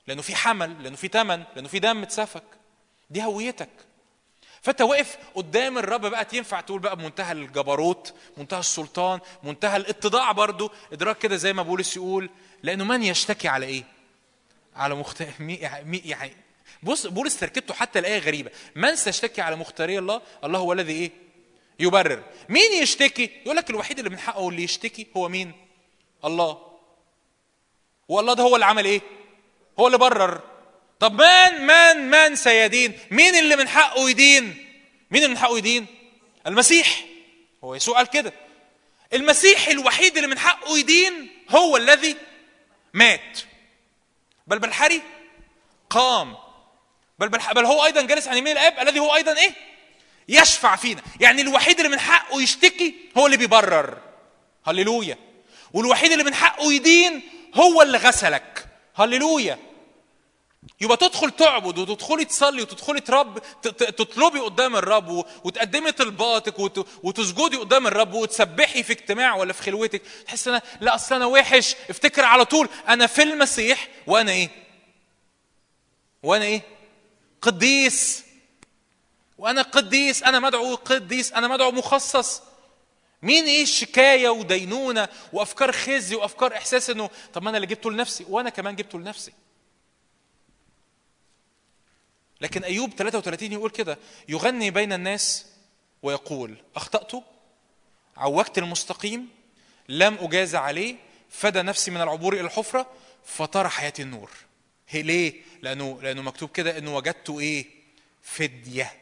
لأنه في حمل لأنه في ثمن لأنه في دم اتسفك دي هويتك فانت واقف قدام الرب بقى ينفع تقول بقى بمنتهى الجبروت منتهى السلطان منتهى الاتضاع برضو. إدراك كده زي ما بولس يقول لأنه من يشتكي على إيه؟ على مخت... مي... يعني يعني بص بولس تركيبته حتى الآية غريبة. من سيشتكي على مختاري الله؟ الله هو الذي إيه؟ يبرر. مين يشتكي؟ يقول لك الوحيد اللي من حقه اللي يشتكي هو مين؟ الله. والله ده هو اللي عمل إيه؟ هو اللي برر. طب من من من سيدين مين اللي من حقه يدين؟ مين اللي من حقه يدين؟ المسيح. هو يسوع قال كده. المسيح الوحيد اللي من حقه يدين هو الذي مات. بل بالحري قام. بل, بل, هو أيضا جالس عن يمين الآب الذي هو أيضا إيه؟ يشفع فينا. يعني الوحيد اللي من حقه يشتكي هو اللي بيبرر. هللويا. والوحيد اللي من حقه يدين هو اللي غسلك. هللويا. يبقى تدخل تعبد وتدخلي تصلي وتدخلي ترب تطلبي قدام الرب وتقدمي طلباتك وت- وتسجدي قدام الرب وتسبحي في اجتماع ولا في خلوتك. تحس أنا لا أصل أنا وحش. افتكر على طول أنا في المسيح وأنا إيه؟ وأنا إيه؟ قديس. وأنا قديس أنا مدعو قديس أنا مدعو مخصص. مين إيه الشكاية ودينونة وأفكار خزي وأفكار إحساس إنه طب ما أنا اللي جبته لنفسي وأنا كمان جبته لنفسي. لكن أيوب 33 يقول كده يغني بين الناس ويقول أخطأت؟ عوجت المستقيم؟ لم أجاز عليه؟ فدى نفسي من العبور إلى الحفرة؟ فطار حياتي النور. هي ليه؟ لأنه لأنه مكتوب كده إنه وجدت إيه؟ فدية.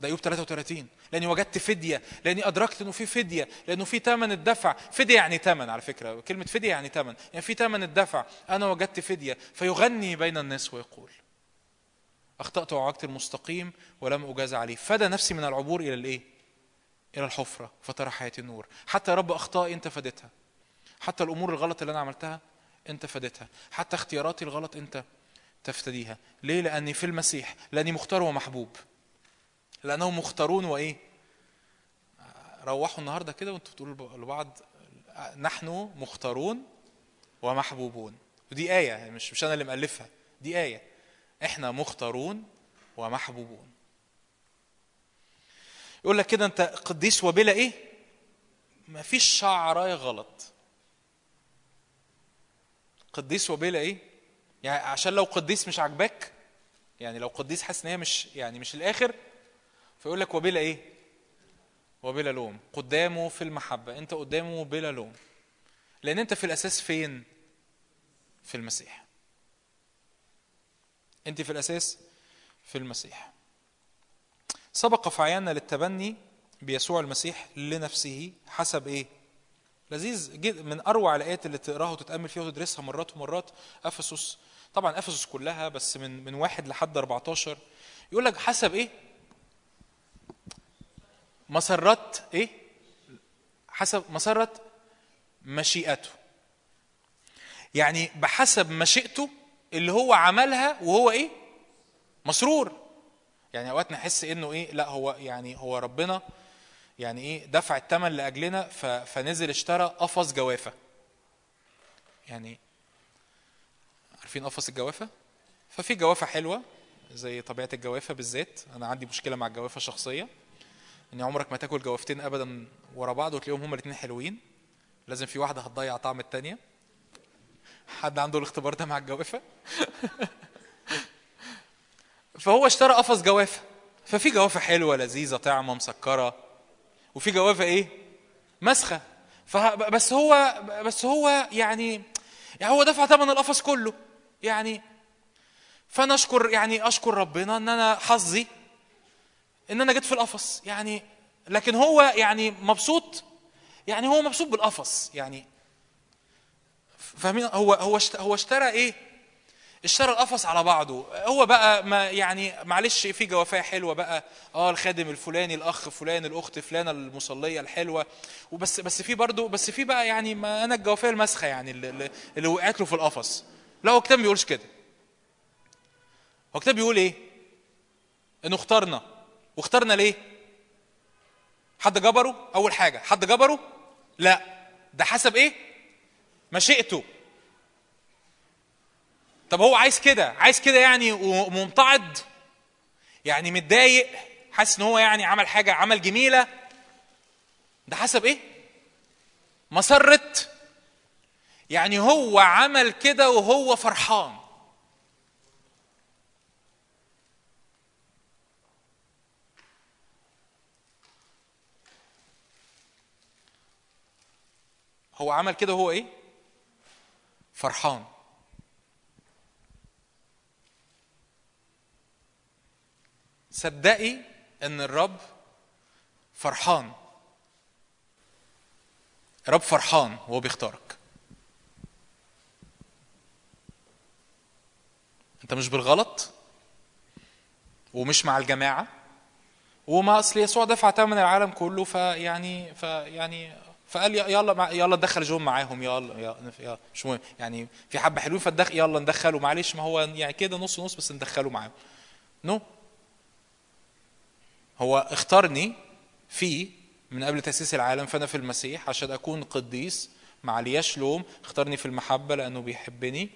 ده أيوب 33 لأني وجدت فدية. لأني أدركت إنه في فدية. لأنه في ثمن الدفع. فدية يعني ثمن على فكرة. كلمة فدية يعني ثمن يعني في ثمن الدفع. أنا وجدت فدية. فيغني بين الناس ويقول. أخطأت وعوجت المستقيم ولم أجاز عليه. فدى نفسي من العبور إلى الإيه؟ إلى الحفرة فترى حياتي النور. حتى يا رب أخطائي أنت فديتها حتى الأمور الغلط اللي أنا عملتها أنت فديتها حتى اختياراتي الغلط أنت تفتديها. ليه؟ لأني في المسيح لأني مختار ومحبوب. لأنهم مختارون وإيه؟ روحوا النهارده كده وأنتوا بتقولوا لبعض نحن مختارون ومحبوبون. ودي آية مش مش أنا اللي مألفها دي آية. إحنا مختارون ومحبوبون. يقول لك كده أنت قديس وبلا إيه؟ مفيش شعرايه غلط. قديس وبلا إيه؟ يعني عشان لو قديس مش عاجباك يعني لو قديس حاسس إن هي مش يعني مش الآخر فيقول لك وبلا إيه؟ وبلا لوم. قدامه في المحبة. أنت قدامه بلا لوم. لأن أنت في الأساس فين؟ في المسيح. أنت في الأساس في المسيح. سبق فعيانا للتبني بيسوع المسيح لنفسه حسب إيه؟ لذيذ جدا من أروع الآيات اللي تقراها وتتأمل فيها وتدرسها مرات ومرات أفسس. طبعا أفسس كلها بس من من واحد لحد 14 يقول لك حسب إيه؟ مسرات إيه؟ حسب مسرة مشيئته. يعني بحسب مشيئته اللي هو عملها وهو إيه؟ مسرور. يعني أوقات نحس إنه إيه؟ لا هو يعني هو ربنا يعني إيه؟ دفع الثمن لأجلنا فنزل اشترى قفص جوافة. يعني عارفين قفص الجوافة؟ ففي جوافة حلوة زي طبيعة الجوافة بالذات. أنا عندي مشكلة مع الجوافة شخصية إن عمرك ما تاكل جوافتين ابدا ورا بعض وتلاقيهم هما الاثنين حلوين. لازم في واحدة هتضيع طعم التانية. حد عنده الاختبار ده مع الجوافة؟ فهو اشترى قفص جوافة. ففي جوافة حلوة لذيذة طعمة مسكرة. وفي جوافة إيه؟ مسخة. بس هو بس هو يعني يعني هو دفع ثمن القفص كله. يعني فأنا أشكر يعني أشكر ربنا إن أنا حظي إن أنا جيت في القفص. يعني لكن هو يعني مبسوط يعني هو مبسوط بالقفص. يعني فاهمين؟ هو هو هو اشترى إيه؟ اشترى القفص على بعضه. هو بقى ما يعني معلش في جوافيه حلوة بقى. آه الخادم الفلاني الأخ فلان الأخت فلانة المصلية الحلوة. وبس بس في برضه بس في بقى يعني ما أنا الجوافيه المسخة يعني اللي, اللي- وقعت له في القفص. لا هو الكتاب ما بيقولش كده. هو الكتاب بيقول إيه؟ إنه اختارنا واختارنا ليه؟ حد جبره؟ أول حاجة. حد جبره؟ لا. ده حسب إيه؟ مشيئته طب هو عايز كده عايز كده يعني وممتعض يعني متضايق حاسس إن هو يعني عمل حاجة عمل جميلة؟ ده حسب إيه؟ مسرة يعني هو عمل كده وهو فرحان. هو عمل كده وهو إيه؟ فرحان. صدقي إن الرب فرحان. الرب فرحان وهو بيختارك. أنت مش بالغلط ومش مع الجماعة وما أصل يسوع دفع ثمن العالم كله فيعني فيعني فقال يلا يلا ندخل جون معاهم يلا يلا مش مهم؟ يعني في حبة حلوين فندخل يلا ندخله. معلش ما هو يعني كده نص نص بس ندخله معاهم. نو. هو اختارني فيه من قبل تأسيس العالم فأنا في المسيح عشان أكون قديس مع لياش لوم اختارني في المحبة لأنه بيحبني.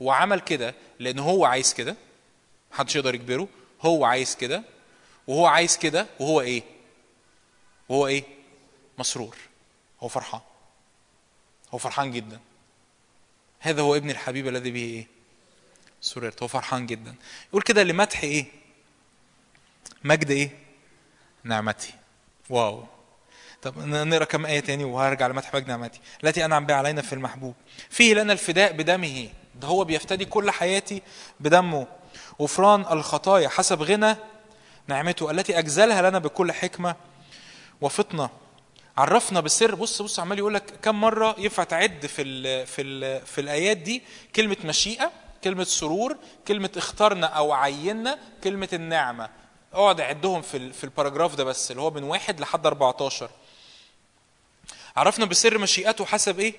وعمل كده لأن هو عايز كده. محدش يقدر يجبره. هو عايز كده. وهو عايز كده وهو إيه؟ وهو إيه؟ مسرور. هو فرحان. هو فرحان جدا. هذا هو ابن الحبيب الذي به إيه؟ سررت. هو فرحان جدا. يقول كده لمدح إيه؟ مجد إيه؟ نعمتي. واو. طب نقرأ كم آية تاني وهرجع لمدح مجد نعمتي. التي أنعم بها علينا في المحبوب. فيه لنا الفداء بدمه. ده هو بيفتدي كل حياتي بدمه. غفران الخطايا حسب غنى نعمته التي أجزلها لنا بكل حكمة وفطنة. عرفنا بالسر. بص بص عمال يقول لك كم مرة ينفع تعد في ال في ال في الآيات دي كلمة مشيئة كلمة سرور كلمة اخترنا أو عينا كلمة النعمة. اقعد عدهم في في الباراجراف ده بس اللي هو من واحد لحد 14 عرفنا بسر مشيئته حسب إيه؟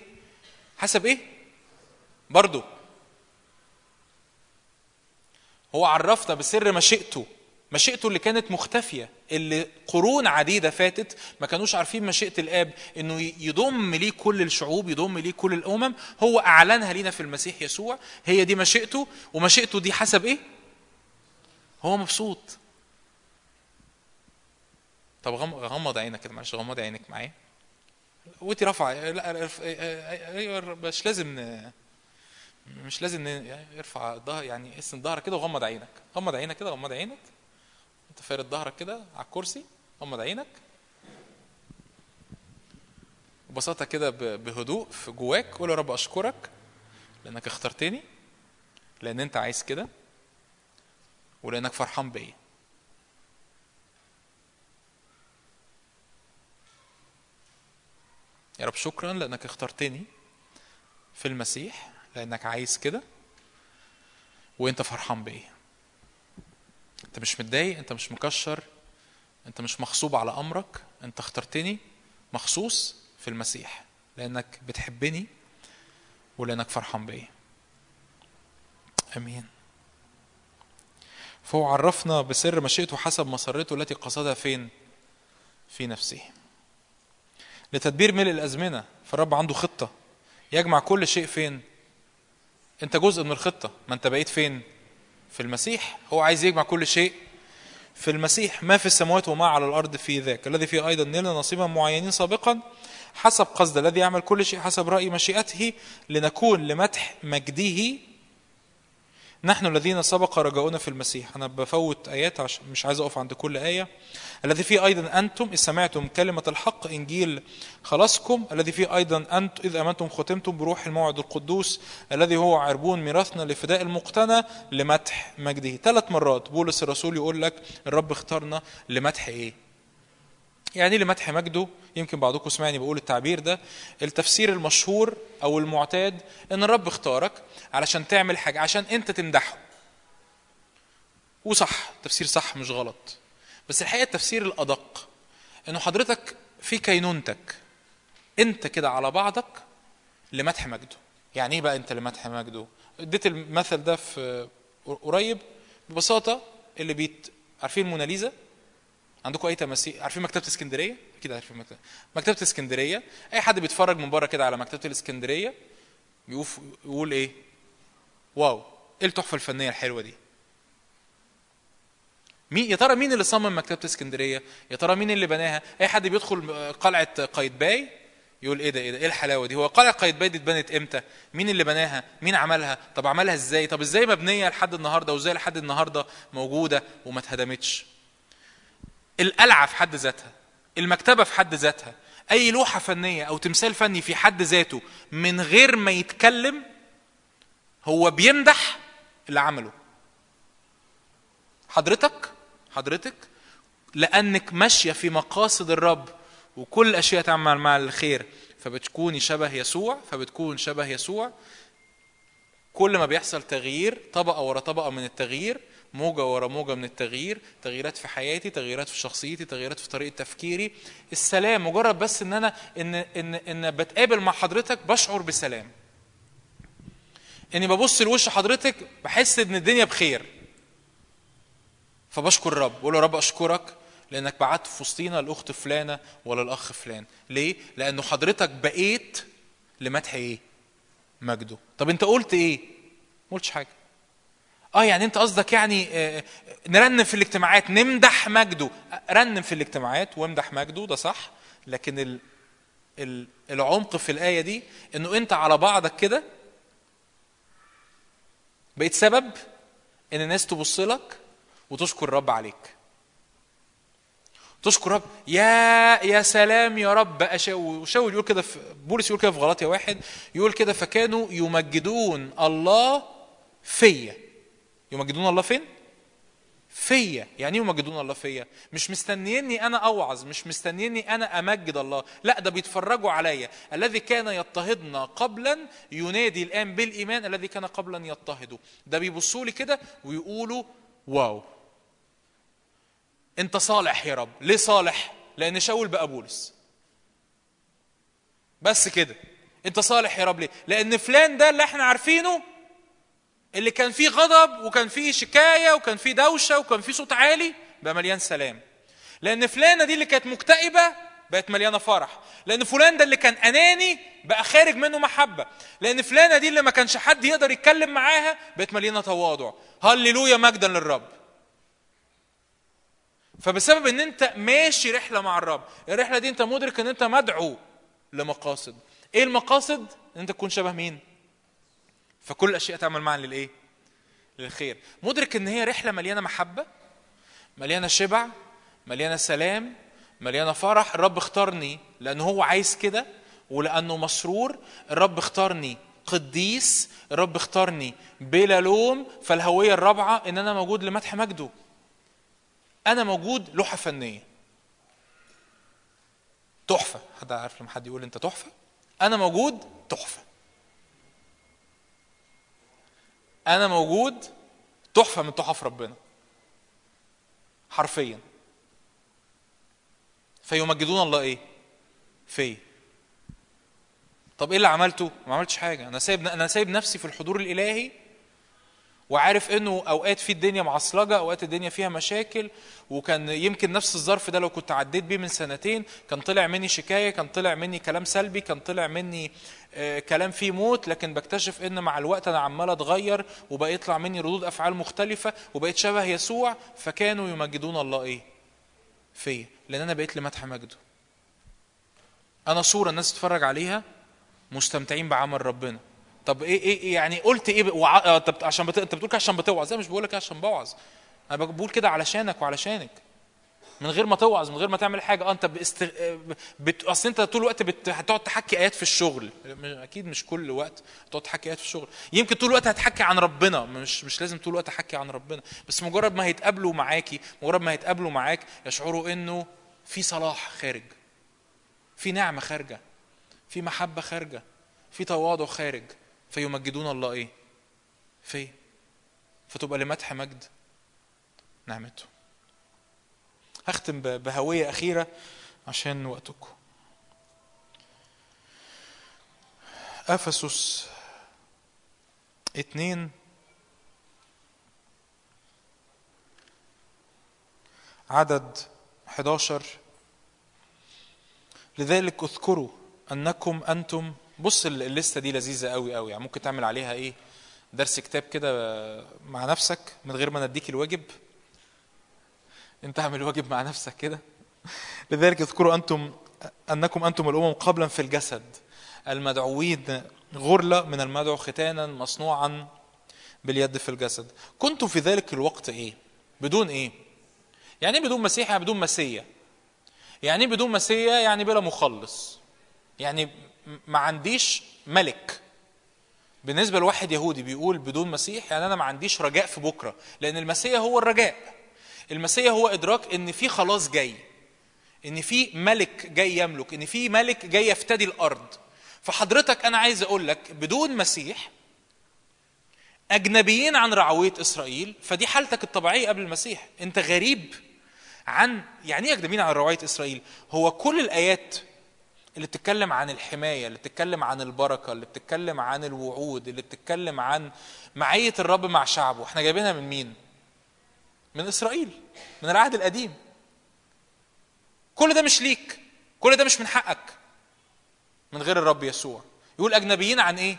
حسب إيه؟ برضو. هو عرفنا بسر مشيئته. مشيئته اللي كانت مختفية اللي قرون عديدة فاتت ما كانوش عارفين مشيئة الآب إنه يضم ليه كل الشعوب يضم ليه كل الأمم. هو أعلنها لينا في المسيح يسوع. هي دي مشيئته. ومشيئته دي حسب إيه؟ هو مبسوط. طب غم- غمض عينك كده معلش غمض عينك معايا. وانت رافعه لا أيوه مش لازم مش لازم ن- ارفع الظهر يعني اسند ظهرك كده وغمض عينك. غمض عينك كده غمض عينك. انت فارد ظهرك كده على الكرسي غمض عينك ببساطة كده بهدوء في جواك قول يا رب أشكرك لأنك اخترتني لأن أنت عايز كده ولأنك فرحان بيا. يا رب شكرا لأنك اخترتني في المسيح لأنك عايز كده وأنت فرحان بيا. أنت مش متضايق أنت مش مكشر أنت مش مغصوب على أمرك أنت اخترتني مخصوص في المسيح لأنك بتحبني ولأنك فرحان بيا. آمين. فهو عرفنا بسر مشيئته حسب مسرته التي قصدها فين؟ في نفسه. لتدبير ملء الأزمنة فالرب عنده خطة. يجمع كل شيء فين؟ انت جزء من الخطة. ما انت بقيت فين؟ في المسيح هو عايز يجمع كل شيء في المسيح ما في السماوات وما على الأرض في ذاك الذي فيه أيضا نلنا نصيبا معينين سابقا حسب قصد الذي يعمل كل شيء حسب رأي مشيئته لنكون لمدح مجده نحن الذين سبق رجاؤنا في المسيح. أنا بفوت آيات عشان مش عايز أقف عند كل آية. الذي فيه أيضا أنتم إذ سمعتم كلمة الحق إنجيل خلاصكم الذي فيه أيضا أنتم إذ أمنتم ختمتم بروح الموعد القدوس. الذي هو عربون ميراثنا لفداء المقتنى لمدح مجده. ثلاث مرات بولس الرسول يقول لك الرب اختارنا لمدح إيه؟ يعني لمدح مجده يمكن بعضكم سمعني بقول التعبير ده التفسير المشهور أو المعتاد إن الرب اختارك علشان تعمل حاجة عشان أنت تمدحه. وصح تفسير صح مش غلط. بس الحقيقة التفسير الأدق إنه حضرتك في كينونتك أنت كده على بعضك لمدح مجده. يعني إيه بقى أنت لمدح مجده؟ اديت المثل ده في قريب ببساطة اللي بيت عارفين الموناليزا عندكم أي تماثيل؟ عارفين مكتبة اسكندرية؟ أكيد عارفين مكتبة. مكتبة اسكندرية. أي حد بيتفرج من بره كده على مكتبة الاسكندرية يقف يقول إيه؟ واو. إيه التحفة الفنية الحلوة دي؟ مين يا ترى مين اللي صمم مكتبة اسكندرية؟ يا ترى مين اللي بناها؟ أي حد بيدخل قلعة قايتباي يقول إيه ده إيه ده؟ إيه الحلاوة دي؟ هو قلعة قايتباي دي اتبنت إمتى؟ مين اللي بناها؟ مين عملها؟ طب عملها إزاي؟ طب إزاي مبنية لحد النهارده؟ وإزاي لحد النهارده موجودة وما اتهدمتش؟ القلعة في حد ذاتها المكتبة في حد ذاتها أي لوحة فنية أو تمثال فني في حد ذاته من غير ما يتكلم هو بيمدح اللي عمله. حضرتك؟ حضرتك؟ لأنك ماشية في مقاصد الرب وكل الاشياء تعمل مع الخير. فبتكوني شبه يسوع فبتكون شبه يسوع. كل ما بيحصل تغيير طبقة ورا طبقة من التغيير موجة ورا موجة من التغيير تغييرات في حياتي تغييرات في شخصيتي تغييرات في طريقة تفكيري. السلام مجرد بس إن أنا إن إن إن بتقابل مع حضرتك بشعر بسلام. إني ببص لوش حضرتك بحس إن الدنيا بخير. فبشكر الرب بقول يا رب أشكرك لأنك بعت في وسطينا الاخت فلانة ولا الاخ فلان. ليه؟ لأنه حضرتك بقيت لمدح إيه؟ مجده. طب أنت قلت إيه؟ ما قلتش حاجة. آه يعني أنت قصدك يعني آه نرنم في الاجتماعات نمدح مجده. رنم في الاجتماعات وامدح مجده ده صح. لكن ال ال العمق في الآية دي إنه أنت على بعضك كده بقيت سبب إن الناس تبص لك وتشكر الرب عليك. تشكر رب يا يا سلام يا رب. وشاول يقول كده في بولس يقول كده في غلاطيا واحد يقول كده فكانوا يمجدون الله فيا. يمجدون الله فين؟ فيا. يعني إيه يمجدون الله فيا؟ مش مستنيني أنا أوعظ مش مستنيني أنا أمجد الله. لا ده بيتفرجوا عليا. الذي كان يضطهدنا قبلا ينادي الآن بالإيمان الذي كان قبلا يضطهده ده بيبصوا لي كده ويقولوا واو. أنت صالح يا رب. ليه صالح؟ لأن شاول بقى بولس. بس كده. أنت صالح يا رب ليه؟ لأن فلان ده اللي إحنا عارفينه اللي كان فيه غضب وكان فيه شكاية وكان فيه دوشة وكان فيه صوت عالي بقى مليان سلام. لأن فلانة دي اللي كانت مكتئبة بقت مليانة فرح. لأن فلان ده اللي كان أناني بقى خارج منه محبة. لأن فلانة دي اللي ما كانش حد يقدر يتكلم معاها بقت مليانة تواضع. هللويا مجدا للرب. فبسبب إن أنت ماشي رحلة مع الرب الرحلة دي أنت مدرك إن أنت مدعو لمقاصد. إيه المقاصد؟ إن أنت تكون شبه مين؟ فكل الأشياء تعمل معا للإيه؟ للخير. مدرك إن هي رحلة مليانة محبة مليانة شبع مليانة سلام مليانة فرح الرب اختارني لأنه هو عايز كده ولأنه مسرور. الرب اختارني قديس الرب اختارني بلا لوم. فالهوية الرابعة إن أنا موجود لمدح مجده. أنا موجود لوحة فنية. تحفة. حد عارف لما حد يقول أنت تحفة؟ أنا موجود تحفة. أنا موجود تحفة من تحف ربنا. حرفيا. فيمجدون الله إيه؟ في طب إيه اللي عملته؟ ما عملتش حاجة. أنا سايب أنا سايب نفسي في الحضور الإلهي وعارف إنه أوقات في الدنيا معصلجة أوقات الدنيا فيها مشاكل وكان يمكن نفس الظرف ده لو كنت عديت بيه من سنتين كان طلع مني شكاية كان طلع مني كلام سلبي كان طلع مني كلام فيه موت لكن بكتشف إن مع الوقت أنا عمال أتغير وبقى يطلع مني ردود أفعال مختلفة وبقيت شبه يسوع فكانوا يمجدون الله إيه؟ فيا. لأن أنا بقيت لمدح مجده. أنا صورة الناس تتفرج عليها مستمتعين بعمل ربنا. طب إيه إيه إيه يعني قلت إيه وع... آه، طب عشان بت... أنت بتقول عشان بتوعظ. لا مش بقول لك عشان بوعظ. أنا بقول كده علشانك وعلشانك. من غير ما توعظ من غير ما تعمل حاجة. آه انت بست... بت... اصل انت طول الوقت بت... هتقعد تحكي آيات في الشغل. أكيد مش كل وقت هتقعد تحكي آيات في الشغل. يمكن طول الوقت هتحكي عن ربنا. مش مش لازم طول الوقت احكي عن ربنا. بس مجرد ما هيتقابلوا معاكي مجرد ما هيتقابلوا معاك يشعروا انه في صلاح خارج. في نعمة خارجة. في محبة خارجة. في تواضع خارج. فيمجدون الله إيه؟ في فتبقى لمدح مجد نعمته. هختم بهوية أخيرة عشان وقتكم. أفسس اتنين عدد 11 لذلك اذكروا أنكم أنتم بص ال- الليستة دي لذيذة قوي قوي يعني ممكن تعمل عليها إيه؟ درس كتاب كده مع نفسك من غير ما نديك الواجب. انت اعمل الواجب مع نفسك كده. لذلك اذكروا أنتم انكم أنتم الامم قبلا في الجسد المدعوين غرله من المدعو ختانا مصنوعا باليد في الجسد. كنتم في ذلك الوقت إيه؟ بدون إيه؟ يعني إيه بدون مسيح؟ يعني بدون مسيا. يعني إيه بدون مسيا؟ يعني بلا مخلص. يعني ما عنديش ملك. بالنسبة لواحد يهودي بيقول بدون مسيح يعني أنا ما عنديش رجاء في بكرة لأن المسيح هو الرجاء. المسيح هو إدراك إن في خلاص جاي إن في ملك جاي يملك إن في ملك جاي يفتدي الأرض. فحضرتك أنا عايز أقول لك بدون مسيح أجنبيين عن رعوية إسرائيل فدي حالتك الطبيعية قبل المسيح. أنت غريب عن يعني إيه أجنبيين عن رعوية إسرائيل؟ هو كل الآيات اللي بتتكلم عن الحماية اللي بتتكلم عن البركة اللي بتتكلم عن الوعود اللي بتتكلم عن معية الرب مع شعبه. إحنا جايبينها من مين؟ من إسرائيل من العهد القديم. كل ده مش ليك كل ده مش من حقك. من غير الرب يسوع. يقول أجنبيين عن إيه؟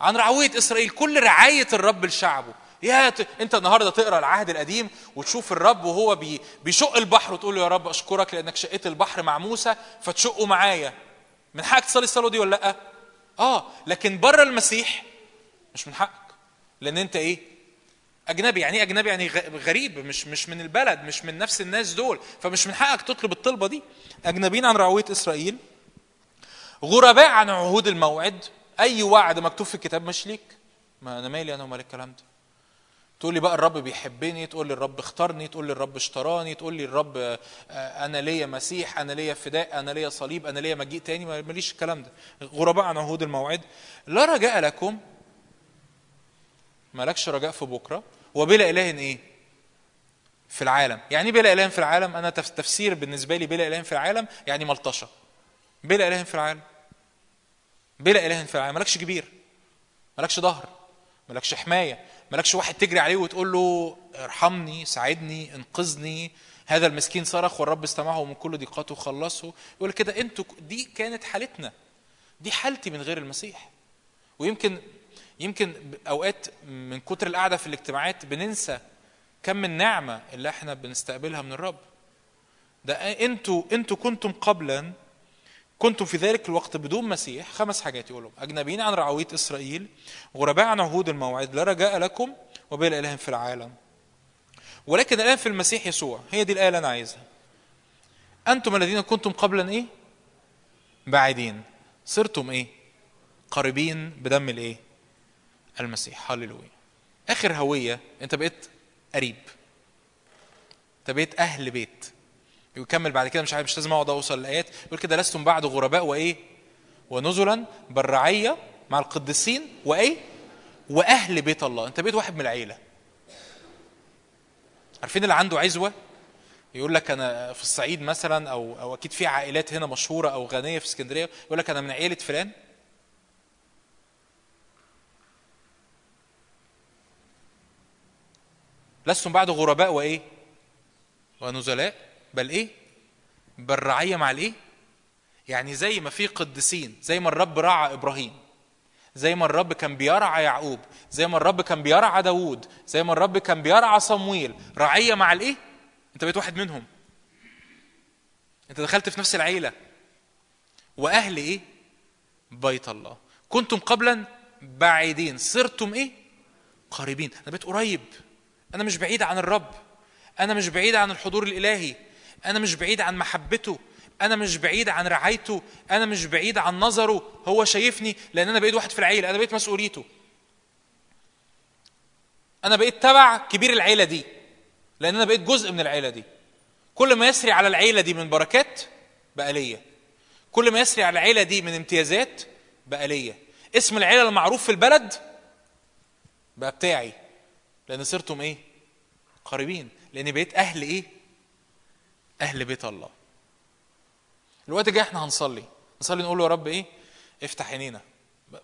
عن رعوية إسرائيل. كل رعاية الرب لشعبه. يا ت... أنت النهارده تقرأ العهد القديم وتشوف الرب وهو بي... بيشق البحر وتقول له يا رب أشكرك لأنك شقيت البحر مع موسى فتشقه معايا. من حقك تصلي الصلاة دي ولا لأ؟ آه لكن بره المسيح مش من حقك. لأن أنت إيه؟ أجنبي يعني إيه أجنبي؟ يعني غريب مش مش من البلد مش من نفس الناس دول. فمش من حقك تطلب الطلبة دي. أجنبيين عن رعوية إسرائيل غرباء عن عهود الموعد. أي وعد مكتوب في الكتاب مش ليك؟ ما أنا مالي أنا ومال الكلام ده. تقول لي بقى الرب بيحبني تقول لي الرب اختارني تقول لي الرب اشتراني تقول لي الرب آه، أنا ليا مسيح أنا ليا فداء أنا ليا صليب أنا ليا مجيء تاني. ما- ماليش الكلام ده. غرباء عن عهود الموعد. لا رجاء لكم. مالكش رجاء في بكرة. وبلا إله إيه؟ في العالم. يعني إيه بلا إله في العالم؟ تف- تفسير بالنسبة لي بلا إله في العالم يعني ملطشة. بلا إله في العالم. بلا إله في العالم. مالكش كبير. مالكش ظهر. مالكش حماية. مالكش واحد تجري عليه وتقول له ارحمني ساعدني انقذني. هذا المسكين صرخ والرب استمعه من كل ضيقاته وخلصه. يقول كده أنتوا دي كانت حالتنا. دي حالتي من غير المسيح. ويمكن يمكن أوقات من كتر القعدة في الاجتماعات بننسى كم النعمه اللي إحنا بنستقبلها من الرب. ده أنتوا إنتوا كنتم قبلا كنتم في ذلك الوقت بدون مسيح خمس حاجات يقولوا أجنبيين عن رعوية إسرائيل غرباء عن عهود الموعد لا رجاء لكم وبلا إله في العالم. ولكن الآن في المسيح يسوع هي دي الايه اللي أنا عايزها. أنتم الذين كنتم قبلا إيه؟ بعيدين. صرتم إيه؟ قريبين بدم الإيه؟ المسيح. هللويا آخر هوية أنت بقيت قريب. أنت بقيت أهل بيت. يكمل بعد كده مش عارف مش لازم أقعد أوصل الايات يقول كده لستم بعد غرباء وإيه؟ ونزلا بالرعية مع القديسين وإيه؟ وأهل بيت الله. أنت بقيت واحد من العيلة. عارفين اللي عنده عزوة؟ يقول لك أنا في الصعيد مثلا أو أو أكيد في عائلات هنا مشهورة أو غنية في اسكندرية. يقول لك أنا من عيلة فلان. لستم بعد غرباء وإيه؟ ونزلاء. بل إيه؟ بل رعيه مع الإيه؟ يعني زي ما في قديسين زي ما الرب رعى إبراهيم زي ما الرب كان بيرعى يعقوب زي ما الرب كان بيرعى داوود زي ما الرب كان بيرعى صمويل. رعية مع الإيه؟ أنت بقيت واحد منهم. أنت دخلت في نفس العيلة. وأهل إيه؟ بيت الله. كنتم قبلا بعيدين. صرتم إيه؟ قريبين. أنا بقيت قريب. أنا مش بعيد عن الرب. أنا مش بعيد عن الحضور الإلهي. أنا مش بعيد عن محبته. أنا مش بعيد عن رعايته. أنا مش بعيد عن نظره. هو شايفني لأن أنا بقيت واحد في العيلة. أنا بقيت مسؤوليته. أنا بقيت تبع كبير العيلة دي. لأن أنا بقيت جزء من العيلة دي. كل ما يسري على العيلة دي من بركات بقى ليا. كل ما يسري على العيلة دي من امتيازات بقى ليا. اسم العيلة المعروف في البلد بقى بتاعي. لأن صرتم إيه؟ قريبين. لاني بقيت أهل إيه؟ أهل بيت الله. الوقت الجاي إحنا هنصلي. نصلي نقول له يا رب إيه؟ افتح عينينا.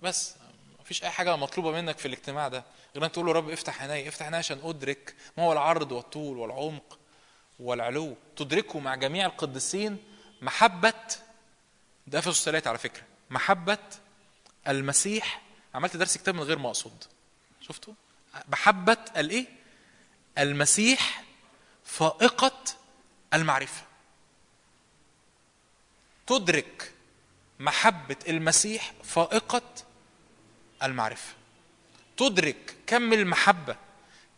بس. مفيش أي حاجة مطلوبة منك في الاجتماع ده. غير إنك تقول له يا رب افتح عيني. افتح عيني عشان أدرك ما هو العرض والطول والعمق والعلو. تدركه مع جميع القديسين. محبة ده افسس ثلاثة على فكرة. محبة المسيح. عملت درس كتاب من غير ما أقصد. شفتوا؟ محبه الايه؟ المسيح فائقة المعرفة. تدرك محبة المسيح فائقة المعرفة. تدرك كم المحبة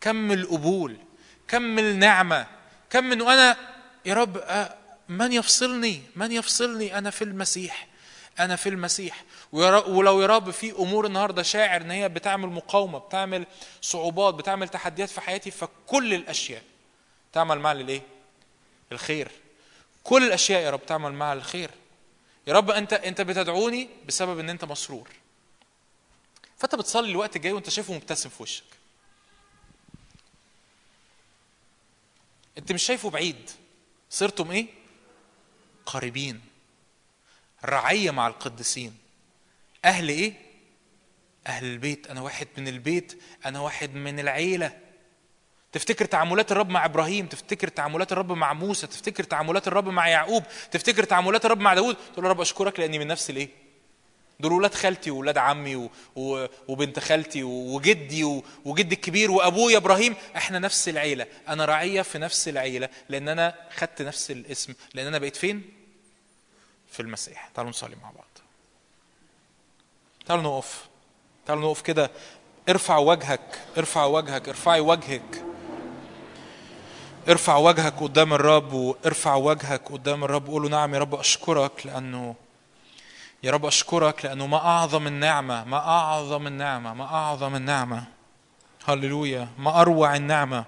كم القبول كم النعمة كم من وأنا يا رب آه، من يفصلني؟ من يفصلني أنا في المسيح؟ أنا في المسيح. ولو يا رب في أمور النهارده شاعر إن هي بتعمل مقاومة بتعمل صعوبات بتعمل تحديات في حياتي فكل الأشياء تعمل معي للايه الخير. كل الأشياء يا رب تعمل معها الخير. يا رب أنت أنت بتدعوني بسبب إن أنت مسرور. فأنت بتصلي الوقت الجاي وأنت شايفه مبتسم في وشك. أنت مش شايفه بعيد. صرتم إيه؟ قريبين. رعية مع القديسين. أهل إيه؟ أهل البيت. أنا واحد من البيت أنا واحد من العيلة. تفتكر تعاملات الرب مع إبراهيم؟ تفتكر تعاملات الرب مع موسى؟ تفتكر تعاملات الرب مع يعقوب؟ تفتكر تعاملات الرب مع داود تقول يا رب أشكرك لأني من نفس الإيه؟ دول ولاد خالتي وولاد عمي و... و... وبنت خالتي. وجدي و... وجدي الكبير وأبويا إبراهيم. إحنا نفس العيلة. أنا رعية في نفس العيلة لأن أنا خدت نفس الاسم. لأن أنا بقيت فين؟ في المسيح. تعالوا نصلي مع بعض. تعالوا نقف. تعالوا نقف كده. ارفع وجهك. ارفع وجهك. ارفعي وجهك. ارفع وجهك قدام الرب وارفع وجهك قدام الرب. قول له نعم يا رب أشكرك لأنه يا رب أشكرك لأنه ما أعظم النعمة. ما أعظم النعمة. ما أعظم النعمة. هللويا. ما أروع النعمة.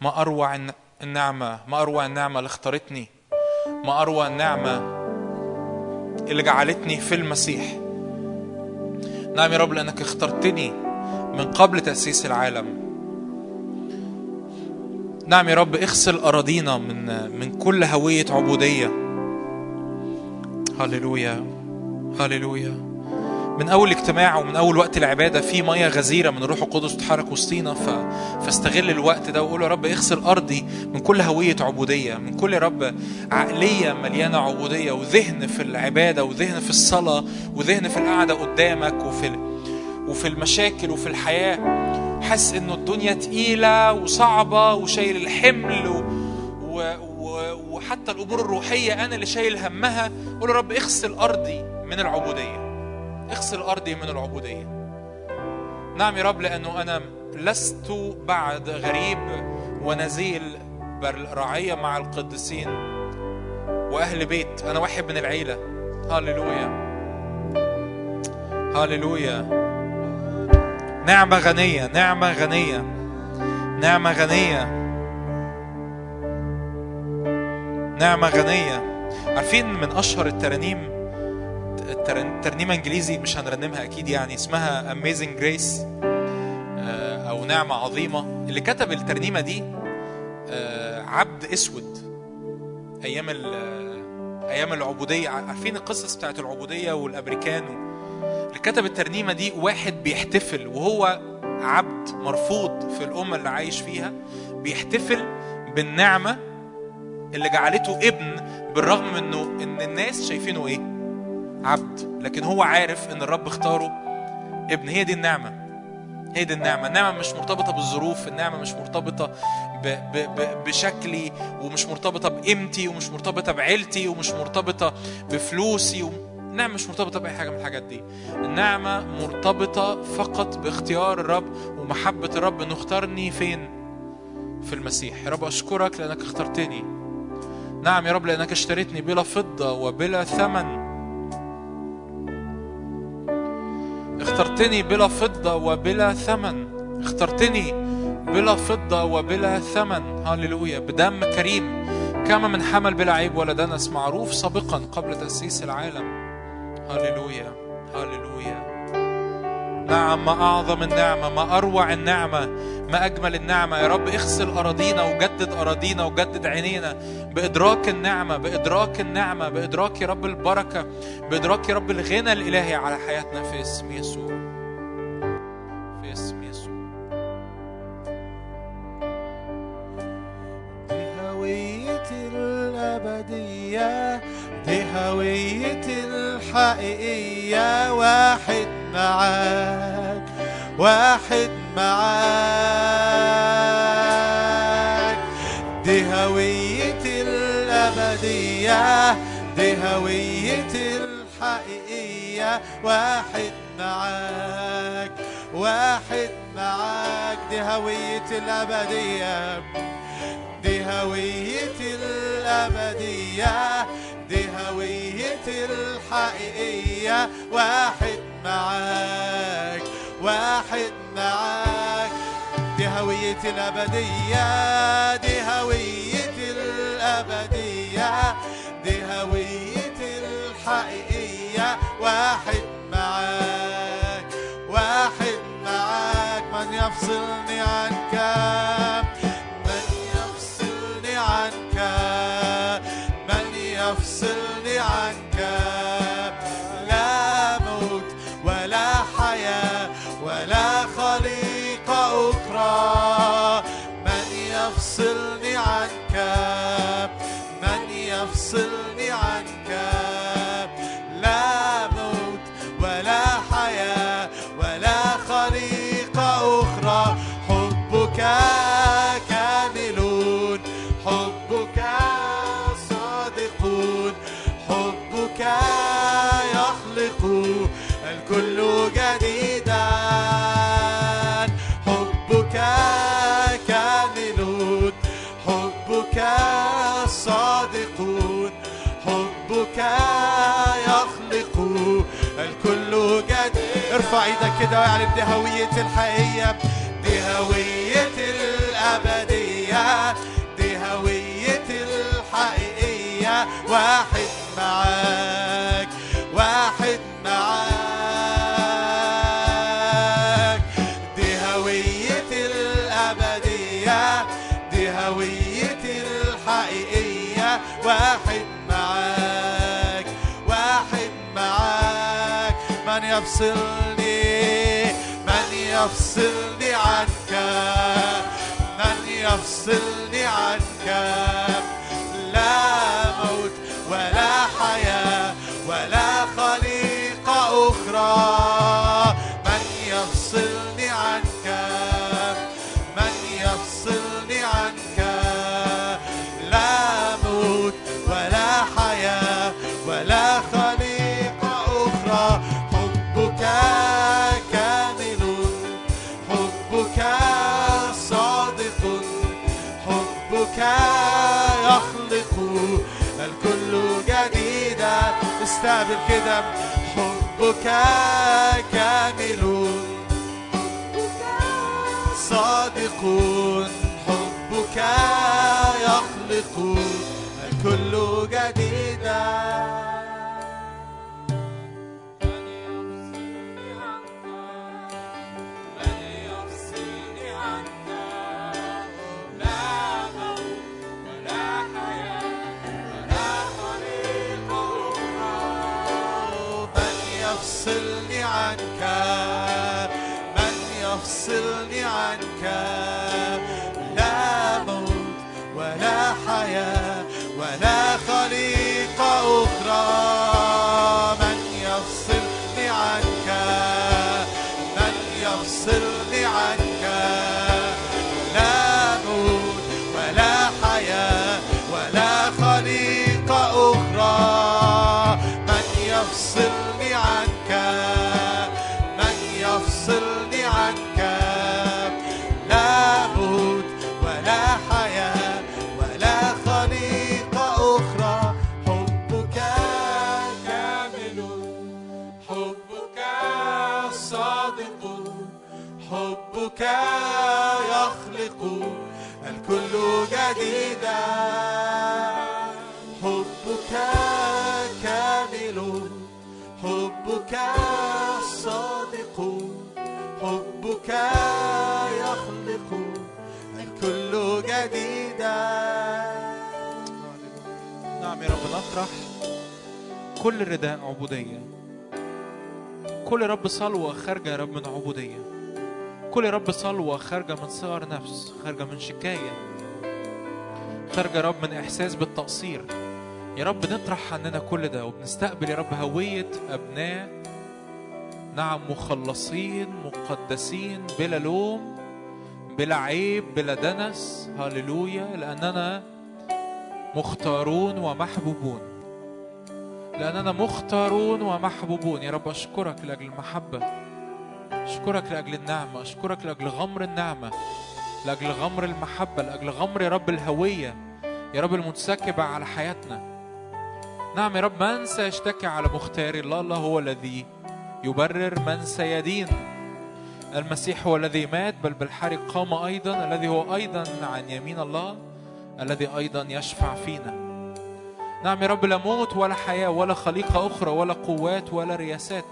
ما أروع الن- النعمة. ما أروع النعمة اللي اختارتني. ما اروع النعمة اللي جعلتني في المسيح. نعم يا رب لأنك اخترتني من قبل تأسيس العالم. نعم يا رب اغسل أراضينا من من كل هوية عبودية. هللويا. هللويا. من أول اجتماع ومن أول وقت العبادة في مية غزيرة من الروح القدس تتحرك وسطينا ف... فاستغل الوقت ده وقول يا رب اغسل أرضي من كل هوية عبودية من كل يا رب عقلية مليانة عبودية وذهن في العبادة وذهن في الصلاة وذهن في القعدة قدامك وفي. وفي المشاكل وفي الحياة وحاسس إنه الدنيا تقيلة وصعبة وشايل الحمل و... و... و... وحتى الأمور الروحية أنا اللي شايل همها قول يا رب اغسل أرضي من العبودية اغسل أرضي من العبودية. نعم يا رب لأنه أنا لست بعد غريب ونزيل بل رعية مع القديسين وأهل بيت. أنا واحد من العيلة. هاليلويا هاليلويا نعمة غنية نعمة غنية نعمة غنية. نعمة غنية. عارفين من أشهر الترانيم ترنيمة إنجليزي مش هنرنمها أكيد يعني اسمها Amazing Grace آه، أو نعمة عظيمة اللي كتب الترنيمة دي آه، عبد أسود أيام ال- أيام العبودية عارفين القصص بتاعت العبودية والأمريكان و... اللي كتب الترنيمة دي واحد بيحتفل وهو عبد مرفوض في الأمة اللي عايش فيها بيحتفل بالنعمة اللي جعلته ابن بالرغم إنه إن الناس شايفينه إيه؟ عبد لكن هو عارف إن الرب اختاره ابن. هي دي النعمة هي دي النعمة. النعمة مش مرتبطة بالظروف النعمة مش مرتبطة ب ب ب بشكلي ومش مرتبطة بقيمتي ومش مرتبطة بعيلتي ومش مرتبطة بفلوسي و... النعمة مش مرتبطة بأي حاجة من الحاجات دي. النعمة مرتبطة فقط باختيار الرب ومحبة الرب إنه اختارني فين؟ في المسيح. يا رب أشكرك لأنك اخترتني. نعم يا رب لأنك اشتريتني بلا فضة وبلا ثمن. اخترتني بلا فضة وبلا ثمن. اخترتني بلا فضة وبلا ثمن. هللويا بدم كريم. كما من حمل بلا عيب ولا دنس معروف سابقا قبل تأسيس العالم. هللويا هللويا نعم ما أعظم النعمة ما أروع النعمة ما أجمل النعمة يا رب اغسل أراضينا وجدد أراضينا وجدد عينينا بإدراك النعمة بإدراك النعمة بإدراك يا رب البركة بإدراك يا رب الغنى الإلهي على حياتنا في اسم يسوع. في اسم يسوع. دي هويتي الأبدية دي هويتي الحقيقية. واحد معاك واحد معاك. دي هويتي الأبدية دي هويتي الحقيقية. واحد معاك واحد معاك. دي هويتي الأبدية دي هويتي الأبدية دي هويتي الحقيقية. واحد معاك واحد معاك. دي هويتي الأبدية دي هويتي الأبدية دي هويتي الحقيقية. واحد معاك واحد معاك. من يفصلني عنك كده واعلن دي هوية الحقيقية دي هوية الأبدية دي هوية الحقيقية. واحد معاك واحد معاك. دي هوية الأبدية دي هوية الحقيقية. واحد معاك واحد معاك. من يفصلني يفصلني عنك. لا موت ولا حياة. كده حبك كامل. صادق حبك يخلق الكل جديدا. يا نطرح كل رداء عبودية. كل رب صلوة خارجة يا رب من عبودية. كل رب صلوة خارجة من صغر نفس خارجة من شكاية. خارجة يا رب من إحساس بالتقصير. يا رب نطرح عننا كل ده وبنستقبل يا رب هوية أبناء نعم مخلصين مقدسين بلا لوم بلا عيب بلا دنس. هللويا. لأننا مختارون ومحبوبون. لأننا مختارون ومحبوبون. يا رب أشكرك لأجل المحبة. أشكرك لأجل النعمة. أشكرك لأجل غمر النعمة. لأجل غمر المحبة. لأجل غمر يا رب الهوية. يا رب المتسكبة على حياتنا. نعم يا رب من سيشتكي على مختاري الله؟ الله هو الذي يبرر من سيدين. المسيح هو الذي مات بل بالحرق قام أيضا. الذي هو أيضا عن يمين الله. الذي أيضا يشفع فينا. نعم يا رب لا موت ولا حياة ولا خليقة أخرى ولا قوات ولا رياسات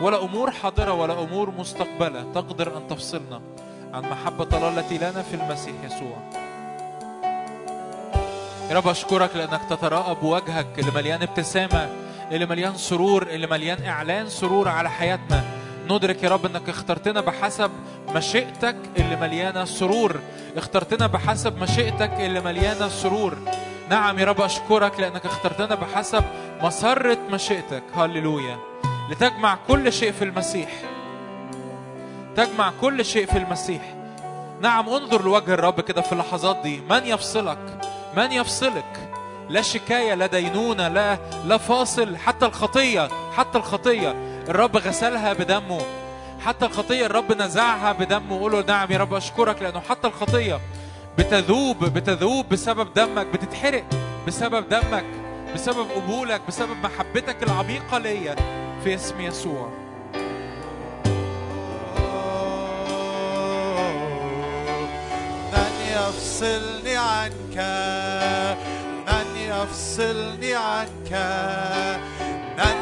ولا أمور حاضرة ولا أمور مستقبلة تقدر أن تفصلنا عن محبة الله التي لنا في المسيح يسوع. يا رب أشكرك لأنك تتراءى بوجهك اللي مليان ابتسامة اللي مليان سرور اللي مليان إعلان سرور على حياتنا. ندرك يا رب أنك اخترتنا بحسب مشيئتك اللي مليانة سرور. اخترتنا بحسب مشيئتك اللي مليانة سرور. نعم يا رب أشكرك لأنك اخترتنا بحسب مسرة مشيئتك هللويا. لتجمع كل شيء في المسيح. تجمع كل شيء في المسيح. نعم انظر لوجه الرب كده في اللحظات دي. من يفصلك؟ من يفصلك؟ لا شكاية لا دينونة لا لا فاصل حتى الخطية حتى الخطية. الرب غسلها بدمه. حتى الخطية الرب نزعها بدمه. قول له نعم يا رب أشكرك لأنه حتى الخطية بتذوب بتذوب بسبب دمك بتتحرق بسبب دمك بسبب قبولك بسبب محبتك العميقة ليا في اسم يسوع. من يفصلني عنك من يفصلني عنك من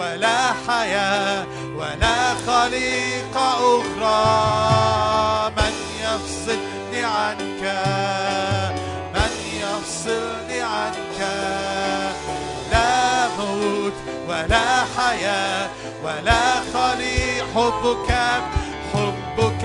ولا حياة ولا خليقة أخرى. من يفصلني عنك؟ من يفصلني عنك؟ لا موت ولا حياة ولا خليقة حبك حبك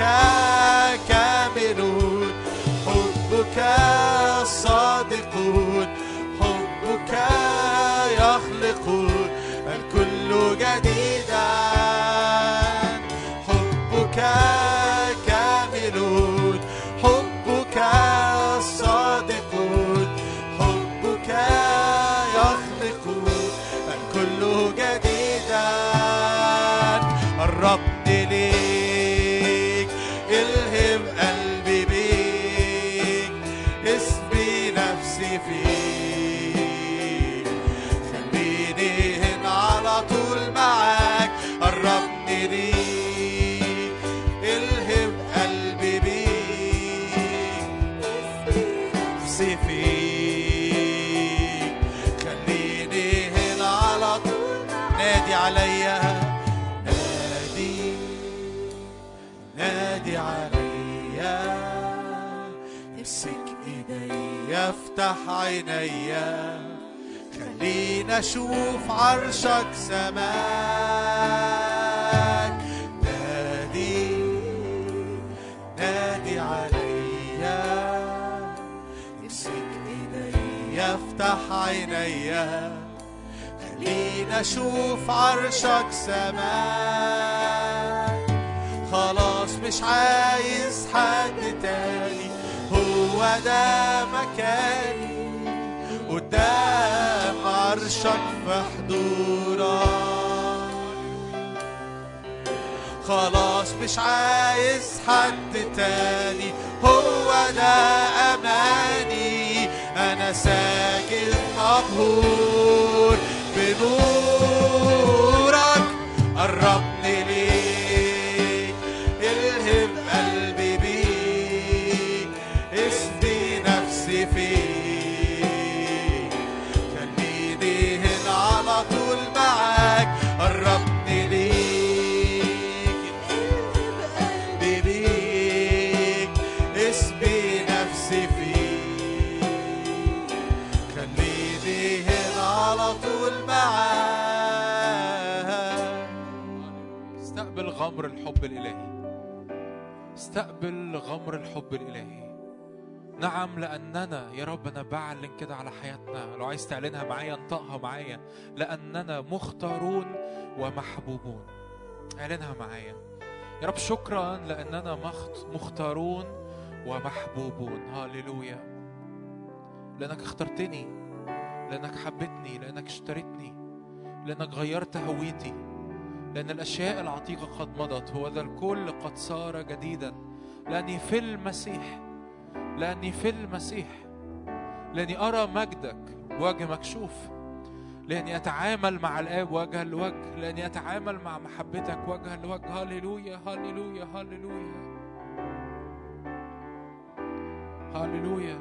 افتح عيني خلينا أشوف عرشك سماك. نادي نادي عليا امسك إيدي افتح عيني خلينا أشوف عرشك سماك. خلاص مش عايز حد تاني. هو ده مكاني. قدام عرشك في حضورك خلاص مش عايز حد تاني. هو ده أماني. أنا ساكن مبهور بنورك. قربني غمر الحب الإلهي. نعم لأننا يا رب أنا بعلن كده على حياتنا. لو عايز تعلنها معايا انطقها معايا. لأننا مختارون ومحبوبون. اعلنها معايا. يا رب شكرا لأننا مخت- مختارون ومحبوبون. هاليلويا لأنك اخترتني لأنك حبتني لأنك اشتريتني لأنك غيرت هويتي. لأن الأشياء العتيقة قد مضت. هو ذا الكل قد صار جديدا. لأني في المسيح لأني في المسيح لأني أرى مجدك بوجه مكشوف لأني أتعامل مع الآب وجها لوجه لأني أتعامل مع محبتك وجها لوجه هللويا هللويا هللويا. هللويا.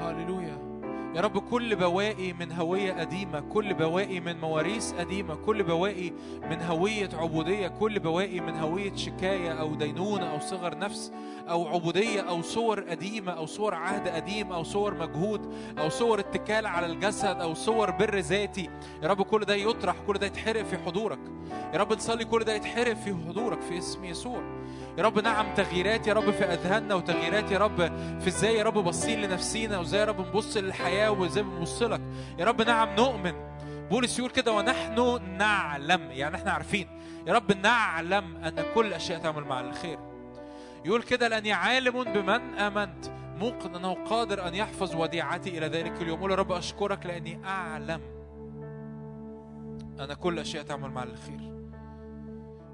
هللويا. يا رب كل بواقي من هوية قديمة كل بواقي من مواريث قديمة كل بواقي من هوية عبودية كل بواقي من هوية شكاية أو دينونة أو صغر نفس أو عبودية أو صور قديمة أو صور عهد قديم أو صور مجهود أو صور اتكال على الجسد أو صور بر ذاتي. يا رب كل ده يطرح كل ده يتحرق في حضورك. يا رب نصلي كل ده يتحرق في حضورك في اسم يسوع. يا رب نعم تغييرات يا رب في أذهاننا وتغييرات يا رب في إزاي يا رب باصين لنفسينا وإزاي يا رب نبص للحياة وإزاي بنبص لك. يا رب نعم نؤمن. بولس يقول كده ونحن نعلم. يعني إحنا عارفين. يا رب نعلم أن كل أشياء تعمل مع الخير. يقول كده لأني عالم بمن آمنت. موقن انه قادر أن يحفظ وديعتي إلى ذلك اليوم. قول يا رب أشكرك لأني أعلم أن كل أشياء تعمل مع الخير.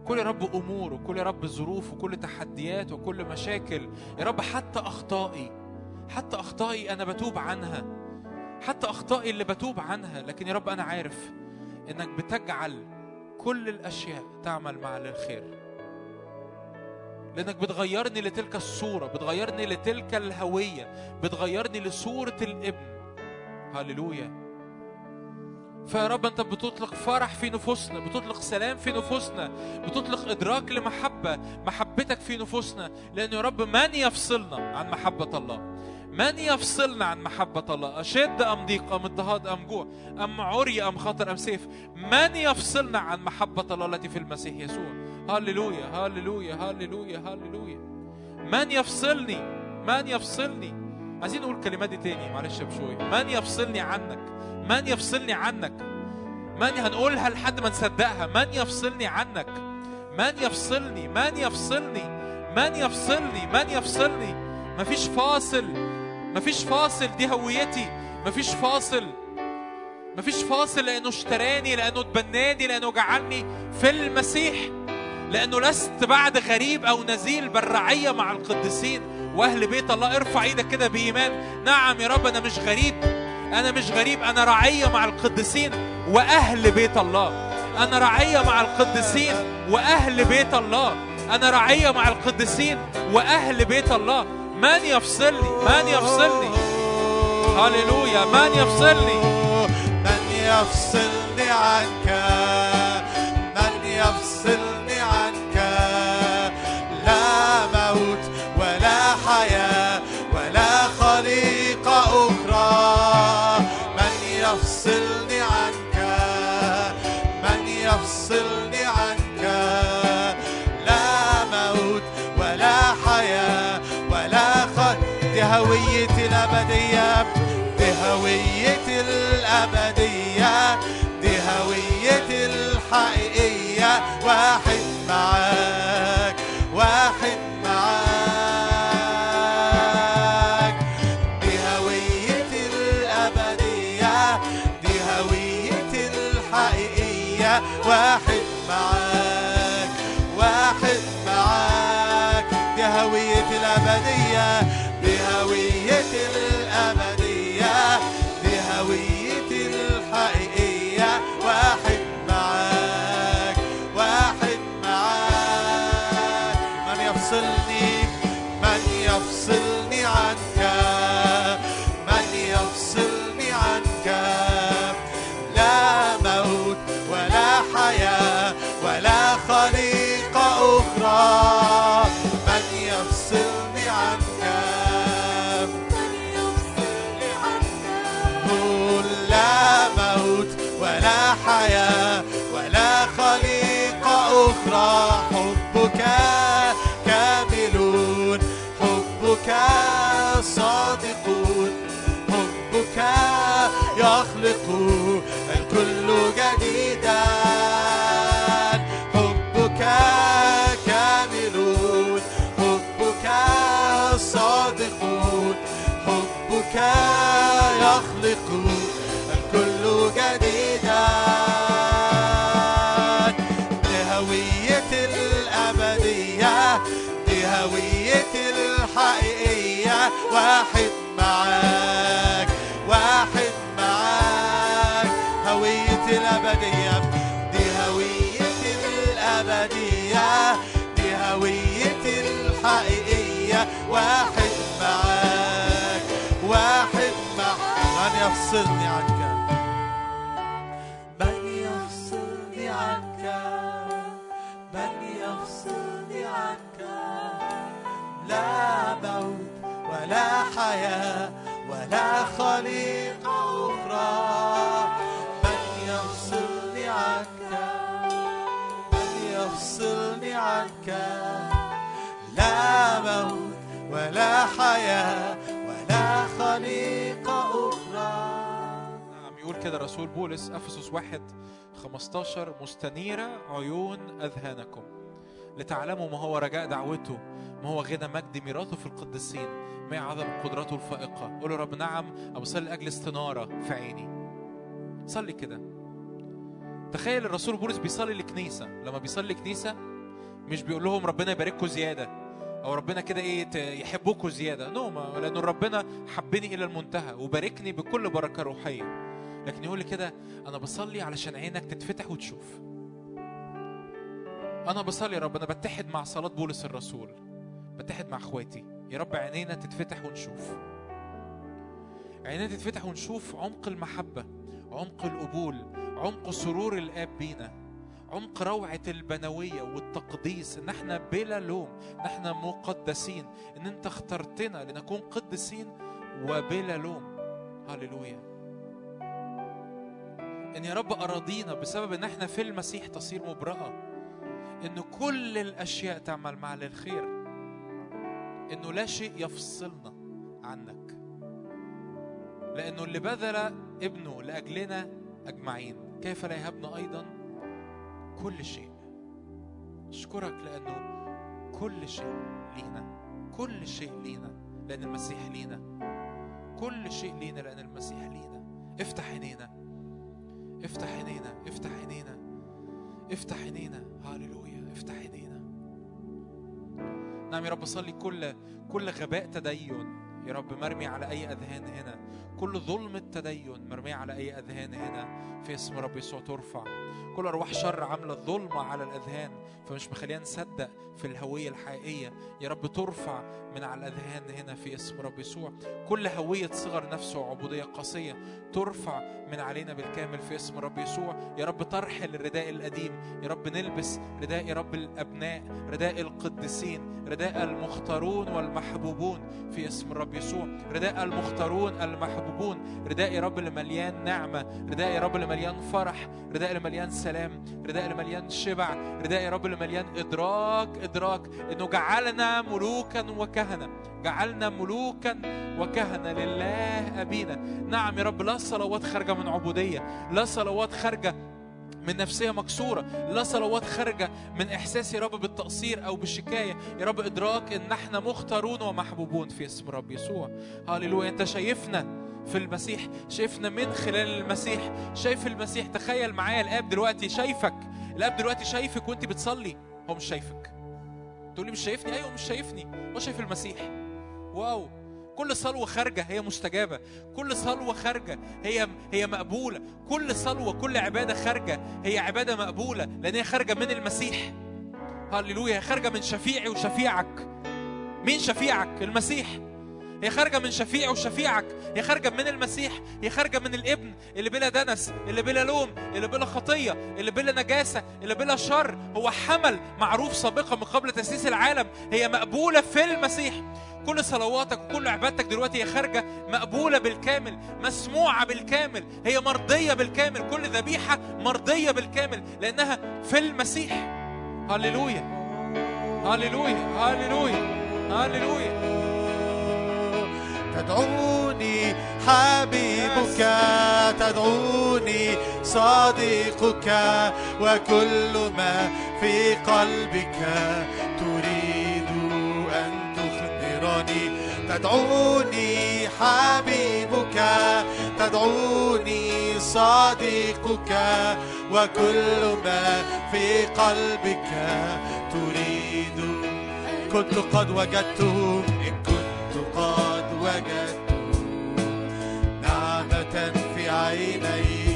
كل يا رب امور وكل يا رب ظروف وكل تحديات وكل مشاكل. يا رب حتى أخطائي حتى أخطائي أنا بتوب عنها. حتى أخطائي اللي بتوب عنها. لكن يا رب أنا عارف إنك بتجعل كل الأشياء تعمل مع الخير. لأنك بتغيرني لتلك الصورة بتغيرني لتلك الهوية بتغيرني لصورة الابن. هللويا. فيا رب أنت بتطلق فرح في نفوسنا بتطلق سلام في نفوسنا بتطلق إدراك لمحبة محبتك في نفوسنا. لأن يا رب من يفصلنا عن محبة الله؟ من يفصلنا عن محبة الله؟ أشد أم ضيق أم اضطهاد أم جوع أم عري أم خطر أم سيف؟ من يفصلنا عن محبة الله التي في المسيح يسوع؟ هللويا هللويا هللويا هللويا. من يفصلني؟ من يفصلني؟ عايزين نقول الكلمات دي تاني معلش يا بشوي. من يفصلني عنك؟ من يفصلني عنك؟ من هنقولها لحد ما نصدقها؟ من يفصلني عنك؟ من يفصلني؟ من يفصلني؟ من يفصلني؟ من يفصلني؟ مفيش فاصل. مفيش فاصل دي هويتي. مفيش فاصل. مفيش فاصل لأنه اشتراني لأنه اتبناني لأنه جعلني في المسيح. لأنه لست بعد غريب أو نزيل بل رعيه مع القديسين وأهل بيت الله. ارفع إيدك كده بإيمان. نعم يا رب أنا مش غريب. أنا مش غريب أنا رعيه مع القديسين وأهل بيت الله. أنا رعيه مع القديسين وأهل بيت الله. أنا رعيه مع القديسين وأهل بيت الله. من يفصلني؟ من يفصلني؟ هللويا من يفصلني؟ من يفصلني عنك. يخلق واحد معاك واحد معاك. من يفصلني عنك من يفصلني عنك من يفصلني عنك لا موت ولا حياة ولا خليقة. ولا حياة ولا خليقة أخرى. نعم يقول كده رسول بولس أفسس واحد 15 مستنيرة عيون أذهانكم. لتعلموا ما هو رجاء دعوته ما هو غنى مجد ميراثه في القديسين ما عظم قدرته الفائقة. قولوا رب نعم أبصلي لأجل استنارة في عيني. صلي كده. تخيل الرسول بولس بيصلي لكنيسة لما بيصلي كنيسة مش بيقول لهم ربنا يبارككم زيادة. أو ربنا كده ت- يحبكم زيادة. نو ما لأنه ربنا حبني إلى المنتهى وباركني بكل بركة روحية. لكن يقول لي كده أنا بصلي علشان عينك تتفتح وتشوف. أنا بصلي يا رب أنا بتحد مع صلاة بولس الرسول. بتحد مع إخواتي. يا رب عينينا تتفتح ونشوف. عينينا تتفتح ونشوف عمق المحبة عمق القبول عمق سرور الآب بينا. عمق روعة البنوية والتقديس. إن إحنا بلا لوم إن إحنا مقدسين. إن أنت اخترتنا لنكون قدسين وبلا لوم. هللويا. إن يا رب أراضينا بسبب إن إحنا في المسيح تصير مبرأة. إن كل الأشياء تعمل مع للخير إنه لا شيء يفصلنا عنك. لأنه اللي بذل ابنه لأجلنا أجمعين. كيف لا يهبنا أيضا؟ كل شيء. أشكرك لأنه كل شيء لينا كل شيء لينا لأن المسيح لينا. كل شيء لينا لأن المسيح لينا. افتح عينينا. افتح عينينا. افتح عينينا. افتح عينينا. هاليلويا افتح عينينا. نعم يا رب صلي كل كل غباء تدين. يا رب مرمي على أي أذهان هنا. كل ظلم التدين مرمي على أي أذهان هنا. في اسم رب يسوع ترفع كل أرواح شر عاملة ظلمة على الأذهان. فمش مخلينا نصدق في الهوية الحقيقية. يا رب ترفع من على الأذهان هنا في اسم رب يسوع. كل هوية صغر نفس وعبودية قاسية ترفع من علينا بالكامل في اسم رب يسوع. يا رب ترحل الرداء القديم. يا رب نلبس رداء يا رب الأبناء رداء القديسين رداء المختارون والمحبوبون في اسم الرب رب يسوع رداء المختارون المحبوبون. رداء يا رب اللي مليان نعمة. رداء يا رب اللي مليان فرح. رداء اللي مليان سلام. رداء اللي مليان شبع. رداء يا رب اللي مليان إدراك. إدراك. إنه جعلنا ملوكا وكهنة. جعلنا ملوكا وكهنة لله أبينا. نعم يا رب لا صلوات خارجة من عبودية. لا صلوات خارجة من نفسية مكسورة لا صلوات خارجة من إحساس يا رب بالتقصير أو بالشكاية. يا رب إدراك إن إحنا مختارون ومحبوبون في اسم رب يسوع. هاليلويا أنت شايفنا في المسيح شايفنا من خلال المسيح. شايف المسيح تخيل معايا الآب دلوقتي شايفك. الآب دلوقتي شايفك وأنت بتصلي. هو مش شايفك. تقول لي مش شايفني؟ أيوه مش شايفني. هو شايف المسيح. واو. كل صلوة خارجة هي مستجابة. كل صلوة خارجة هي هي مقبولة. كل صلوة كل عبادة خارجة هي عبادة مقبولة لأن هي خارجة من المسيح. هللويا خارجة من شفيعي وشفيعك. مين شفيعك؟ المسيح. هي خارجة من شفيعي وشفيعك. هي خارجة من المسيح. هي خارجة من الابن اللي بلا دنس اللي بلا لوم اللي بلا خطية اللي بلا نجاسة اللي بلا شر. هو حمل معروف سابقا من قبل تأسيس العالم. هي مقبولة في المسيح. كل صلواتك وكل عبادتك دلوقتي هي خارجة مقبولة بالكامل مسموعة بالكامل. هي مرضية بالكامل. كل ذبيحة مرضية بالكامل. لأنها في المسيح. هللويا. هللويا. هللويا. هللويا. تدعوني حبيبك تدعوني صديقك وكل ما في قلبك تريد أن تخبرني. تدعوني حبيبك تدعوني صديقك وكل ما في قلبك تريد. كنت قد وجدت إن كنت قد وجدت في عينيك.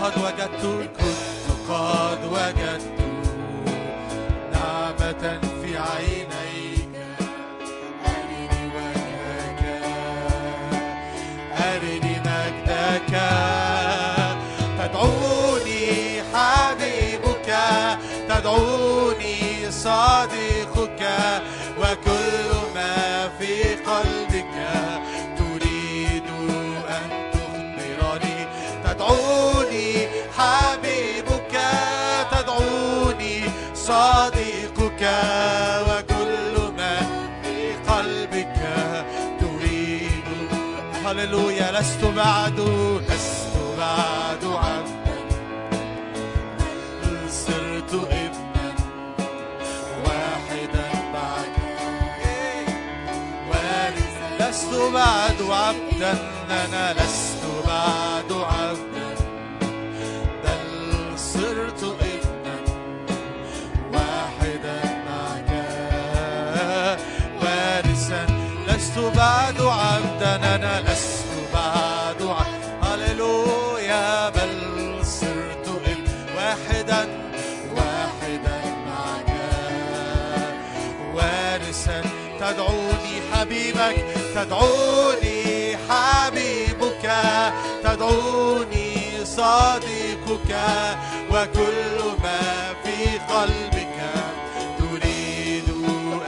قد وجدت كنت قد وجدت نعمة صديقك وكل ما في قلبك تريد أن تخبرني. تدعوني حبيبك تدعوني صديقك وكل ما في قلبك تريد. هللويا لست بعد لست بعد عبدا أنا لست بعد عبدا. بل صرت إبنا واحدا معك. وارثا لست بعد عبدا أنا لست بعد عبدا هللويا بل صرت ابن واحدا واحدا معك. وارثا تدعوني حبيبك. تدعوني حبيبك تدعوني صديقك وكل ما في قلبك تريد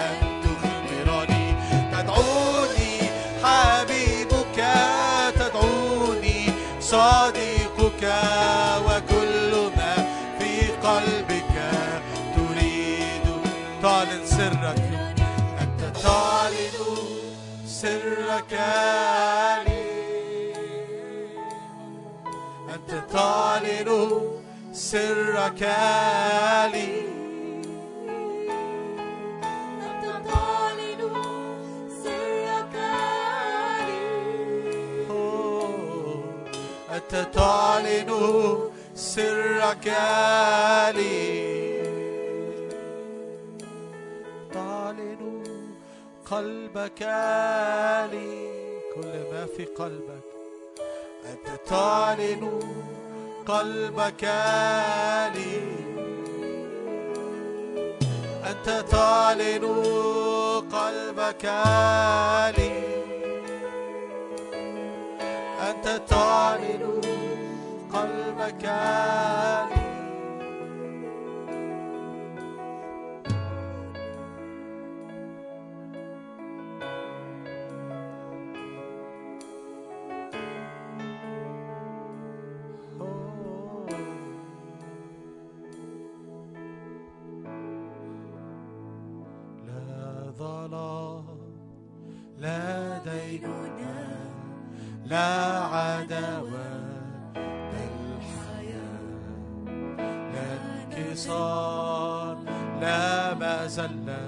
أن تخبرني. تدعوني حبيبك تدعوني صديقك. سرك لي أنت تعلن سرك لي أنت تعلن سرك لي قلبك لي كل ما في قلبك. أنت تعلن قلبك لي أنت تعلن قلبك لي أنت تعلن قلبك لي دينونة لا عداوة بل حياة. لا انكسار لا مذلة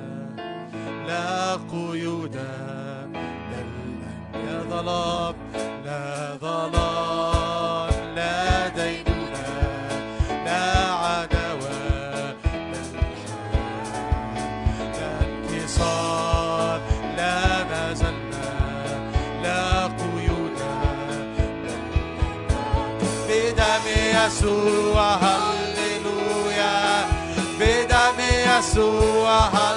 لا قيود لا الأم- لا ظلام لا ظلام. يسوع هللويا بدم يسوع هللويا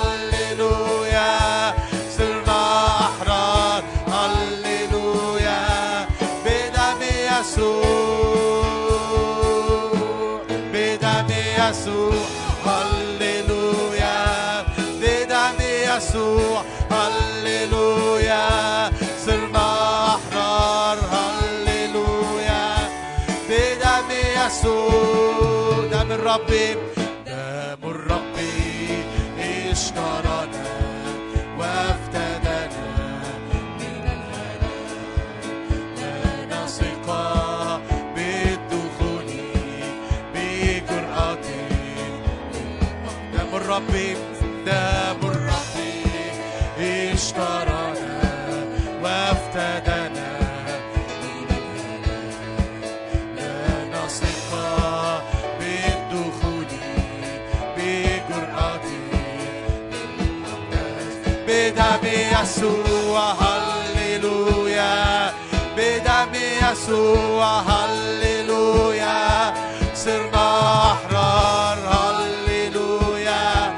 يسوع هللويا بدم يسوع هللويا صرنا أحرار هللويا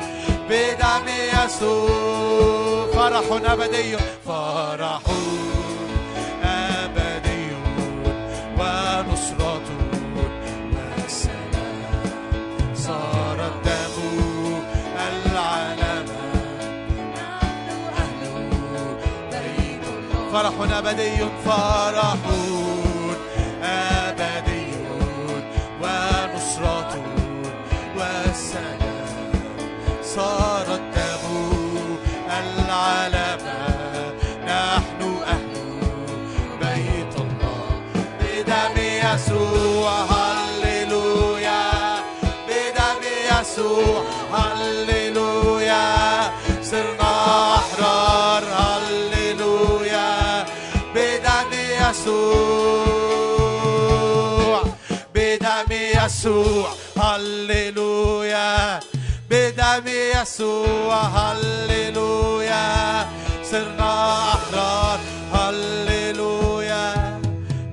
بدم يسوع فرح أبدي فرح فرح أبدي فرح أبدي ونصرة والسلام صار يسوع. هللويا. بدم يسوع. هللويا. صرنا أحرار. هللويا.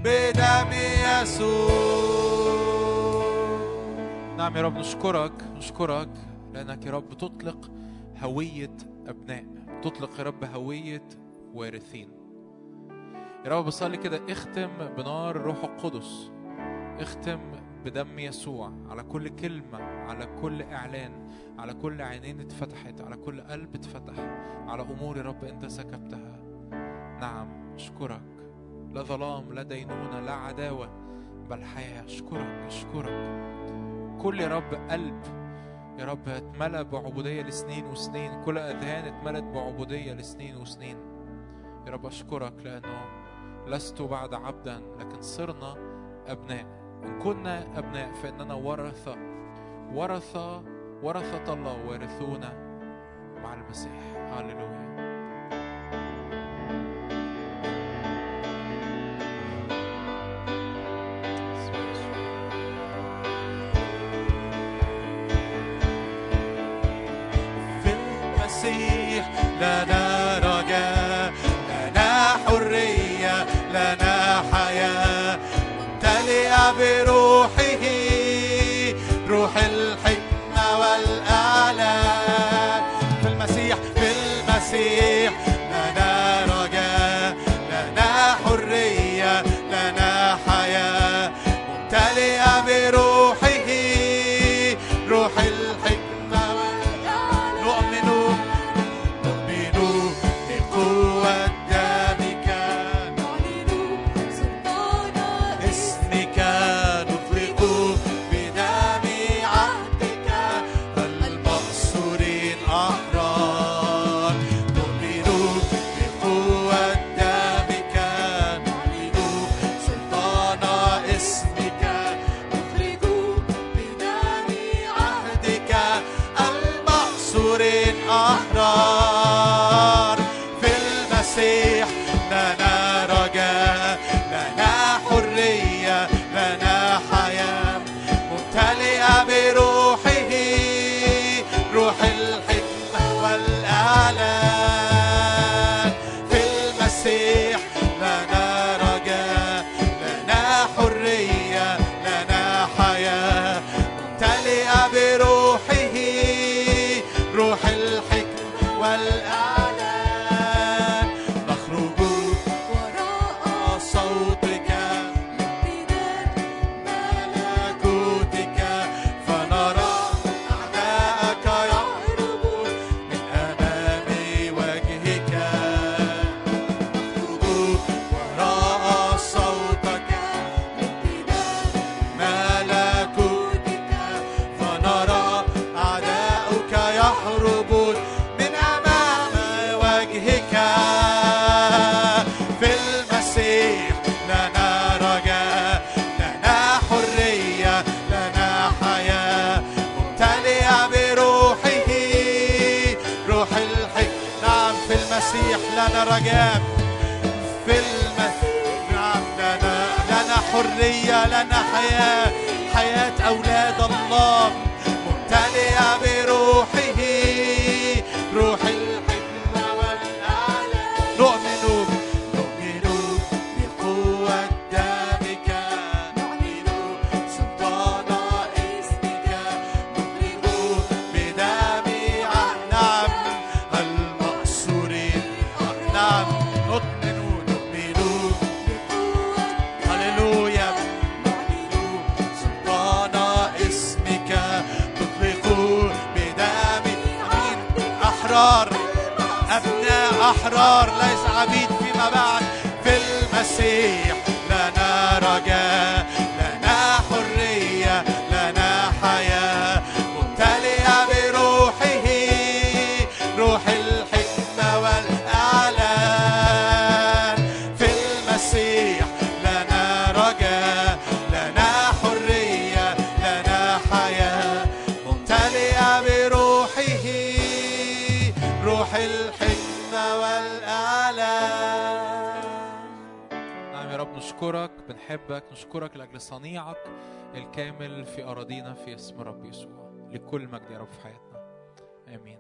بدم يسوع. نعم يا رب نشكرك نشكرك لأنك يا رب تطلق هوية أبناء. تطلق يا رب هوية وارثين. يا رب بصلي كده اختم بنار الروح القدس. اختم بدم يسوع على كل كلمة على كل إعلان على كل عينين اتفتحت على كل قلب اتفتح على أمور يا رب أنت سكبتها. نعم أشكرك. لا ظلام لا دينونة لا عداوة بل حياة. أشكرك أشكرك. كل يا رب قلب يا رب اتملى بعبودية لسنين وسنين. كل أذهان اتملت بعبودية لسنين وسنين. يا رب أشكرك لأنه لست بعد عبدا لكن صرنا أبناء. إن كنا أبناء فإننا ورثة ورثة ورثة الله وارثون مع المسيح. هللويا. في المسيح لنا لنا حياة حياة أولاد الله. الأبرار ليس عبيد. بنحبك نشكرك لأجل صنيعك الكامل في أراضينا في اسم رب يسوع. لكل مجد يا رب في حياتنا. آمين.